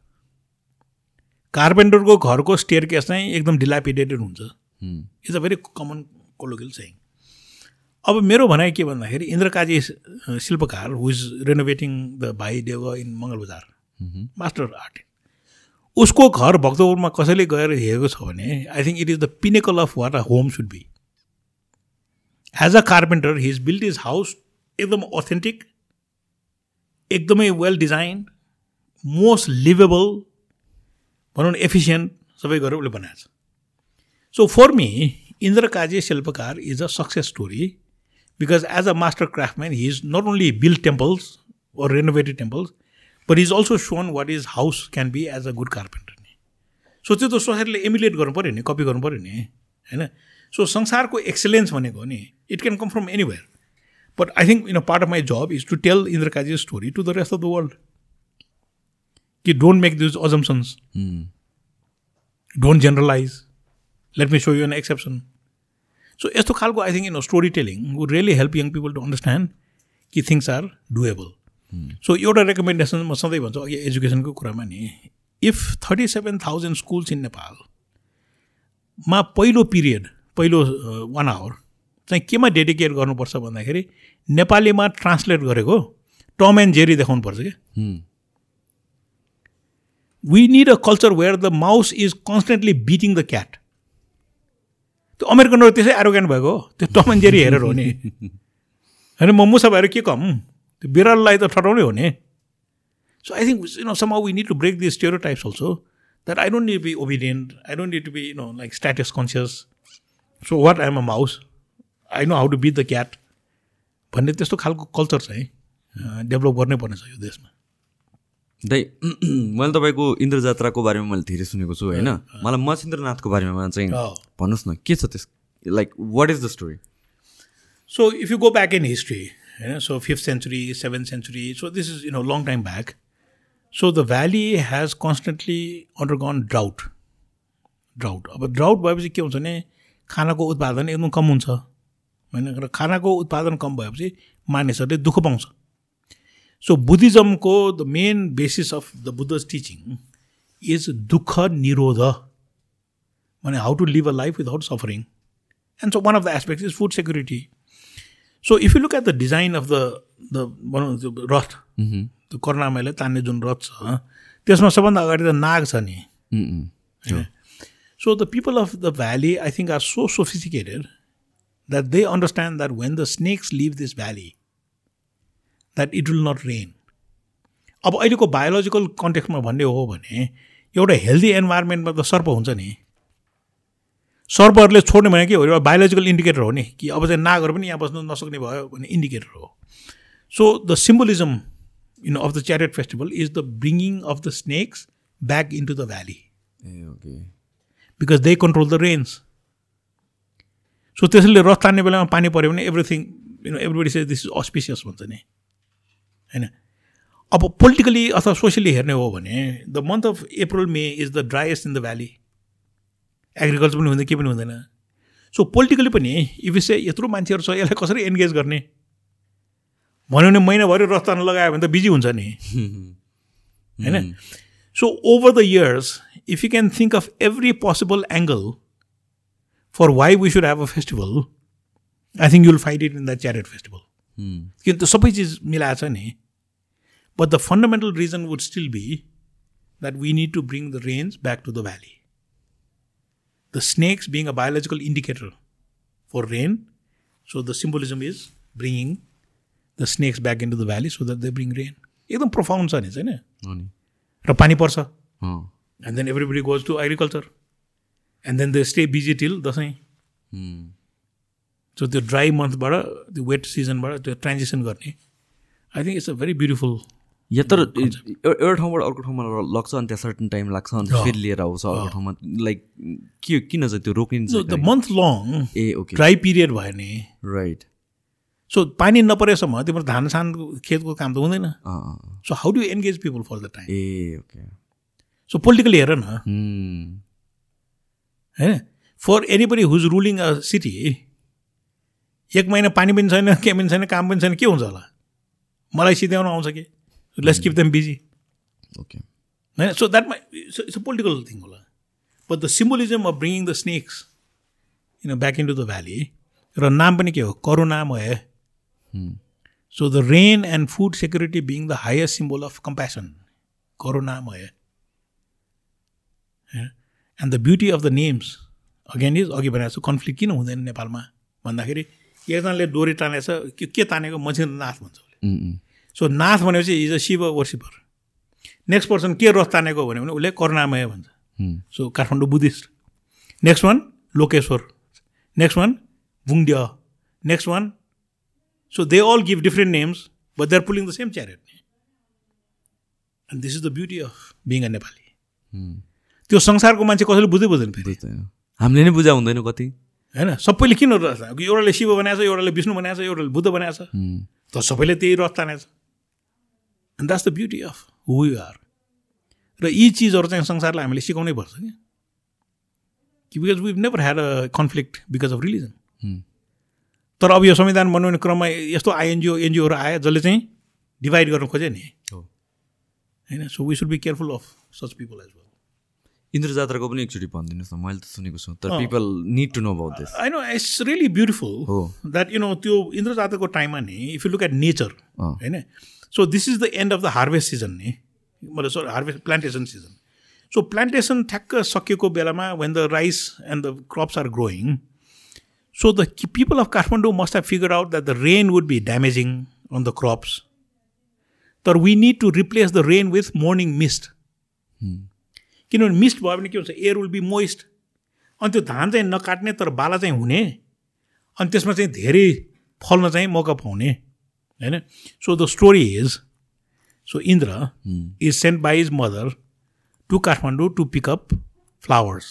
कार्पेन्टरको घरको stair case चाहिँ एकदम dilapidated हुन्छ। It's a very common colloquial चाहिँ अब मेरो भनाइ के भन्दाखेरि इन्द्रकाजी शिल्पकार हु is renovating the Bhai Dev in Mangalbazar master art उसको घर भक्तपुरमा कसैले गएर हेरेको छ भने I think it is the pinnacle of what a home should be as a carpenter he is build his house एकदम अथेन्टिक एकदमै वेल डिजाइन मोस्ट लिभेबल भनौँ न एफिसियन्ट सबै गरेर उसले बनाएको छ। So for me Indra Kaje Shilpakar is a success story because as a master craftsman he is not only build temples or renovated temples but is also shown what his house can be as a good carpenter नि so त्यो त सोसाइटीले emulate गर्नु पऱ्यो नि copy गर्नु पऱ्यो नि होइन? सो संसारको एक्सलेन्स भनेको नि it can come from anywhere But I think you know part of my job is to tell Indra Kaji's story to the rest of the world. Ki don't make these assumptions. Hmm. Don't generalize. Let me show you an exception. So यस्तो खालको I think you know story telling would really help young people to understand कि things are doable so एउटा recommendation म सधैँ भन्छु अघि एजुकेसनको कुरामा नि if thirty seven thousand schools in नेपालमा पहिलो पिरियड पहिलो वान आवर चाहिँ केमा डेडिकेट गर्नुपर्छ भन्दाखेरि नेपालीमा ट्रान्सलेट गरेको टम एन्ड जेरी देखाउनुपर्छ कि? We need a culture where the mouse is constantly beating the cat त्यो अमेरिकनहरू त्यसै एरोगेन्ट भएको हो। त्यो टम एन्ड जेरी हेरेर हो नि। होइन म मुसा भएर के कम? त्यो बिरालोलाई त ठटाउनै हो नि। So I think you know some we need to break this stereotypes also that I don't need be obedient I don't need to be you know like status conscious so what I'm a mouse I know how to beat the cat भन्ने त्यस्तो खालको culture चाहिँ develop गर्नै पर्ने छ यो देशमा। दाइ मैले तपाईँको इन्द्र जात्राको बारेमा मैले धेरै सुनेको छु होइन? मलाई मचिन्द्रनाथको बारेमा चाहिँ भन्नुहोस् न के छ त्यस like what is the story so if you go back in history होइन so fifth century seventh century so this is you know long time back so the valley has constantly undergone drought drought अब drought भएपछि के हुन्छ भने खानाको उत्पादन एकदम कम हुन्छ। होइन र खानाको उत्पादन कम भएपछि मानिसहरूले दुःख पाउँछ। So बुद्धिज्मको the main basis of the Buddha teaching is दुःख निरोध माने how to live a life without suffering and so one of the aspect is food security so if you look at the design of the the भनौँ त्यो रथ त्यो करुणामयले तान्ने जुन रथ छ त्यसमा सबभन्दा अगाडि त नाग छ नि। So the people of the valley, I think, are so sophisticated that they understand that when the snakes leave this valley, that it will not rain. अब अहिलेको बायोलोजिकल कन्टेक्समा भन्ने हो भने एउटा हेल्दी इन्भाइरोमेन्टमा त सर्प हुन्छ नि। सर्पहरूले छोड्ने भने के हो? एउटा बायोलोजिकल इन्डिकेटर हो नि कि अब चाहिँ नागहरू पनि यहाँ बस्नु नसक्ने भयो भने इन्डिकेटर हो। So the symbolism in of the chariot festival is the bringing of the snakes back into the valley because they control the rains so त्यसैले रथ तान्ने बेलामा पानी पऱ्यो भने everything you know everybody say this is auspicious भन्छ नि। होइन? अब पोलिटिकली अथवा सोसियली हेर्ने हो भने the month of April May is the driest in the valley agriculture पनि हुँदैन के पनि हुँदैन। सो पोलिटिकली पनि इफ से यत्रो मान्छेहरू छ यसलाई कसरी एन्गेज गर्ने? भन्यो भने महिनाभरि रथ तान्न लगायो भने त बिजी हुन्छ नि। होइन? So over the years if you can think of every possible angle for why we should have a festival, I think you'll find it in that chariot festival. किन त सबै चिज मिलाएको छ नि but the fundamental reason would still be that we need to bring the range back to the valley the snakes being a biological indicator for rain so the symbolism is bringing the snakes back in to the valley so that they bring rain एकदम profound छ नि छैन र पानी पर्छ and then everybody goes to agriculture and then the stay busy till Dashain so त्यो dry मन्थबाट त्यो वेट सिजनबाट त्यो ट्रान्जेक्सन गर्ने. I think it's a very beautiful या तर एउटा ठाउँबाट अर्को ठाउँमा लग्छ अनि त्यहाँ सर्टन टाइम लाग्छ अनि फेरि लिएर आउँछ अर्को ठाउँमा लाइक के किन चाहिँ त्यो रोकिन्छ the month long uh okay dry period भयो नि राइट सो पानी नपरेसम्म तिम्रो धान सान खेतको काम त हुँदैन so how do engage people for the time uh okay so politically हेर न होइन? For anybody who's ruling a city एक महिना पानी पनि छैन के पनि छैन काम पनि छैन के हुन्छ होला? मलाई सिध्याउन आउँछ कि? Let's keep them busy okay होइन? So that my it's a political thing होला. But the symbolism of bringing the snakes in back in to the valley र नाम पनि के हो? Karunamaya so the rain and food security being the highest symbol of compassion Karunamaya and the beauty of the names again is अघि भनेको छु conflict किन हुँदैन नेपालमा? भन्दाखेरि एकजनाले डोरी तानेछ के के तानेको? मान्छे नाथ भन्छ उसले। सो नाथ भनेपछि is a Shiva worshipper next person के रथ तानेको भन्यो भने उसले करुणामय भन्छ। So Kathmandu Buddhist. Next one Lokeshwar. Next one Bungadya next one so they all give different names but they are pulling the same chariot and this is the beauty of being a Nepali त्यो संसारको मान्छे कसैले बुझ्दै बुझ्दैन फेरि। हामीले नै बुझा हुँदैन कति। होइन सबैले किन रथ एउटाले शिव बनाएको छ एउटाले विष्णु बनाएको छ एउटाले बुद्ध बनाएको छ त सबैले त्यही रथ तानेको छ and that's the beauty of who you are र यी चिजहरू चाहिँ संसारलाई हामीले सिकाउनै पर्छ क्या। कि because we never had a conflict because of religion तर अब यो संविधान बनाउने क्रममा यस्तो आइएनजिओ एनजिओहरू आयो जसले चाहिँ डिभाइड गर्न खोज्यो नि। होइन so we should be careful of such people as well Indra जात्राको पनि एकचोटि भनिदिनुहोस् न मैले त सुनेको छु। तर people need to know about this I know it's really beautiful हो। द्याट यु नो त्यो इन्द्र जात्राको टाइममा नि if you look at nature होइन? So this is the end of the harvest season नि। मतलब so harvest plantation season so plantation ठ्याक्क सकिएको बेलामा when the rice and the crops are growing so the people of Kathmandu must have figure out that the rain would be damaging on the crops तर we need to replace the rain with morning mist किनभने mist भयो भने के हुन्छ? Air will be moist अनि त्यो धान चाहिँ नकाट्ने तर बाला चाहिँ हुने। अनि त्यसमा चाहिँ धेरै फल्न चाहिँ मौका पाउने होइन? So the story is so Indra is sent by is mother to Kathmandu to pick up flowers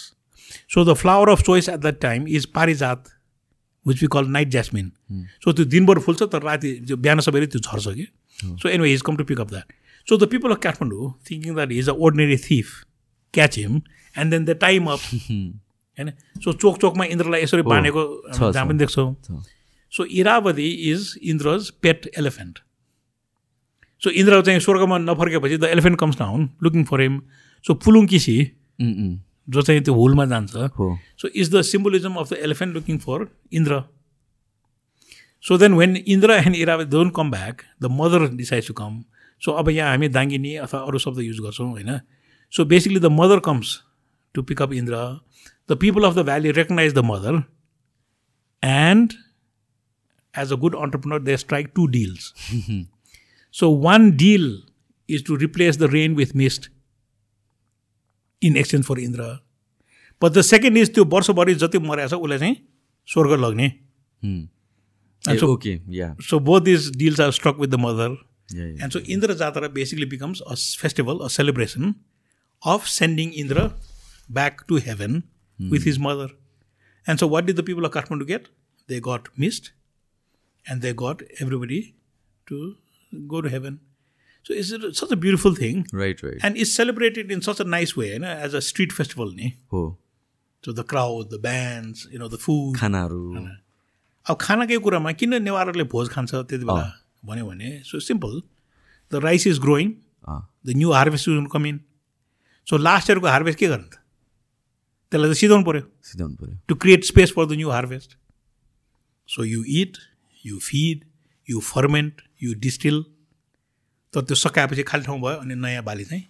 so the flower of choice at that time is parijat which we call night jasmine so त्यो दिनभर फुल्छ तर राति बिहान सबैले त्यो झर्छ कि। So anyway is come to pick up that So the people of Kathmandu, thinking that he's an ordinary thief, him and then they tie him up. होइन सो चोक चोकमा इन्द्रलाई यसरी बाँधेको छ, जहाँ पनि देख्छौँ। सो इरावती इज इन्द्रज पेट एलिफेन्ट सो इन्द्र चाहिँ स्वर्गमा नफर्केपछि the elephant comes down looking for him so Pulukisi जो चाहिँ त्यो हुलमा जान्छ So is the symbolism of the elephant looking for Indra. So then when Indra and Iravati don't come back, the mother decides to come. So अब यहाँ हामी दाङ्गिनी अथवा अरू शब्द युज गर्छौँ होइन So basically the mother comes to pick up Indra the people of the valley recognize the mother and as a good entrepreneur they strike two deals so one deal is to replace the rain with mist in exchange for Indra but the second is त्यो वर्षभरि जति मरेको छ उसलाई चाहिँ स्वर्ग लग्ने um. And uh, so- okay yeah so both these deals are struck with the mother yeah, yeah. And so Indra Jatra basically becomes a festival A celebration of sending Indra back to heaven with his mother and so what did the people of Kathmandu get they got mist and they got everybody to go to heaven so it's such a beautiful thing right right and is celebrated in such a nice way होइन as a street festival नि हो So the crowd, the bands, you know, the food. खानाहरू अब खानाकै कुरामा किन नेवारहरूले भोज खान्छ त्यति बेला भन्यो भने so simple the rice is growing uh, the new harvest is come in so last इयरको harvest के गर्ने त त्यसलाई त सिधाउनु पऱ्यो सिधाउनु पऱ्यो to create space for the new harvest so you eat you feed you ferment you distil तर त्यो सकाएपछि खाली ठाउँ भयो अनि नयाँ बाली चाहिँ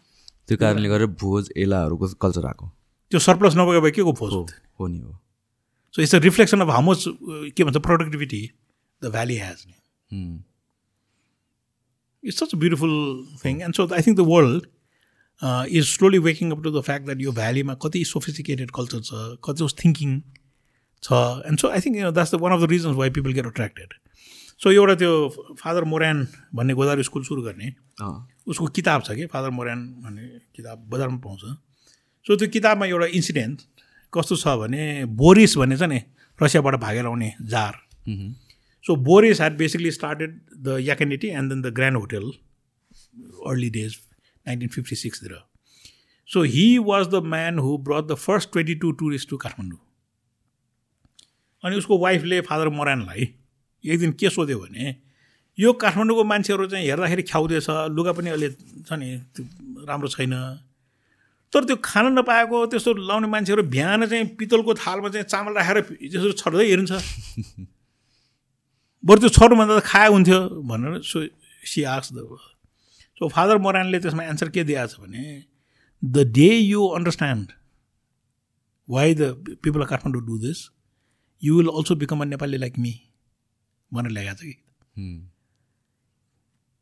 त्यो कारणले गर्दा भोज एलाहरूको कल्चर आएको। त्यो सर्प्लस नभएको भए के को भोज हो नि हो। So it's a reflection of how much के भन्छ प्रोडक्टिभिटी द भ्याली हेज नि उम्, it's such a beautiful thing. And so I think uh, is slowly waking up to the fact that यो भ्यालीमा कति sophisticated culture छ कति उस thinking छ and so I think you know that's the one of the reasons why people get attracted. So एउटा त्यो father Moran भन्ने गोदावरी स्कुल सुरु गर्ने उसको किताब छ कि फादर मोरान भन्ने किताब बजारमा पाउँछ सो त्यो किताबमा एउटा इन्सिडेन्ट कस्तो छ भने बोरिस भन्ने छ नि रसियाबाट भागेर आउने जार उम्, So Boris had basically started the Yakaniti and then the Grand Hotel, early 1956 there. So he was the man who brought the first 22 tourists to Kathmandu. अनि उसको वाइफले फादर मोरानलाई एक दिन के सोध्यो भने यो काठमाडौँको मान्छेहरू चाहिँ हेर्दाखेरि ख्याउँदैछ लुगा पनि अहिले छ नि राम्रो छैन तर त्यो खान नपाएको त्यस्तो लाउने मान्छेहरू बिहान चाहिँ पितलको थालमा चाहिँ चामल राखेर त्यसो छर्दै हेरिन्छ बरु त्यो छोड्नुभन्दा त खाए हुन्थ्यो भनेर so see asks the so father मोरानले त्यसमा एन्सर के दिएको छ भने the day you understand why the people of Kathmandu do this you will also become a Nepali like me भनेर ल्याएको छ कि।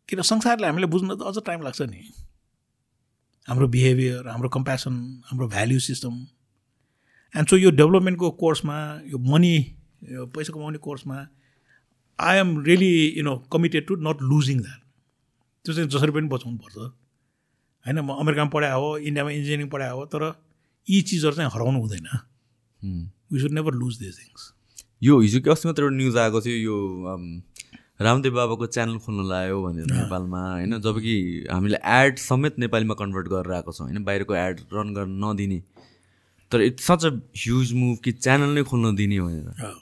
किन संसारले हामीले बुझ्न त अझ टाइम लाग्छ नि। हाम्रो बिहेभियर हाम्रो कम्पेसन हाम्रो भ्याल्यु सिस्टम एन्ड सो यो डेभलपमेन्टको कोर्समा यो मनी यो पैसा कमाउने कोर्समा I am really you know committed to not losing that त्यो चाहिँ जसरी पनि बचाउनु पर्छ होइन म अमेरिकामा पढाए हो इन्डियामा इन्जिनियरिङ पढाए हो तर यी चिजहरू चाहिँ हराउनु हुँदैन। We should never lose this things यो हिजो कि अस्ति मात्र एउटा न्युज आएको थियो यो रामदेव बाबाको च्यानल खोल्न लाग्यो भनेर नेपालमा होइन जब कि हामीले एड समेत नेपालीमा कन्भर्ट गरेर आएको छौँ होइन बाहिरको एड रन गर्न नदिने। तर it's such a huge move कि च्यानल नै खोल्न दिने भनेर।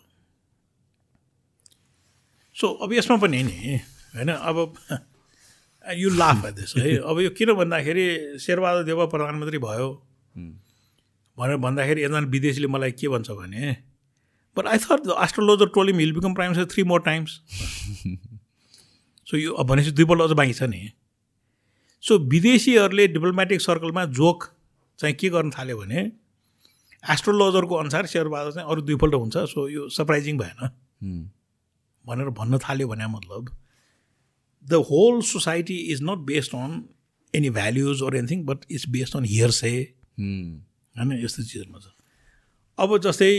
सो अब यसमा पनि नि होइन अब यो लाफ दिस है अब यो किन भन्दाखेरि शेरबहादुर देवा प्रधानमन्त्री भयो। भनेर भन्दाखेरि एकजना विदेशीले मलाई के भन्छ भने but I thought the astrologer told him he'll become prime minister three more times so यो भनेपछि दुईपल्ट अझ बाँकी छ नि। सो विदेशीहरूले डिप्लोमेटिक सर्कलमा जोक चाहिँ के गर्न थाल्यो भने एस्ट्रोलोजरको अनुसार शेरबहादुर चाहिँ अरू दुईपल्ट हुन्छ सो यो सरप्राइजिङ भएन। भनेर भन्न थाल्यो भने मतलब। The whole society is not based on any values or anything but it's based on hearsay um, होइन यस्तो चिजहरूमा छ अब जस्तै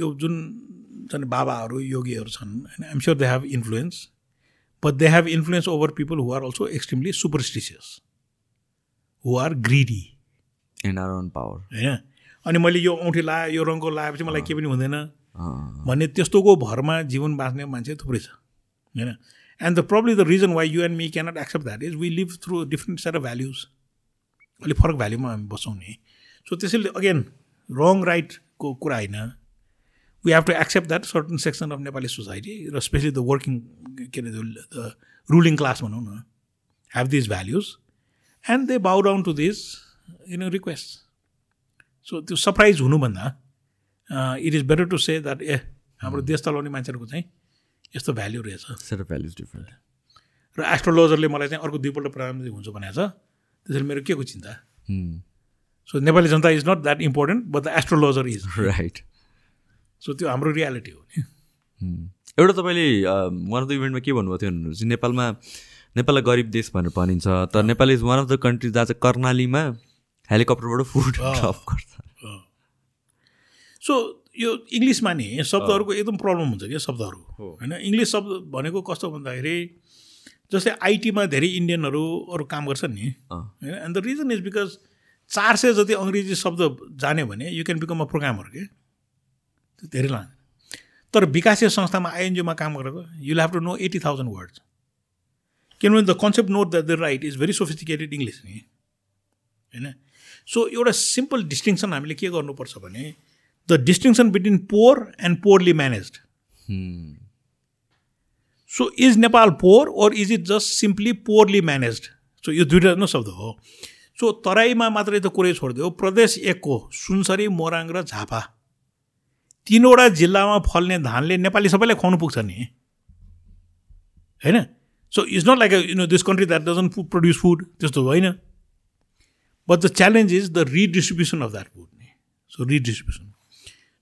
यो जुन छन् बाबाहरू योगीहरू छन् होइन I'm sure they have influence but they have influence over people who are also extremely superstitious who are greedy and are on power होइन अनि मैले यो औँठी लाएँ यो रङको लगाएपछि मलाई केही पनि हुँदैन। भन्ने त्यस्तोको भरमा जीवन बाँच्ने मान्छे थुप्रै छ। होइन? And the problem the reason why you and me cannot accept that is we live through different set of values अलिक फरक भ्याल्युमा हामी बसौँ नि सो त्यसैले अगेन रङ राइटको कुरा होइन we have to accept that certain section of Nepali society र स्पेसली द वर्किङ के अरे द रुलिङ क्लास भनौँ न have these values and they bow down to this in request so त्यो सरप्राइज हुनुभन्दा it is better to say that uh हाम्रो देश चलाउने मान्छेहरूको चाहिँ यस्तो भ्याल्यु रहेछ। सेट अफ भ्याल्युज डिफ्रेन्ट र एस्ट्रोलोजरले मलाई चाहिँ अर्को दुईपल्ट प्रधानमन्त्री हुन्छ भनेको छ। त्यसरी मेरो के को चिन्ता? So Nepali Janata is not that important but the astrologer is right so त्यो हाम्रो रियालिटी हो नि। एउटा तपाईँले वान अफ द इभेन्टमा के भन्नुभएको थियो भन्नुहुन्छ नेपालमा नेपाललाई गरिब देश भनेर भनिन्छ। तर Nepal is one of the country जहाँ चाहिँ कर्णालीमा हेलिकप्टरबाट फुड ड्रप गर्छ। सो यो इङ्ग्लिसमा नि शब्दहरूको एकदम प्रब्लम हुन्छ क्या शब्दहरू। होइन इङ्ग्लिस शब्द भनेको कस्तो भन्दाखेरि जस्तै आइटीमा धेरै इन्डियनहरू अरू काम गर्छन् नि। होइन and the reason is because चार सय जति अङ्ग्रेजी शब्द जान्यो भने you can become a programmer के त्यो धेरै लान्छ तर विकासीय संस्थामा आइएनजिओमा काम गरेको you have to know eighty thousand words किनभने the concept note the the right is very sophisticated English नि होइन? सो एउटा सिम्पल डिस्टिङसन हामीले के गर्नुपर्छ भने the distinction between poor and poorly managed so is Nepal poor or is it just simply poorly managed so यो दुइटा न शब्द हो। सो तराईमा मात्रै त कुरै छोडिदियो। प्रदेश एकको सुनसरी मोराङ र झापा। तिनवटा जिल्लामा फल्ने धानले नेपाली सबैलाई खुवाउनु पुग्छ नि। होइन? So it's not like you know this country that doesn't food produce food त्यस्तो होइन। But the challenge is the redistribution of that food नि सो रिडिस्ट्रिब्युसन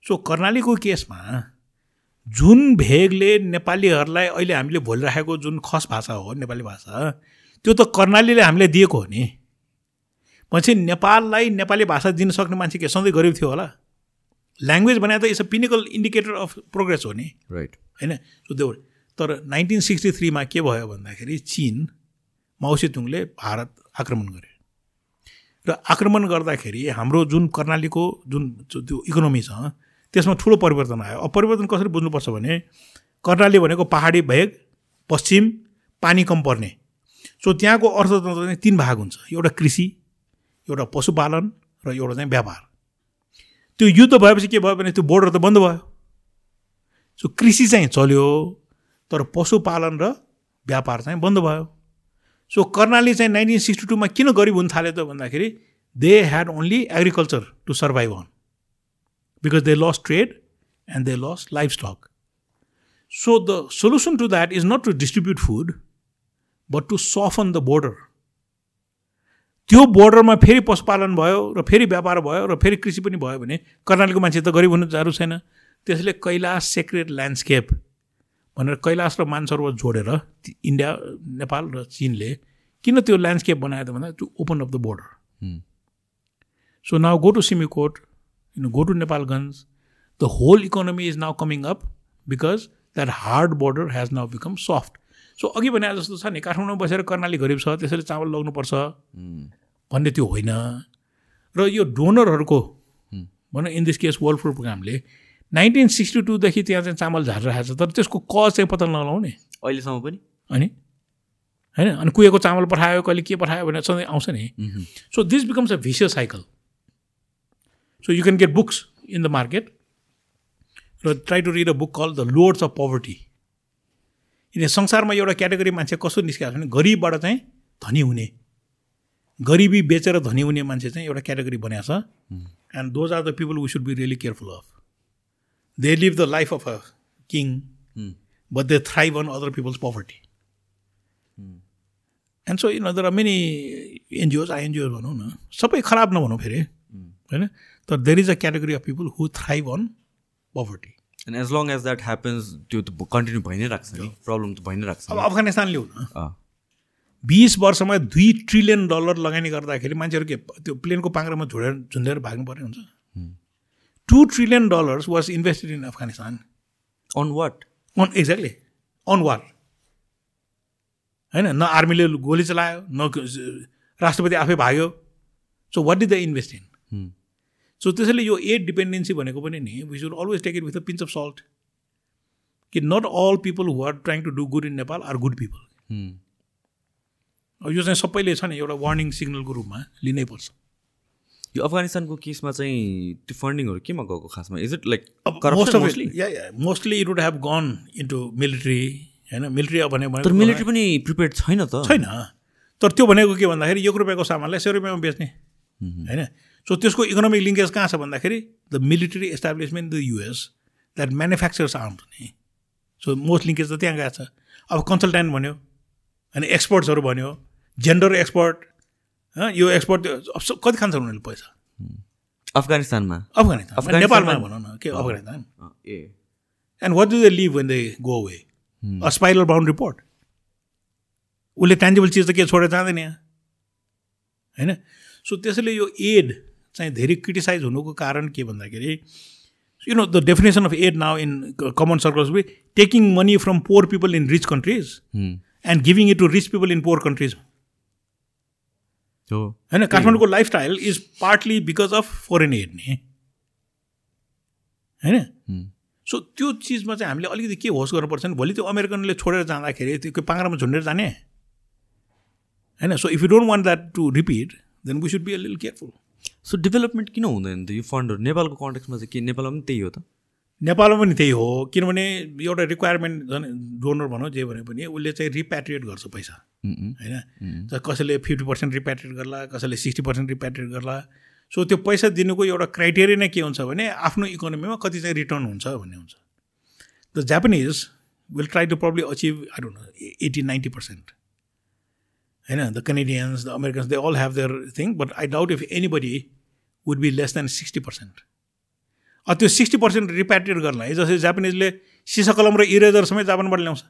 सो कर्णालीको केसमा जुन भेगले नेपालीहरूलाई अहिले हामीले भोलिराखेको जुन खस भाषा हो नेपाली भाषा त्यो त कर्णालीले हामीलाई दिएको हो नि। पछि नेपाललाई नेपाली भाषा दिन सक्ने मान्छे के? सधैँ गरिब थियो होला। ल्याङ्ग्वेज भने त it's a pinnacle indicator of progress हो नि। राइट होइन? सो देऊ तर नाइन्टिन सिक्सटी थ्रीमा के भयो भन्दाखेरि चिन माउसेतुङले भारत आक्रमण गर्यो। र आक्रमण गर्दाखेरि हाम्रो जुन कर्णालीको जुन त्यो इकोनोमी छ त्यसमा ठुलो परिवर्तन आयो। अब परिवर्तन कसरी बुझ्नुपर्छ भने कर्णाली भनेको पहाडी भेग पश्चिम पानी कम पर्ने। सो त्यहाँको अर्थतन्त्र चाहिँ तिन भाग हुन्छ। एउटा कृषि एउटा पशुपालन र एउटा चाहिँ व्यापार। त्यो युद्ध भएपछि के भयो भने त्यो बोर्डर त बन्द भयो। सो कृषि चाहिँ चल्यो तर पशुपालन र व्यापार चाहिँ बन्द भयो। सो कर्णाली चाहिँ नाइन्टिन सिक्सटी टूमा किन गरिब हुन थाल्यो त भन्दाखेरि they had only agriculture to survive on because they lost trade and they lost livestock. So the solution to that is not to distribute food, but to soften the border. त्यो बोर्डरमा फेरि पशुपालन भयो र फेरि व्यापार भयो र फेरि कृषि पनि भयो भने कर्णालीको मान्छे त गरिब हुनु जानु छैन त्यसले कैलाश सेक्रेट ल्यान्डस्केप भनेर कैलाश र मानसरोवर जोडेर इन्डिया नेपाल र चिनले किन त्यो ल्यान्डस्केप बनायो त भन्दा to open of the border so now go to Simikot you know, go to Nepalganj, the whole economy is now coming up because that hard border has now become soft. So अघि भने जस्तो छ नि काठमाडौँमा बसेर कर्णाली गरिब छ त्यसरी चामल लग्नुपर्छ भन्ने त्यो होइन। र यो डोनरहरूको भनौँ in this case world food प्रोग्रामले nineteen sixty टूदेखि त्यहाँ चाहिँ चामल झारिरहेको छ तर त्यसको क चाहिँ पत्ता नलाउने अहिलेसम्म पनि? अनि? होइन? अनि कुहेको चामल पठायो कहिले के पठायो भने सधैँ आउँछ नि। So this becomes a vicious cycle So you can get books in the market. Try to read a book called The Lords of Poverty. किन संसारमा एउटा क्याटेगोरी मान्छे कसो निस्किएको छ भने गरिबबाट चाहिँ धनी हुने गरिबी बेचेर धनी हुने मान्छे चाहिँ एउटा क्याटेगोरी बनाएको छ and those are the people we should be really careful of they live the life of a king but they thrive on other people's poverty and so in other many NGOs INGOs भनौँ न सबै खराब नभनौँ फेरि होइन तर there is a category of people who thrive on poverty and as long as that happens त्यो त कन्टिन्यू भइ नै राख्छ नि। प्रब्लम त भइ नै राख्छ अब अफगानिस्तान लिउ न बिस वर्षमा दुई ट्रिलियन डलर लगानी गर्दाखेरि मान्छेहरू के त्यो प्लेनको पाङ्ग्रामा झुडेर झुन्डेर भाग्नु पर्ने हुन्छ? Two trillion dollars was invested in Afghanistan on what on exactly on war होइन? न आर्मीले गोली चलायो न राष्ट्रपति आफै भाग्यो। So what did the invest in so त्यसैले यो एड डिपेन्डेन्सी भनेको पनि नि we should always take it with a pinch of salt कि not all people who are trying to do good in Nepal are good people. अब यो चाहिँ सबैले छ नि एउटा वार्निङ सिग्नलको रूपमा लिनै पर्छ। यो अफगानिस्तानको केसमा चाहिँ त्यो फन्डिङहरू केमा गएको खासमा? Is it like mostly it would have gone into military होइन? मिलिट्री अब भने तर मिलिट्री पनि प्रिपेयर छैन त। छैन। तर त्यो भनेको के भन्दाखेरि एक रुपियाँको सामानलाई सय रुपियाँमा बेच्ने। होइन? सो त्यसको इकोनोमिक लिङ्केज कहाँ छ भन्दाखेरि the military establishment the US that manufactures arms नि सो मोस्ट लिङ्केज त त्यहाँ गएको छ। अब कन्सल्टेन्ट भन्यो अनि एक्सपर्ट्सहरू भन्यो जेन्डर एक्सपर्ट यो एक्सपर्ट कति खान्छ उनीहरूले पैसा? अफगानिस्तानमा। अफगानिस्तान नेपालमा भनौँ न के अफगानिस्तान? ए। And what do they live when they go away a spiral bound report उसले ट्यान्जिबल चिज त के छोडेर जाँदैन यहाँ। होइन? सो त्यसैले यो एड चाहिँ धेरै क्रिटिसाइज हुनुको कारण के भन्दाखेरि you know the definition of aid now in common circles be taking money from poor people in rich countries. And giving it to rich people in poor countries होइन काठमाडौँको lifestyle is partly because of foreign aid नि होइन. So त्यो चिजमा चाहिँ हामीले अलिकति के होस् गर्नुपर्छ भने भोलि त्यो अमेरिकनले छोडेर जाँदाखेरि त्यो पाङ्रामा झुन्डेर जाने? होइन so if you don't want that to repeat then we should be a लिल केयरफुल सो डेभलपमेन्ट किन हुँदैन त? यो फन्डहरू नेपालको कन्टेक्समा चाहिँ के? नेपालमा पनि त्यही हो त? नेपालमा पनि त्यही हो। किनभने एउटा रिक्वायरमेन्ट झन् डोनर भनौँ जे भने पनि उसले चाहिँ रिप्याट्रिएट गर्छ पैसा. होइन? कसैले फिफ्टी पर्सेन्ट रिप्याट्रिएट गर्ला कसैले सिक्सटी पर्सेन्ट रिप्याट्रिएट गर्ला। सो त्यो पैसा दिनुको एउटा क्राइटेरिया नै के हुन्छ भने आफ्नो इकोनोमीमा कति चाहिँ रिटर्न हुन्छ भन्ने हुन्छ। The Japanese will try to probably achieve I don't know eighty ninety percent होइन the Canadians the Americans they all have their thing but I doubt if anybody would be less than sixty percent अब त्यो sixty percent repatriate गर्नलाई जस्तै जापानिजले सिसा कलम र eraser समेत जापानबाट ल्याउँछ.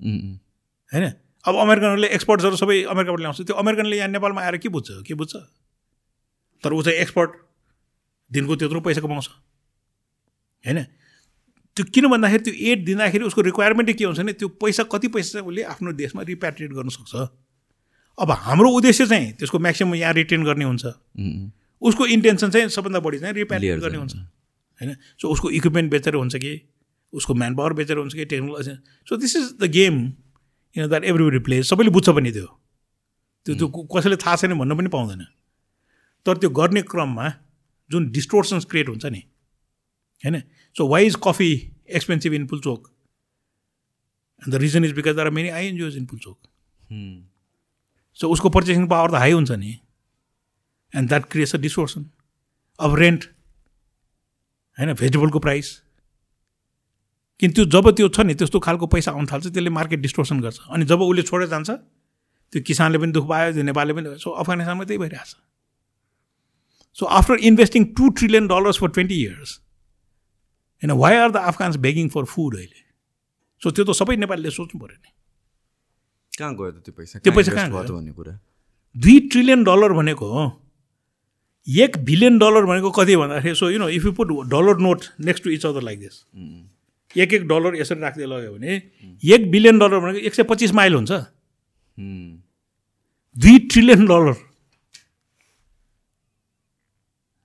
होइन अब अमेरिकनहरूले एक्सपर्ट्सहरू सबै अमेरिकाबाट ल्याउँछ त्यो अमेरिकनले यहाँ नेपालमा आएर के बुझ्छ के बुझ्छ तर ऊ चाहिँ एक्सपर्ट दिनको त्यत्रो पैसा कमाउँछ होइन त्यो किन भन्दाखेरि त्यो एड दिँदाखेरि उसको रिक्वायरमेन्टै के हुन्छ भने त्यो पैसा कति पैसा उसले आफ्नो देशमा रिप्याट्रिएट गर्न सक्छ अब हाम्रो उद्देश्य चाहिँ त्यसको म्याक्सिमम् यहाँ रिटेन गर्ने हुन्छ. उसको इन्टेन्सन चाहिँ सबभन्दा बढी चाहिँ लिएर गर्ने हुन्छ। होइन? सो उसको इक्विपमेन्ट बेचेर हुन्छ कि? उसको म्यान पावर बेचेर हुन्छ कि? Technology so this is the game you know that every place सबैले बुझ्छ पनि त्यो। त्यो त्यो कसैले थाहा छैन भन्न पनि पाउँदैन। तर त्यो गर्ने क्रममा जुन डिस्टोर्सन्स क्रिएट हुन्छ नि होइन? So why is coffee expensive in Pulchowk and the reason is because there are many INGOs in Pulchowk. So उसको पर्चेसिङ पावर त हाई हुन्छ नि and that creates a distortion अब रेन्ट होइन भेजिटेबलको प्राइस किन त्यो जब त्यो छ नि त्यस्तो खालको पैसा आउनु थाल्छ त्यसले मार्केट डिस्टोर्सन गर्छ अनि जब उसले छोडेर जान्छ त्यो किसानले पनि दुःख पायो त्यो नेपालले पनि सो अफगानिस्तानमा त्यही भइरहेछ so after investing two trillion dollars for twenty years होइन why are the Afghans begging for food अहिले सो त्यो त सबै नेपालीले सोच्नु पऱ्यो नि कहाँ गयो त त्यो पैसा त्यो पैसा कहाँ गयो? भन्ने कुरा दुई ट्रिलियन डलर भनेको एक बिलियन डलर भनेको कति भन्दाखेरि so you know if you put dollar note next to each other like this. एक एक डलर यसरी राख्दै लग्यो भने एक बिलियन डलर भनेको एक सय पच्चिस माइल हुन्छ. दुई trillion dollar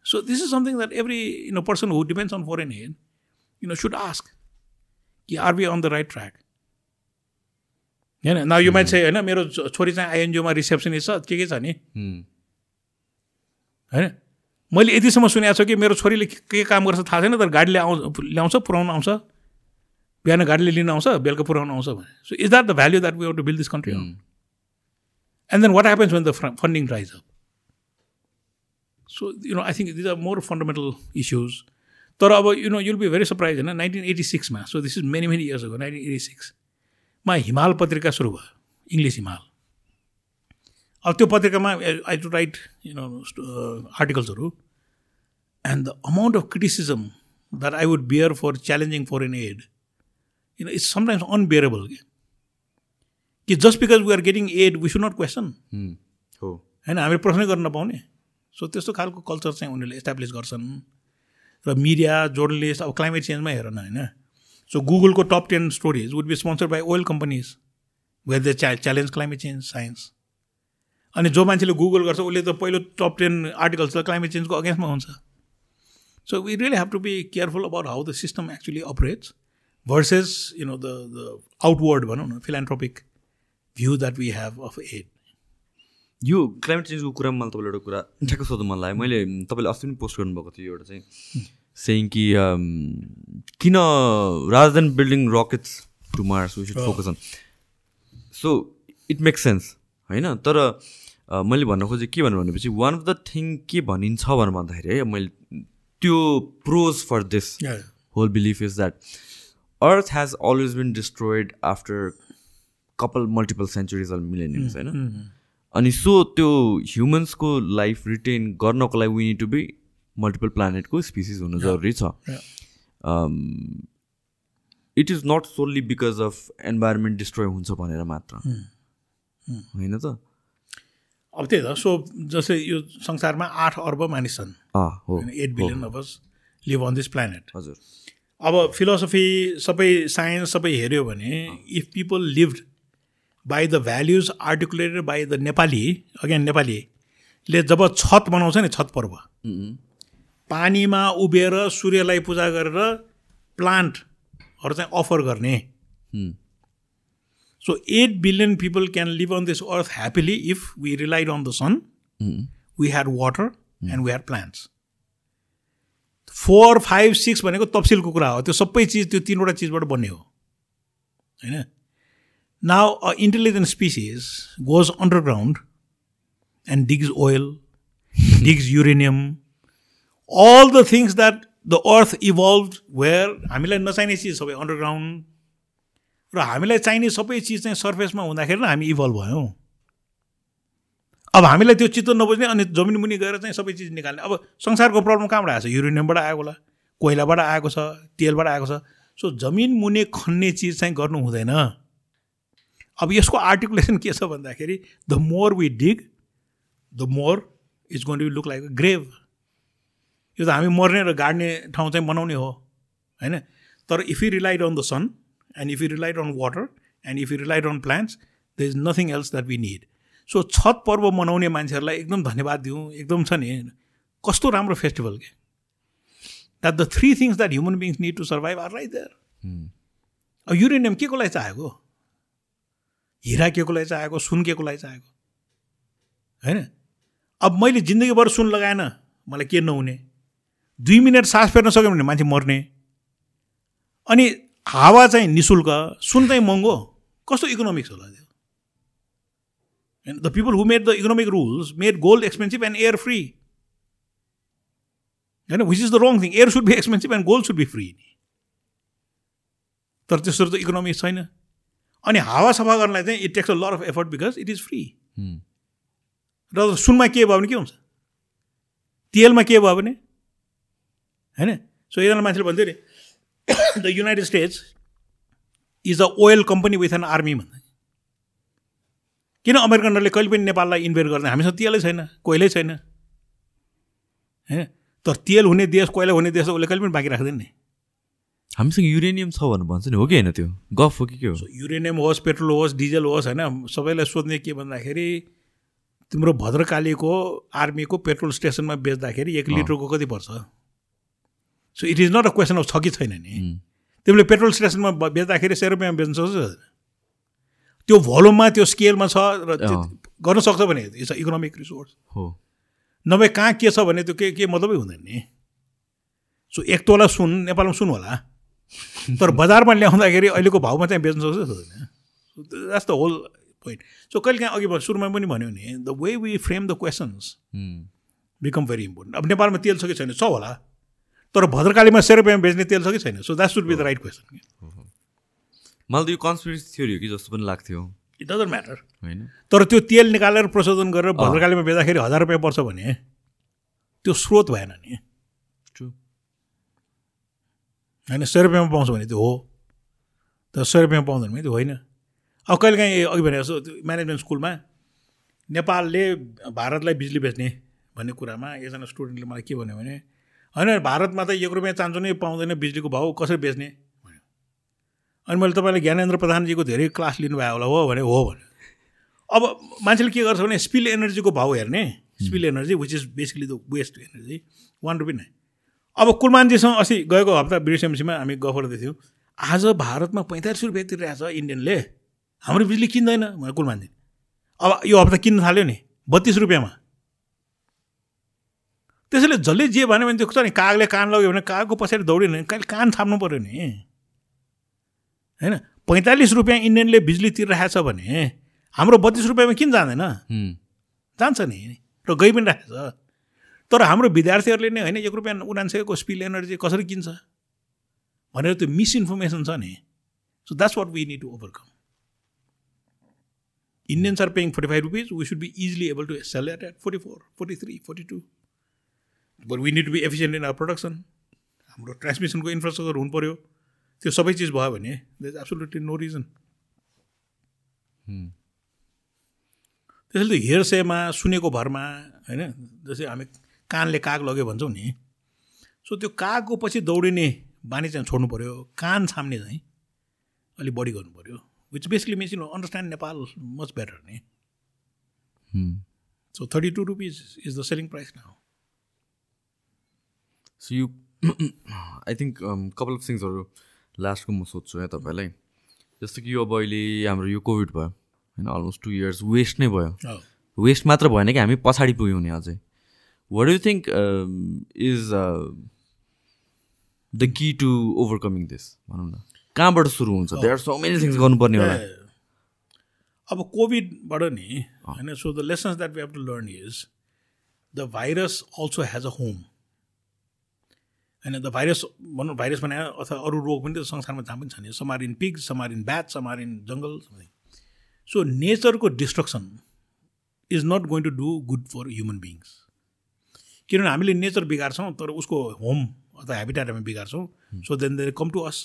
so this is something that every you know person who depends on foreign aid you know should ask कि are we on the right track होइन? न यो मान्छे होइन मेरो छोरी चाहिँ आइएनजिओमा रिसेप्सनिस्ट छ के के छ नि? Hmm. होइन? मैले यतिसम्म सुनेको छु कि मेरो छोरीले के काम गर्छ थाहा छैन तर गाडीले आउँछ ल्याउँछ पुऱ्याउनु आउँछ। बिहान गाडीले लिन आउँछ बेलुका पुऱ्याउनु आउँछ भने। So is that the value that we to build this country. And then what happens when the funding dries up so you know I think these are more fundamental issues तर अब you know you'll be very surprise होइन nineteen eighty सिक्समा so this is many many years हो nineteen eighty सिक्समा हिमाल पत्रिका सुरु भयो English Himal. अब त्यो पत्रिकामा I to write you know आर्टिकल्सहरू and the amount of criticism that I would bear for challenging foreign aid you know it's sometimes unbearable कि कि just because we are getting aid we should not question. हो। होइन हामीले प्रश्नै गर्न नपाउने। So त्यस्तो खालको culture चाहिँ उनीहरूले इस्टाब्लिस गर्छन्। र मिडिया जर्नलिस्ट अब क्लाइमेट चेन्जमा हेर न होइन? सो गुगलको top ten stories would be sponsored by oil companies where the च्या च्यालेन्ज क्लाइमेट चेन्ज साइन्स अनि जो मान्छेले गुगल गर्छ उसले त पहिलो टप टेन आर्टिकल्स त क्लाइमेट चेन्जको अगेन्स्टमा हुन्छ। So we really have to be careful about how the system actually operates versus you know the the outward भनौँ न philanthropic view that we have of aid. यो क्लाइमेट चेन्जको कुरामा मलाई तपाईँले एउटा कुरा ठ्याक्क सोध्नु मन लाग्यो। मैले तपाईँले अस्ति पनि पोस्ट गर्नुभएको थियो एउटा चाहिँ सेङ कि um, किन rather than building rockets to Mars we should focus on so it makes sense होइन? तर अ, मैले भन्न खोजेँ के भन्नु भनेपछि वान अफ द थिङ के भनिन्छ भनेर भन्दाखेरि है मैले त्यो pros for this whole belief is that earth has always been destroyed after couple multiple centuries or millenniums होइन? अनि सो त्यो ह्युमन्सको लाइफ रिटेन गर्नको लागि we need to be multiple प्लानेटको species हुनु जरुरी छ. It is not solely because of environment destroy हुन्छ भनेर मात्र। होइन त? अब त्यही त सो जस्तै यो संसारमा आठ अर्ब मानिस छन्। Eight billion of us live on this planet हजुर। अब फिलोसफी सबै साइन्स सबै हेऱ्यो भने if people lived by the values articulated by the Nepali again नेपालीले जब छत बनाउँछ नि छत पर्व। पानीमा उभिएर सूर्यलाई पूजा गरेर प्लान्टहरू चाहिँ अफर गर्ने. So eight billion people can live on this earth happily if we relied on the sun we had water and we had plants four five six भनेको तफसिलको कुरा हो। त्यो सबै चिज त्यो तिनवटा चिजबाट बन्ने हो। होइन? Now a intelligent species goes underground and digs oil digs uranium all the things that the earth evolved where हामीलाई नचाहिने चिज सबै अन्डरग्राउन्ड र हामीलाई चाहिने सबै चिज चाहिँ सर्फेसमा हुँदाखेरि नै हामी इभल्भ भयौँ। अब हामीलाई त्यो चित्त नबुझ्ने अनि जमिन मुनि गएर चाहिँ सबै चिज निकाल्ने। अब संसारको प्रब्लम कहाँबाट आएको छ? युरेनियमबाट आएको होला कोइलाबाट आएको छ तेलबाट आएको छ। सो जमिन मुनि खन्ने चिज चाहिँ गर्नु हुँदैन। अब यसको आर्टिकुलेसन के छ भन्दाखेरि the more we dig the more is going to look like a grave यो त हामी मर्ने र गाड्ने ठाउँ चाहिँ बनाउने हो होइन? तर if you relied on the sun and if you relied on water and if you relied on plants the is nothing else that we need so Chhath पर्व मनाउने मान्छेहरूलाई एकदम धन्यवाद दिउँ एकदम छ नि। कस्तो राम्रो फेस्टिभल के? That the three things that human beings need to survive are right there अब युरेनियम के को लागि चाहेको? हिरा के को लागि चाहेको? सुन के को लागि चाहेको? होइन? अब मैले जिन्दगीभर सुन लगाएन मलाई के नहुने? दुई मिनट सास फेर्न सक्यो भने मान्छे मर्ने। अनि हावा चाहिँ नि शुल्क सुन चाहिँ महँगो। कस्तो इकोनोमिक्स होला त्यो? The people who made the economic rules made gold expensive and air free. होइन which is the wrong thing air should be expensive and gold should be free तर त्यस्तो त इकोनोमिक्स छैन। अनि हावा सफा गर्नलाई चाहिँ it takes a lot of effort because it is free र सुनमा के भयो भने के हुन्छ? तेलमा के भयो भने होइन सो एकजना मान्छेले भन्थ्यो नि the United States is a oil company with an army भन्दा किन अमेरिकनहरूले कहिले पनि नेपाललाई इन्भेस्ट गर्दैन? हामीसँग तेलै छैन कोइलै छैन। होइन तर तेल हुने देश कोइला हुने देश उसले कहिले पनि बाँकी राख्दैन नि। हामीसँग युरेनियम छ भनेर भन्छ नि हो कि होइन त्यो? गफ हो कि के हो? युरेनियम होस् पेट्रोल होस् डिजल होस् होइन? सबैलाई सोध्ने के भन्दाखेरि तिम्रो भद्रकालीको आर्मीको पेट्रोल स्टेसनमा बेच्दाखेरि एक लिटरको कति पर्छ? So it is not a question of छ कि छैन नि तिमीले पेट्रोल स्टेसनमा बेच्दाखेरि सय रुपियाँमा बेच्न सक्छौ? त्यो भोल्युममा त्यो स्केलमा छ र। गर्न सक्छ भने इट्स इकोनोमिक रिसोर्स हो। नभए कहाँ के छ भने त्यो के के मतलबै हुँदैन नि। सो एक तोला सुन नेपालमा सुन होला। तर बजारमा ल्याउँदाखेरि अहिलेको भाउमा चाहिँ बेच्न सक्छ that's the whole point so कहिले काहीँ अघि सुरुमा पनि भन्यो भने the way we frame the questions become very important अब नेपालमा तेल छ कि छैन? छ होला। तर भद्रकालीमा सय रुपियाँमा बेच्ने तेल छ कि छैन? So that should be the right question मलाई त यो कन्सपिरेसी थ्योरी हो कि जस्तो पनि लाग्थ्यो। इट डजन्ट म्याटर होइन? तर त्यो तेल निकालेर प्रशोधन गरेर भद्रकालीमा बेच्दाखेरि हजार रुपियाँ पर्छ भने त्यो स्रोत भएन नि। ट्रु होइन सय रुपियाँमा पाउँछ भने त्यो हो। तर सय रुपियाँमा पाउँदैन भने त्यो होइन। अब कहिले काहीँ अघि भने जस्तो त्यो म्यानेजमेन्ट स्कुलमा नेपालले भारतलाई बिजुली बेच्ने भन्ने कुरामा एकजना स्टुडेन्टले मलाई के भन्यो भने होइन भारतमा त एक रुपियाँ चान्चो नै पाउँदैन बिजुलीको भाउ कसरी बेच्ने? भन्यो। अनि मैले तपाईँले ज्ञानेन्द्र प्रधानजीको धेरै क्लास लिनुभयो होला हो भने हो भने अब मान्छेले के गर्छ भने स्पिल एनर्जीको भाउ हेर्ने spill energy which is basically the waste energy one रुपियाँ नै। अब कुलमानजीसँग अस्ति गएको हप्ता बिडिसिएमसीमा हामी गफ गर्दै थियौँ आज भारतमा पैँतालिस रुपियाँ तिरिरहेको छ इन्डियनले। हाम्रो बिजुली किन्दैन भनेर कुल मान्दिन अब यो हप्ता किन्न थाल्यो नि बत्तिस रुपियाँमा। त्यसैले जसले जे भन्यो भने त्यो नि कागले कान लग्यो भने कागको पछाडि दौड्यो भने कहिले कान थाप्नु पऱ्यो नि? होइन? पैँतालिस रुपियाँ इन्डियनले बिजुली तिरिरहेको छ भने हाम्रो बत्तिस रुपियाँमा किन जाँदैन? जान्छ नि। र गइ पनि राखेको छ तर हाम्रो विद्यार्थीहरूले नै होइन एक रुपियाँ उनान्सेको स्पिल एनर्जी कसरी किन्छ? भनेर त्यो मिसइन्फर्मेसन छ नि। So that's what we need to overcome Indians are paying 45 be we able to sell at at forty four forty three forty two but we need to be efficient in our production हाम्रो ट्रान्समिसनको infrastructure हुनु पऱ्यो त्यो सबै चिज भयो भने the is absolutely no reason त्यसैले त्यो हेर्सेमा सुनेको भरमा होइन जस्तै हामी कानले काग लग्यो भन्छौँ नि सो त्यो कागको पछि दौडिने बानी चाहिँ छोड्नु पऱ्यो कान छाम्ने चाहिँ अलिक बढी गर्नु पऱ्यो which basically means you understand Nepal much better नि। So thirty two rupees is the selling price now so you I think couple of थिङ्सहरू लास्टको म सोध्छु है तपाईँलाई। जस्तो कि यो अब अहिले हाम्रो यो कोभिड भयो होइन अलमोस्ट टु इयर्स वेस्ट नै भयो। वेस्ट मात्र भएन कि हामी पछाडि पुग्यौँ नि अझै। What you think is the key to overcoming this भनौँ न। कहाँबाट सुरु हुन्छ? There are so many things गर्नुपर्ने होला। अब कोभिडबाट नि होइन so the lessons that we have to learn is the virus also has a home होइन द भाइरस भनौँ भाइरस भने अथवा अरू रोग पनि त संसारमा जहाँ पनि छ नि some are in pig some are in bat some are in jungle so नेचरको destruction is not going to do good for human beings किनभने हामीले नेचर बिगार्छौँ तर उसको होम अथवा हेबिटेट हामी बिगार्छौँ। So then they come to us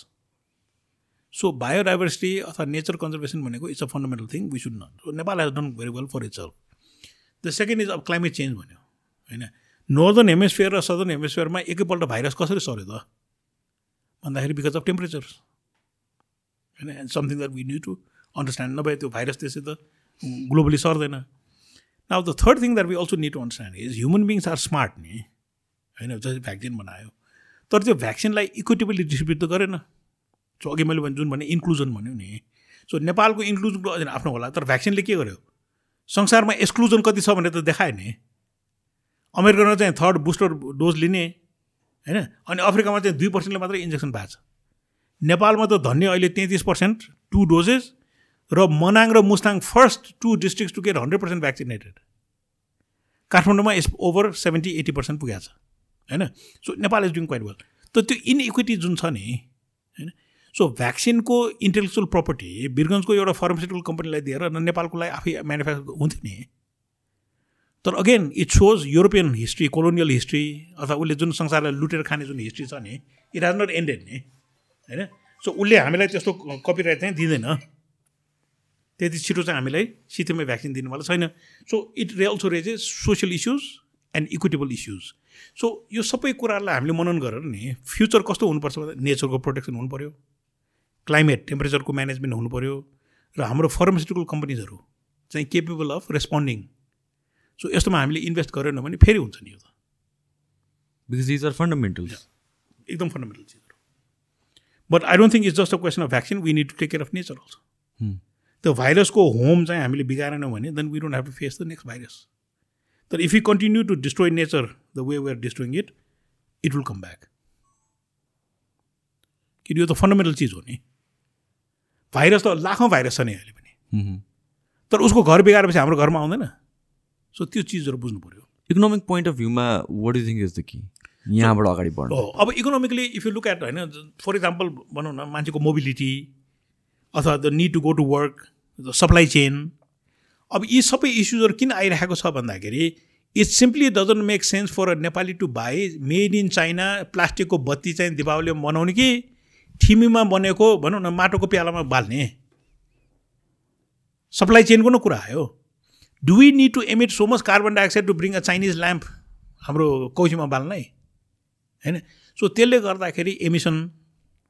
so biodiversity अथवा nature conservation भनेको it's a fundamental thing we should not so Nepal has done very well for it's the second is अब climate change भन्यो होइन? Northern hemisphere र southern हेमिस्फियरमा एकैपल्ट virus कसरी सर्यो त? भन्दाखेरि बिकज अफ टेम्परेचर होइन and something that we need to understand नभए त्यो भाइरस त्यसै त globally सर्दैन। Now the third thing that we also need to understand is human beings are smart नि होइन? जस्तै भ्याक्सिन बनायो। तर त्यो भ्याक्सिनलाई इक्विटेबली डिस्ट्रिब्युट त गरेन। सो अघि मैले जुन भने इन्क्लुजन भन्यो नि सो नेपालको इन्क्लुजनको आफ्नो होला तर भ्याक्सिनले के गर्यो? संसारमा एक्सक्लुजन कति छ भनेर त देखायो नि। अमेरिकामा चाहिँ थर्ड बुस्टर डोज लिने होइन? अनि अफ्रिकामा चाहिँ दुई पर्सेन्टले मात्रै इन्जेक्सन भएको छ। नेपालमा त धन्य अहिले तेत्तिस पर्सेन्ट टु डोजेस र मनाङ र Mustang first two district to get hundred percent vaccinated काठमाडौँमा is over seventy eighty percent पुगेको छ होइन? So Nepal is doing quite well त त्यो इनइक्विटी जुन छ नि होइन? सो भ्याक्सिनको इन्टेलेक्चुअल प्रपर्टी वीरगन्जको एउटा फार्मास्युटिकल कम्पनीलाई दिएर नेपालको लागि आफै म्यानुफ्याक्चर हुन्थ्यो नि तर again it shows European history colonial history अथवा उसले जुन संसारलाई लुटेर खाने जुन हिस्ट्री छ नि इट हेज नट एन्डेड नि होइन? सो उसले हामीलाई त्यस्तो कपिराइट चाहिँ दिँदैन। त्यति छिटो चाहिँ हामीलाई सित्तैमै भ्याक्सिन दिनुवाला छैन। सो इट रे also raises social issues and equitable issues so यो सबै कुराहरूलाई हामीले मनन गरेर नि फ्युचर कस्तो हुनुपर्छ भन्दा नेचरको प्रोटेक्सन हुनु पऱ्यो क्लाइमेट टेम्परेचरको म्यानेजमेन्ट हुनु पऱ्यो र हाम्रो फार्मास्युटिकल कम्पनीजहरू चाहिँ केपेबल अफ रेस्पोन्डिङ सो यस्तोमा हामीले इन्भेस्ट गरेनौँ भने फेरि हुन्छ नि यो त। बिकज दिज आर फन्डामेन्टल्स एकदम फन्डामेन्टल चिजहरू। But I don't think it's just a question of vaccine we need to take care of nature also त्यो भाइरसको होम चाहिँ हामीले बिगारेनौँ भने then we don't have to face the next virus तर if you continue to destroy nature the way we are destroying it it will come back किन यो त फन्डामेन्टल चिज हो नि। भाइरस त लाखौँ भाइरस छ नि अहिले पनि। तर उसको घर बिगारेपछि हाम्रो घरमा आउँदैन। सो त्यो चिजहरू बुझ्नु पऱ्यो economic point of भ्यूमा what you think is the कि यहाँबाट अगाडि बढ्नु। हो अब economically if you look at होइन फर इक्जाम्पल भनौँ न मान्छेको मोबिलिटी अथवा the need to go to work the supply chain अब यी सबै इस्युजहरू किन आइरहेको छ भन्दाखेरि it simply doesn't make sense for a Nepali to buy made in China प्लास्टिकको बत्ती चाहिँ दिपावलीमा बनाउने कि ठिमीमा बनेको भनौँ न माटोको प्यालामा बाल्ने। सप्लाई चेनको न कुरा आयो। Do we need to emit so much carbon dioxide to bring a Chinese lamp हाम्रो कौसीमा बाल्नै होइन? सो त्यसले गर्दाखेरि एमिसन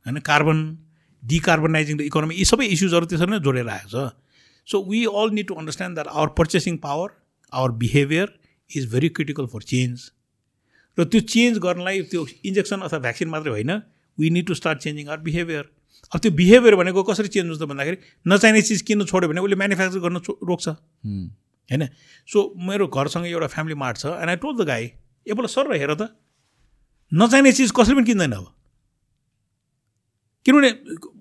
होइन कार्बन डिकार्बनाइजिङ द इकोनोमी यी सबै इस्युजहरू त्यसरी नै जोडेर आएको छ। So we all need to understand that our purchasing power our behaviour is very critical for change र त्यो चेन्ज गर्नलाई त्यो इन्जेक्सन अथवा भ्याक्सिन मात्रै होइन। We need to start changing our behaviour अब त्यो बिहेभियर भनेको कसरी चेन्ज हुन्छ भन्दाखेरि नचाहिने चिज किन्नु छोड्यो भने उसले म्यानुफ्याक्चर गर्न रोक्छ. होइन? सो मेरो घरसँग एउटा फ्यामिली मार्ट छ and I told the guy एपल्ट sir हेर त। नचाहिने चिज कसैले पनि किन्दैन अब। किनभने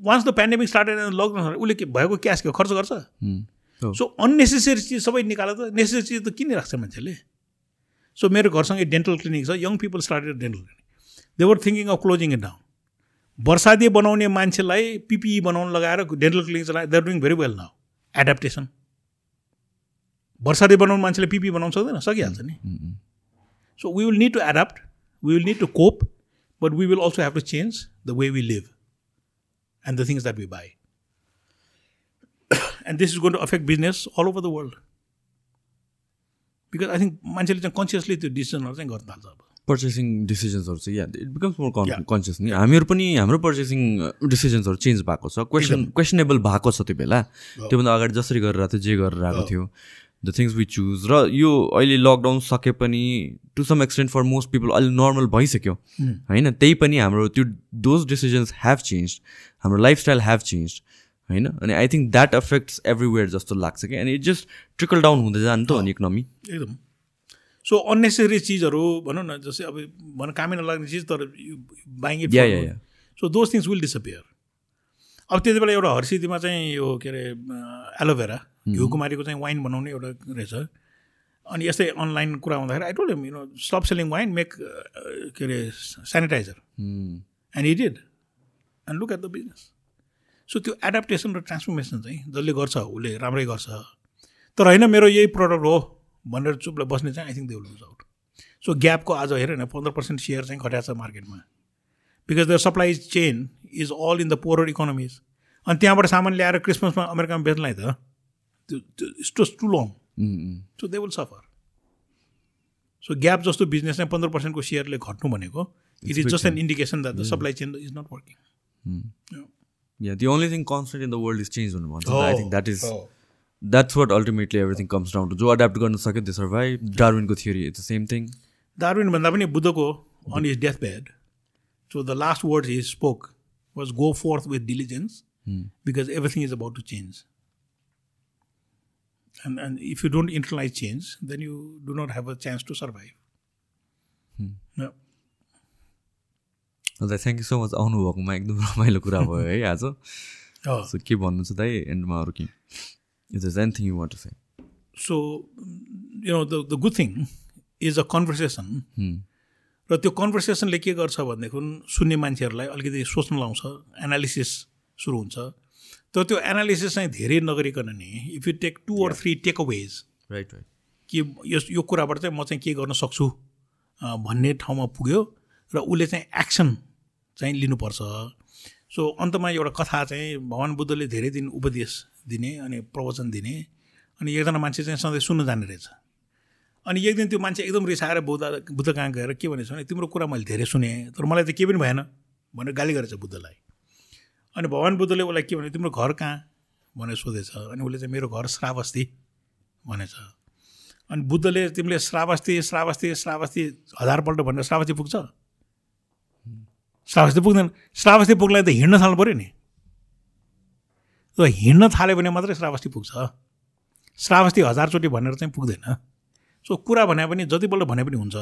once the pandemic started lockdown उसले के भएको क्यास के खर्च गर्छ. सो अननेसेसरी चिज सबै निकालेर त नेसेसरी चिज त किनिराख्छ मान्छेले। सो मेरो घरसँग डेन्टल क्लिनिक छ young people started dental clinic they were thinking of closing it down वर्षादी बनाउने मान्छेलाई पिपिई बनाउन लगाएर डेन्टल क्लिनिक चलाए they are doing very well now adaptation वर्षादी बनाउने मान्छेले पिपी बनाउन सक्दैन सकिहाल्छ नि. So we will need to adapt we will need to cope but we will also have to change the way we live and the things that we buy and this is going to affect business all over the world because I think मान्छेले चाहिँ consciously त्यो डिसिजनहरू चाहिँ गर्न थाल्छ अब। Purchasing डिसिजन्सहरू चाहिँ या इट बिकम्स मोर. कन्सियस नि। हामीहरू पनि हाम्रो पर्चेसिङ डिसिजन्सहरू चेन्ज भएको छ। क्वेसन क्वेसनेबल भएको छ त्यो बेला। त्योभन्दा अगाडि जसरी गरेर थियो जे गरेर आएको थियो। द थिङ्स वी चुज र यो अहिले लकडाउन सके पनि to some extent for most people अहिले नर्मल भइसक्यो। होइन? त्यही पनि हाम्रो त्यो दोज डिसिजन्स हेभ चेन्ज हाम्रो लाइफस्टाइल हेभ चेन्ज होइन? अनि I think that affects everywhere जस्तो लाग्छ कि अनि इट जस्ट ट्रिकल डाउन हुँदै जानु त हो नि इकोनोमी एकदम। सो अननेसेसरी चिजहरू भनौँ न जस्तै अब भन कामै नलाग्ने चिज तर buying it so those things will disappear अब त्यति बेला एउटा हर्सिदीमा चाहिँ यो के अरे एलोभेरा घिउकुमारीको चाहिँ वाइन बनाउने एउटा रहेछ। अनि यस्तै अनलाइन कुरा हुँदाखेरि I told you know stop selling wine make के अरे sanitiser. And it did and look at the business so त्यो एडाप्टेसन र ट्रान्सफर्मेसन चाहिँ जसले गर्छ उसले राम्रै गर्छ। तर होइन मेरो यही प्रडक्ट हो भनेर चुपलाई बस्ने चाहिँ I think they will lose out so ग्यापको आज हेर न पन्ध्र पर्सेन्ट सेयर चाहिँ घटाएको छ मार्केटमा because the supply chain is all in the poorer economies अनि त्यहाँबाट सामान ल्याएर क्रिसमसमा अमेरिकामा बेच्नलाई त त्यो it's too long Hmm, hmm. So they will suffer so gap जस्तो बिजनेस चाहिँ पन्ध्र पर्सेन्टको सेयरले घट्नु भनेको it is just an indication that the supply chain is not working Yeah, the only thing constant in the world is change भन्छ I think that is that's what ultimately everything comes down to. जो adapt गर्न सक्यो त्यो survive डार्विनको theory it's the same thing Darwin भन्दा पनि बुद्धको on his death bed so the last word his spoke was go forth with diligence because everything is about to change and and if you don't internalise change then you do not have a chance to survive thank you so much आउनुभएकोमा एकदम रमाइलो कुरा भयो है आज। So के भन्नु छ दाइ एन्डमा अरू के? Is is anything you want to say so you know the the good thing is a conversation र त्यो कन्भर्सेसनले के गर्छ भनेदेखि सुन्ने मान्छेहरूलाई अलिकति सोच्न लाउँछ एनालिसिस सुरु हुन्छ। तर त्यो एनालिसिस चाहिँ धेरै नगरिकन नि if you take two or three takeaways right right कि यस यो कुराबाट चाहिँ म चाहिँ के गर्न सक्छु? भन्ने ठाउँमा पुग्यो र उसले चाहिँ एक्सन चाहिँ लिनुपर्छ। सो अन्तमा एउटा कथा चाहिँ भगवान् बुद्धले धेरै दिन उपदेश दिने अनि प्रवचन दिने अनि एकजना मान्छे चाहिँ सधैँ सुन्नु जाने रहेछ। अनि एक दिन त्यो मान्छे एकदम रिसाएर बुद्ध बुद्ध कहाँ गएर के भनेछ भने तिम्रो कुरा मैले धेरै सुनेँ तर मलाई त केही पनि भएन भनेर गाली गरेछ बुद्धलाई। अनि भगवान् बुद्धले उसलाई के भने तिम्रो घर कहाँ? भनेर सोधेछ। अनि उसले चाहिँ मेरो घर श्रावस्ती भनेछ। अनि बुद्धले तिमीले श्रावस्ती श्रावस्ती श्रावस्ती हजारपल्ट भनेर श्रावस्ती पुग्छ? श्रावस्ती पुग्दैन। श्रावस्ती पुग्लाई त हिँड्न थाल्नु पऱ्यो नि। र हिँड्न थाल्यो भने मात्रै श्रावस्ती पुग्छ। श्रावस्ती हजारचोटि भनेर चाहिँ पुग्दैन। सो कुरा भने पनि जतिपल्ट भने पनि हुन्छ।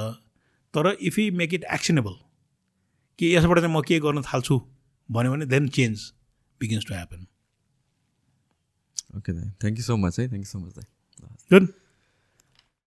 तर if you make it actionable कि यसबाट चाहिँ म के गर्न थाल्छु? भन्यो भने then change begins to happen okay दाइ थ्याङ्क यू सो मच है थ्याङ्क यू सो मच दाइ गुड